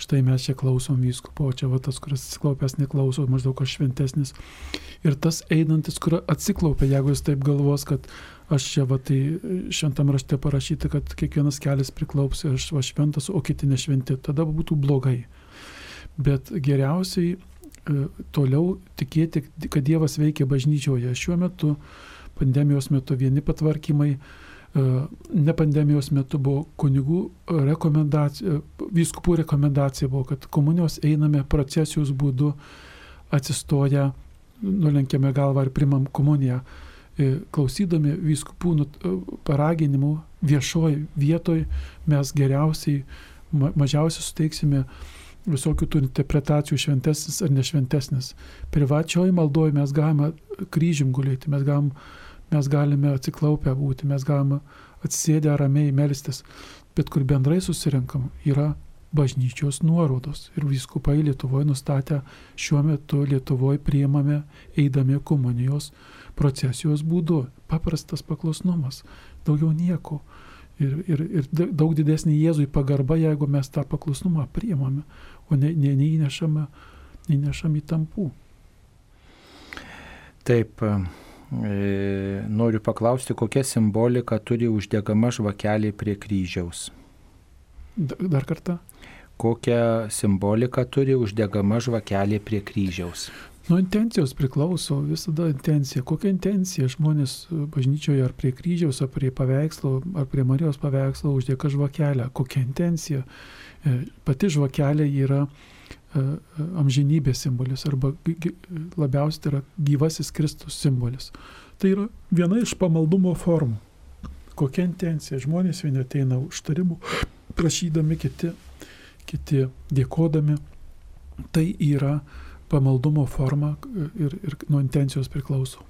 štai mes čia klausom vyskupo, čia va tas, kuris atsiklaupęs neklauso, maždaug aš šventesnis. Ir tas einantis, kur atsiklaupia, jeigu jis taip galvos, kad aš čia va tai šventam rašte parašyta, kad kiekvienas kelias priklaups ir aš va šventas, o kiti nešventi, tada būtų blogai. Bet geriausiai toliau tikėti, kad Dievas veikia bažnyčioje. Šiuo metu, pandemijos metu, vieni patvarkymai, e, ne pandemijos metu buvo kunigų rekomendacija, vyskupų rekomendacija buvo, kad komunijos einame procesijos būdu, atsistoję, nulenkiame galvą ir primam komuniją. E, klausydami vyskupų paraginimų viešoj vietoj mes geriausiai, mažiausiai suteiksime visokių tų interpretacijų šventesnis ar nešventesnis. Privačioj maldoje mes galime kryžim gulėti, mes, galim, mes galime atsiklaupę būti, mes galime atsisėdę ramiai melstis, bet kur bendrai susirinkam yra bažnyčios nuorodos. Ir viskupai Lietuvoje nustatę šiuo metu Lietuvoje priimame eidami komunijos procesijos būdu. Paprastas paklusnumas, daugiau nieko. Ir, ir, ir daug didesnį Jėzui pagarba, jeigu mes tą paklusnumą priimame o ne, ne, neįnešama, neįnešam į tampų. Taip, e, noriu paklausti, kokia simbolika turi uždegama žvakelė prie kryžiaus. Dar kartą. Kokią simboliką turi uždegama žvakelė prie kryžiaus? Nuo intencijos priklauso visada intencija. Kokia intencija žmonės bažnyčioje ar prie kryžiaus, ar prie paveikslo, ar prie Marijos paveikslo uždėka žvakelę. Kokia intencija. E, pati žvakelė yra e, e, amžinybės simbolis arba labiausiai tai yra gyvasis Kristus simbolis. Tai yra viena iš pamaldumo formų. Kokia intencija? Žmonės vieni ateina užtarimų, prašydami kiti, kiti dėkodami. Tai yra pamaldumo forma ir, ir nuo intencijos priklauso.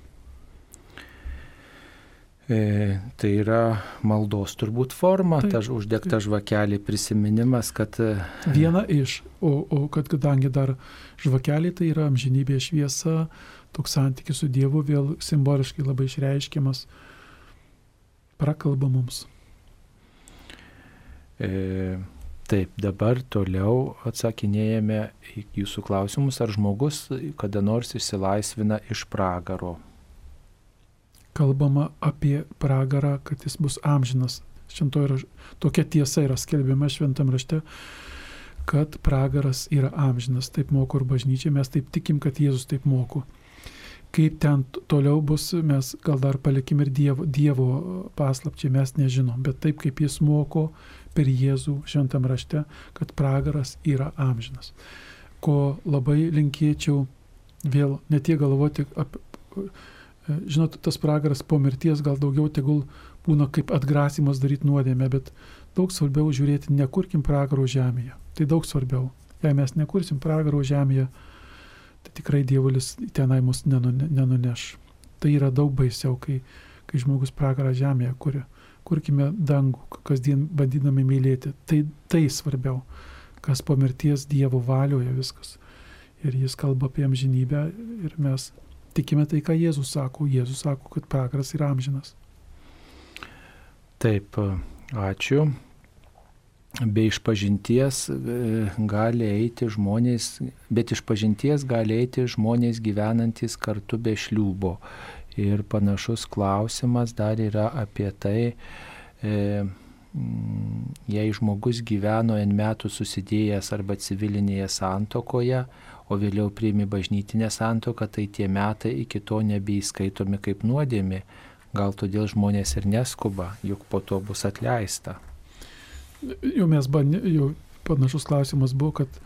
E, tai yra maldos turbūt forma, taip, ta uždegta žvakelė, prisiminimas, kad... E, Viena iš, o, o kad kadangi dar žvakelė tai yra amžinybė šviesa, toks santykis su Dievu vėl simboliškai labai išreiškiamas, prakalba mums. E, taip, dabar toliau atsakinėjame į jūsų klausimus, ar žmogus kada nors išsilaisvina iš pragaro kalbama apie pragarą, kad jis bus amžinas. Šventoje tokia tiesa yra skelbiama šventam rašte, kad pragaras yra amžinas. Taip moko ir bažnyčia, mes taip tikim, kad Jėzus taip moko. Kaip ten toliau bus, mes gal dar palikim ir Dievo, dievo paslapčiai, mes nežinom, bet taip kaip jis moko per Jėzų šventam rašte, kad pragaras yra amžinas. Ko labai linkėčiau vėl ne tiek galvoti apie žinot, tas pragaras po mirties gal daugiau tegul būna kaip atgrasimas daryti nuodėmę, bet daug svarbiau žiūrėti, nekurkim pragaro žemėje. Tai daug svarbiau. Jei mes nekursim pragaro žemėje, tai tikrai dievulis tenai mus nenuneš. Tai yra daug baisiau, kai, kai žmogus pragarą žemėje kuria. Kurkime dangų, kasdien bandydami mylėti. Tai, tai svarbiau, kas po mirties Dievo valioje viskas. Ir jis kalba apie amžinybę ir mes tikime tai, ką Jėzus sako. Jėzus sako, kad pragaras yra amžinas. Taip, ačiū. be išpažinties e, gali eiti žmonės, bet išpažinties gali eiti žmonės gyvenantis kartu be šliūbo. Ir panašus klausimas dar yra apie tai, e, jei žmogus gyveno N metų susidėjęs arba civilinėje santokoje, o vėliau priimi bažnytinę santoką, tai tie metai iki to nebeįskaitomi kaip nuodėmi. Gal todėl žmonės ir neskuba, juk po to bus atleista. Jau mes bandė, jau panašus klausimas buvo, kad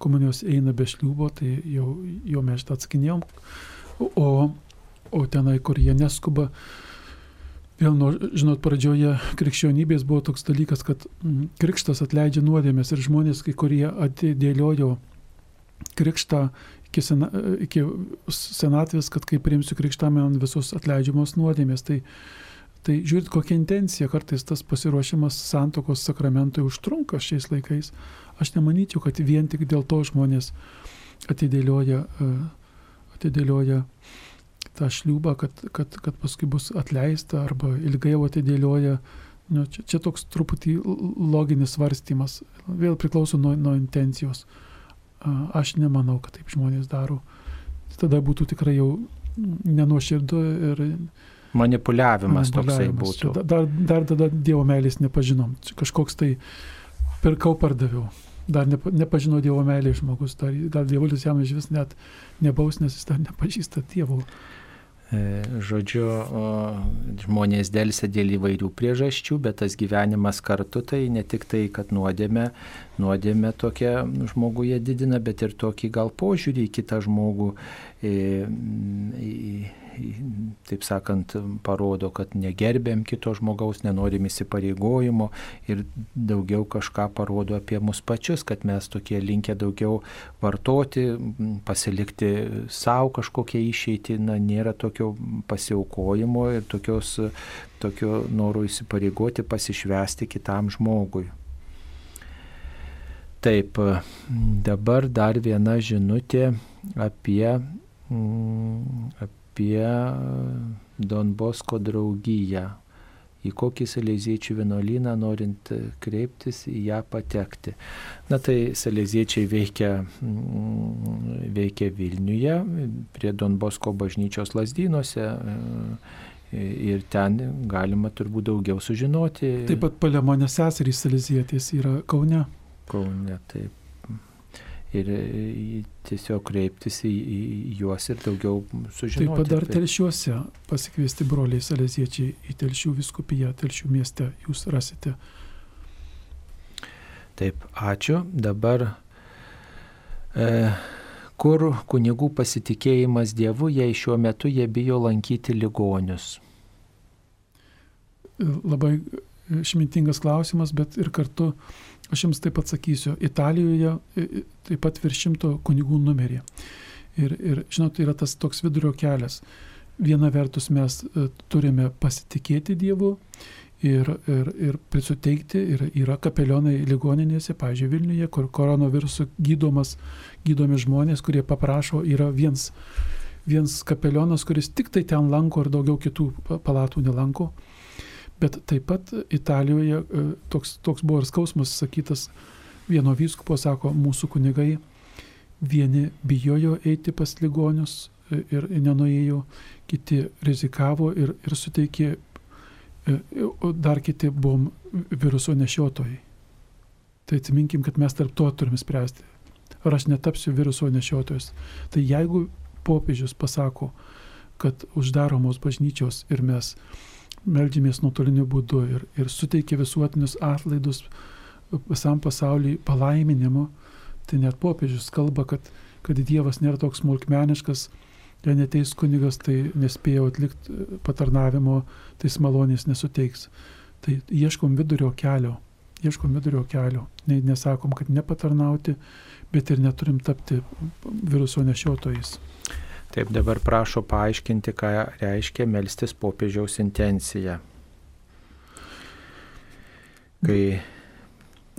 komunijos eina be šliūbo, tai jau, jau mes šitą atsakinėjom. O, o tenai, kur jie neskuba, vėl, nu, žinot, pradžioje krikščionybės buvo toks dalykas, kad mm, krikštas atleidžia nuodėmės ir žmonės, kai kurie atidėliojo krikštą iki, sena, iki senatvės, kad kai priimsiu krikštą, man visus atleidžiamos nuodėmės. Tai, Tai žiūrėt, kokia intencija kartais tas pasiruošimas santokos sakramentui užtrunka šiais laikais. Aš nemanyčiau, kad vien tik dėl to žmonės atidėlioja, e, atidėlioja tą šliūbą, kad, kad, kad paskui bus atleista arba ilgai jau atidėlioja. Nu, čia, čia toks truputį loginis svarstymas. Vėl priklauso nuo, nuo intencijos. Aš nemanau, kad taip žmonės daro. Tada būtų tikrai jau nenuoširdu ir manipuliavimas, manipuliavimas toksai būtų. Dar, dar tada Dievo meilės nepažinom. Čia kažkoks tai pirkau, pardaviau. Dar nepa, nepažino Dievo meilės žmogus. Dar, gal Dievulis jam iš vis net nebaus, nes jis dar nepažįsta Dievo. E, žodžiu, žmonės dėlse dėl įvairių priežasčių, bet tas gyvenimas kartu tai ne tik tai, kad nuodėmė, nuodėmė tokia žmoguje didina, bet ir tokį gal požiūrį į kitą žmogų. Į, į, taip sakant, parodo, kad negerbėm kito žmogaus, nenorim įsipareigojimo ir daugiau kažką parodo apie mus pačius, kad mes tokie linkę daugiau vartoti, pasilikti savo kažkokią išeitį, na, nėra tokio pasiaukojimo ir tokios, tokio noro įsipareigoti, pasišvesti kitam žmogui. Taip, dabar dar viena žinutė apie, apie apie Don Bosko draugiją, į kokį Saleziečių vienuolyną norint kreiptis, į ją patekti. Na tai Saleziečiai veikia, mm, veikia Vilniuje, prie Don Bosko bažnyčios lasdynuose ir ten galima turbūt daugiau sužinoti. Taip pat Palemonės seserys Salezietės yra Kaune. Kaune, taip ir e, tiesiog kreiptis į, į juos ir daugiau sužinoti. Taip pat dar telšiuose pasikviesti broliai saleziečiai į telšių viskupiją, telšių mieste jūs rasite. Taip, ačiū. Dabar e, kur kunigų pasitikėjimas Dievu, jei šiuo metu jie bijo lankyti ligonius? Labai išmintingas klausimas, bet ir kartu Aš jums taip atsakysiu. Italijoje taip pat virš šimto kunigų numerį. Ir, ir žinot, yra tas toks vidurio kelias. Viena vertus mes e, turime pasitikėti Dievu ir, ir, ir prisuteikti. Ir yra kapelionai ligoninėse, pavyzdžiui, Vilniuje, kur koronavirusu gydomas, gydomi žmonės, kurie paprašo, yra viens, viens kapelionas, kuris tik tai ten lanko ir daugiau kitų palatų nelanko. Bet taip pat Italijoje e, toks, toks buvo ir skausmas sakytas vieno vyskupo, sako, mūsų kunigai vieni bijojo eiti pas ligonius e, ir nenuėjo, kiti rizikavo ir, ir suteikė, e, o dar kiti buvom viruso nešiotojai. Tai atsiminkim, kad mes tarp to turime spręsti. Ar aš netapsiu viruso nešiotojas. Tai jeigu popiežius pasako, kad uždaromos bažnyčios ir mes meldžiamės nuotoliniu būdu ir, ir suteikia visuotinius atlaidus visam pasauliui palaiminimu, tai net popiežius kalba, kad, kad Dievas nėra toks smulkmeniškas, jei neteis kunigas, tai nespėjo atlikti patarnavimo, tai malonės nesuteiks. Tai ieškom vidurio kelio, ieškom vidurio kelio. Ne, nesakom, kad nepatarnauti, bet ir neturim tapti viruso nešiotojais. Taip dabar prašo paaiškinti, ką reiškia melstis popiežiaus intencija. Kai...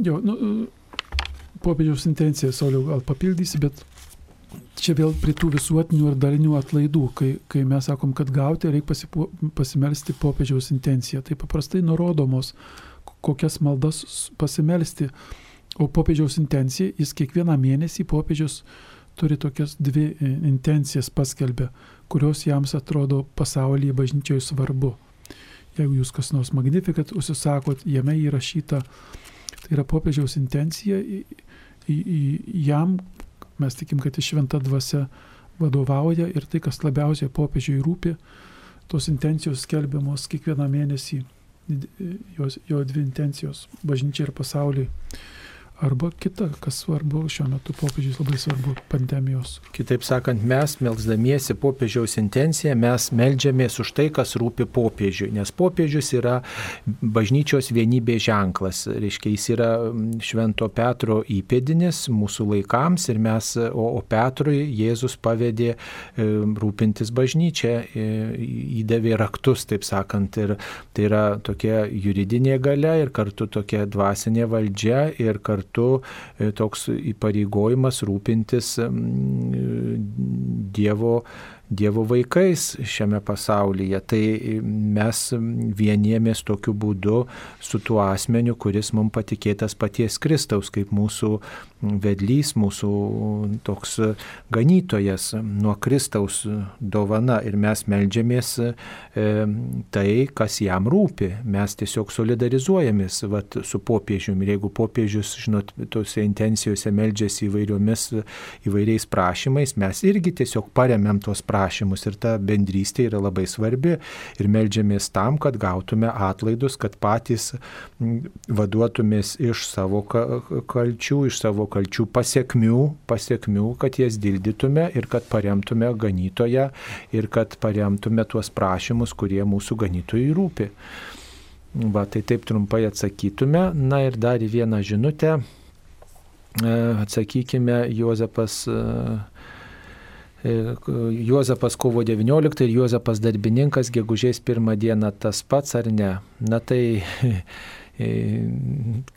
Jo, nu, popiežiaus intencija, Sauliau, gal papildysi, bet čia vėl prie tų visuotinių ir dalinių atlaidų, kai, kai mes sakom, kad gauti reikia pasipo, pasimelsti popiežiaus intenciją. Tai paprastai nurodomos, kokias maldas pasimelsti. O popiežiaus intencija, jis kiekvieną mėnesį popiežius turi tokias dvi e, intencijas paskelbę, kurios jiems atrodo pasaulyje bažnyčioje svarbu. Jeigu jūs kas nors magnifikat užsisakot, jame įrašyta, tai yra popiežiaus intencija, jam mes tikim, kad iš šventa dvasia vadovauja ir tai, kas labiausiai popiežiui rūpi, tos intencijos skelbiamos kiekvieną mėnesį, jos, jo dvi intencijos - bažnyčia ir pasauliai. Arba kita, kas svarbu, šiuo metu popiežius labai svarbu - pandemijos. Kitaip sakant, mes, melzdamiesi popiežiaus intenciją, mes melžiamės už tai, kas rūpi popiežiui, nes popiežius yra bažnyčios vienybės ženklas. Reiškia, jis yra Švento Petro įpėdinis mūsų laikams ir mes, o, o Petrui Jėzus pavedė e, rūpintis bažnyčią, e, įdavė raktus, taip sakant, ir tai yra tokia juridinė gale ir kartu tokia dvasinė valdžia ir kartu kartu e, toks įpareigojimas rūpintis Dievo Dievo vaikais šiame pasaulyje. Tai mes vienėmės tokiu būdu su tuo asmeniu, kuris mums patikėtas paties Kristaus, kaip mūsų vedlys, mūsų toks ganytojas nuo Kristaus dovana. Ir mes melžiamės e, tai, kas jam rūpi. Mes tiesiog solidarizuojamės vat, su popiežiumi. Ir jeigu popiežius, žinot, tose intencijose melžiasi įvairiomis, įvairiais prašymais, mes irgi tiesiog paremėm tos prašymus prašymus ir ta bendrystė yra labai svarbi ir melžiamės tam, kad gautume atlaidus, kad patys vaduotumės iš savo kalčių, iš savo kalčių pasiekmių, pasiekmių, kad jas dildytume ir kad paremtume ganytoje ir kad paremtume tuos prašymus, kurie mūsų ganytojai rūpi. Va, tai taip trumpai atsakytume. Na ir dar vieną žinutę. E, atsakykime, Juozapas E, Juozapas kovo 19 ir Juozapas darbininkas gegužės pirmą dieną tas pats ar ne? Na tai E,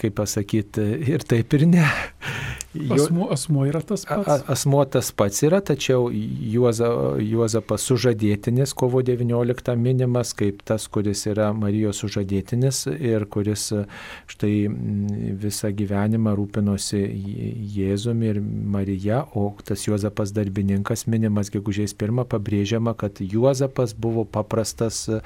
kaip pasakyti, ir taip ir ne. Asmuo, asmuo yra tas pats. A, asmuo tas pats yra, tačiau Juoza, Juozapas sužadėtinis kovo 19 minimas kaip tas, kuris yra Marijos sužadėtinis ir kuris štai visą gyvenimą rūpinosi Jėzumi ir Marija, o tas Juozapas darbininkas minimas gegužės pirmą pabrėžiama, kad Juozapas buvo paprastas e,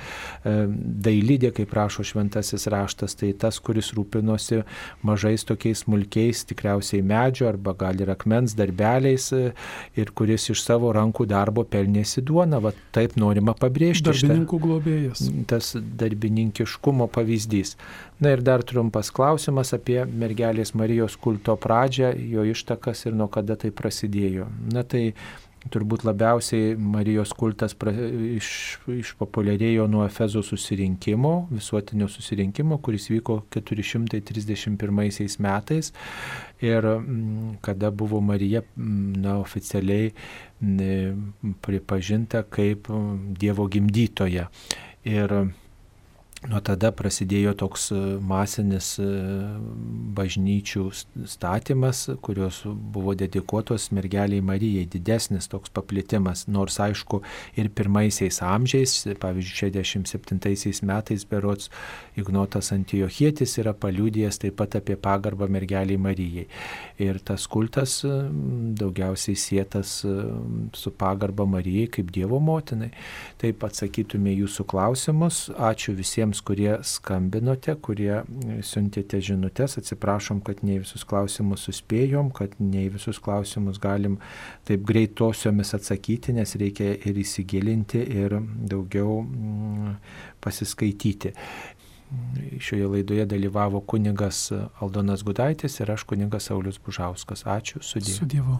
dailydė, kaip rašo šventasis raštas, tai ta tas, kuris rūpinosi mažais tokiais smulkiais, tikriausiai medžio arba gal ir akmens darbeliais e, ir kuris iš savo rankų darbo pelnėsi duoną. Va taip norima pabrėžti. Darbininkų globėjas. Tas darbininkiškumo pavyzdys. Na ir dar trumpas klausimas apie mergelės Marijos kulto pradžią, jo ištakas ir nuo kada tai prasidėjo. Na tai turbūt labiausiai Marijos kultas pra, iš, išpopuliarėjo nuo Efezo susirinkimo, visuotinio susirinkimo, kuris vyko 431 metais ir mm, kada buvo Marija mm, na, oficialiai mm, pripažinta kaip Dievo gimdytoja. Ir Nuo tada prasidėjo toks e, masinis e, bažnyčių statymas, kurios buvo dedikuotos mergeliai Marijai, didesnis toks paplitimas, nors aišku ir pirmaisiais amžiais, pavyzdžiui, 67 metais berots Ignotas Antiochietis yra paliūdėjęs taip pat apie pagarbą mergeliai Marijai. Ir tas kultas e, daugiausiai sėtas su pagarba Marijai kaip Dievo motinai. Taip atsakytume jūsų klausimus. Ačiū visiems kurie skambinote, kurie siuntėte žinutės. Atsiprašom, kad ne visus klausimus suspėjom, kad ne visus klausimus galim taip greitosiomis atsakyti, nes reikia ir įsigilinti, ir daugiau mm, pasiskaityti. Šioje laidoje dalyvavo kunigas Aldonas Gudaitis ir aš kunigas Saulis Bužauskas. Ačiū, sudėjau. Su Dievu.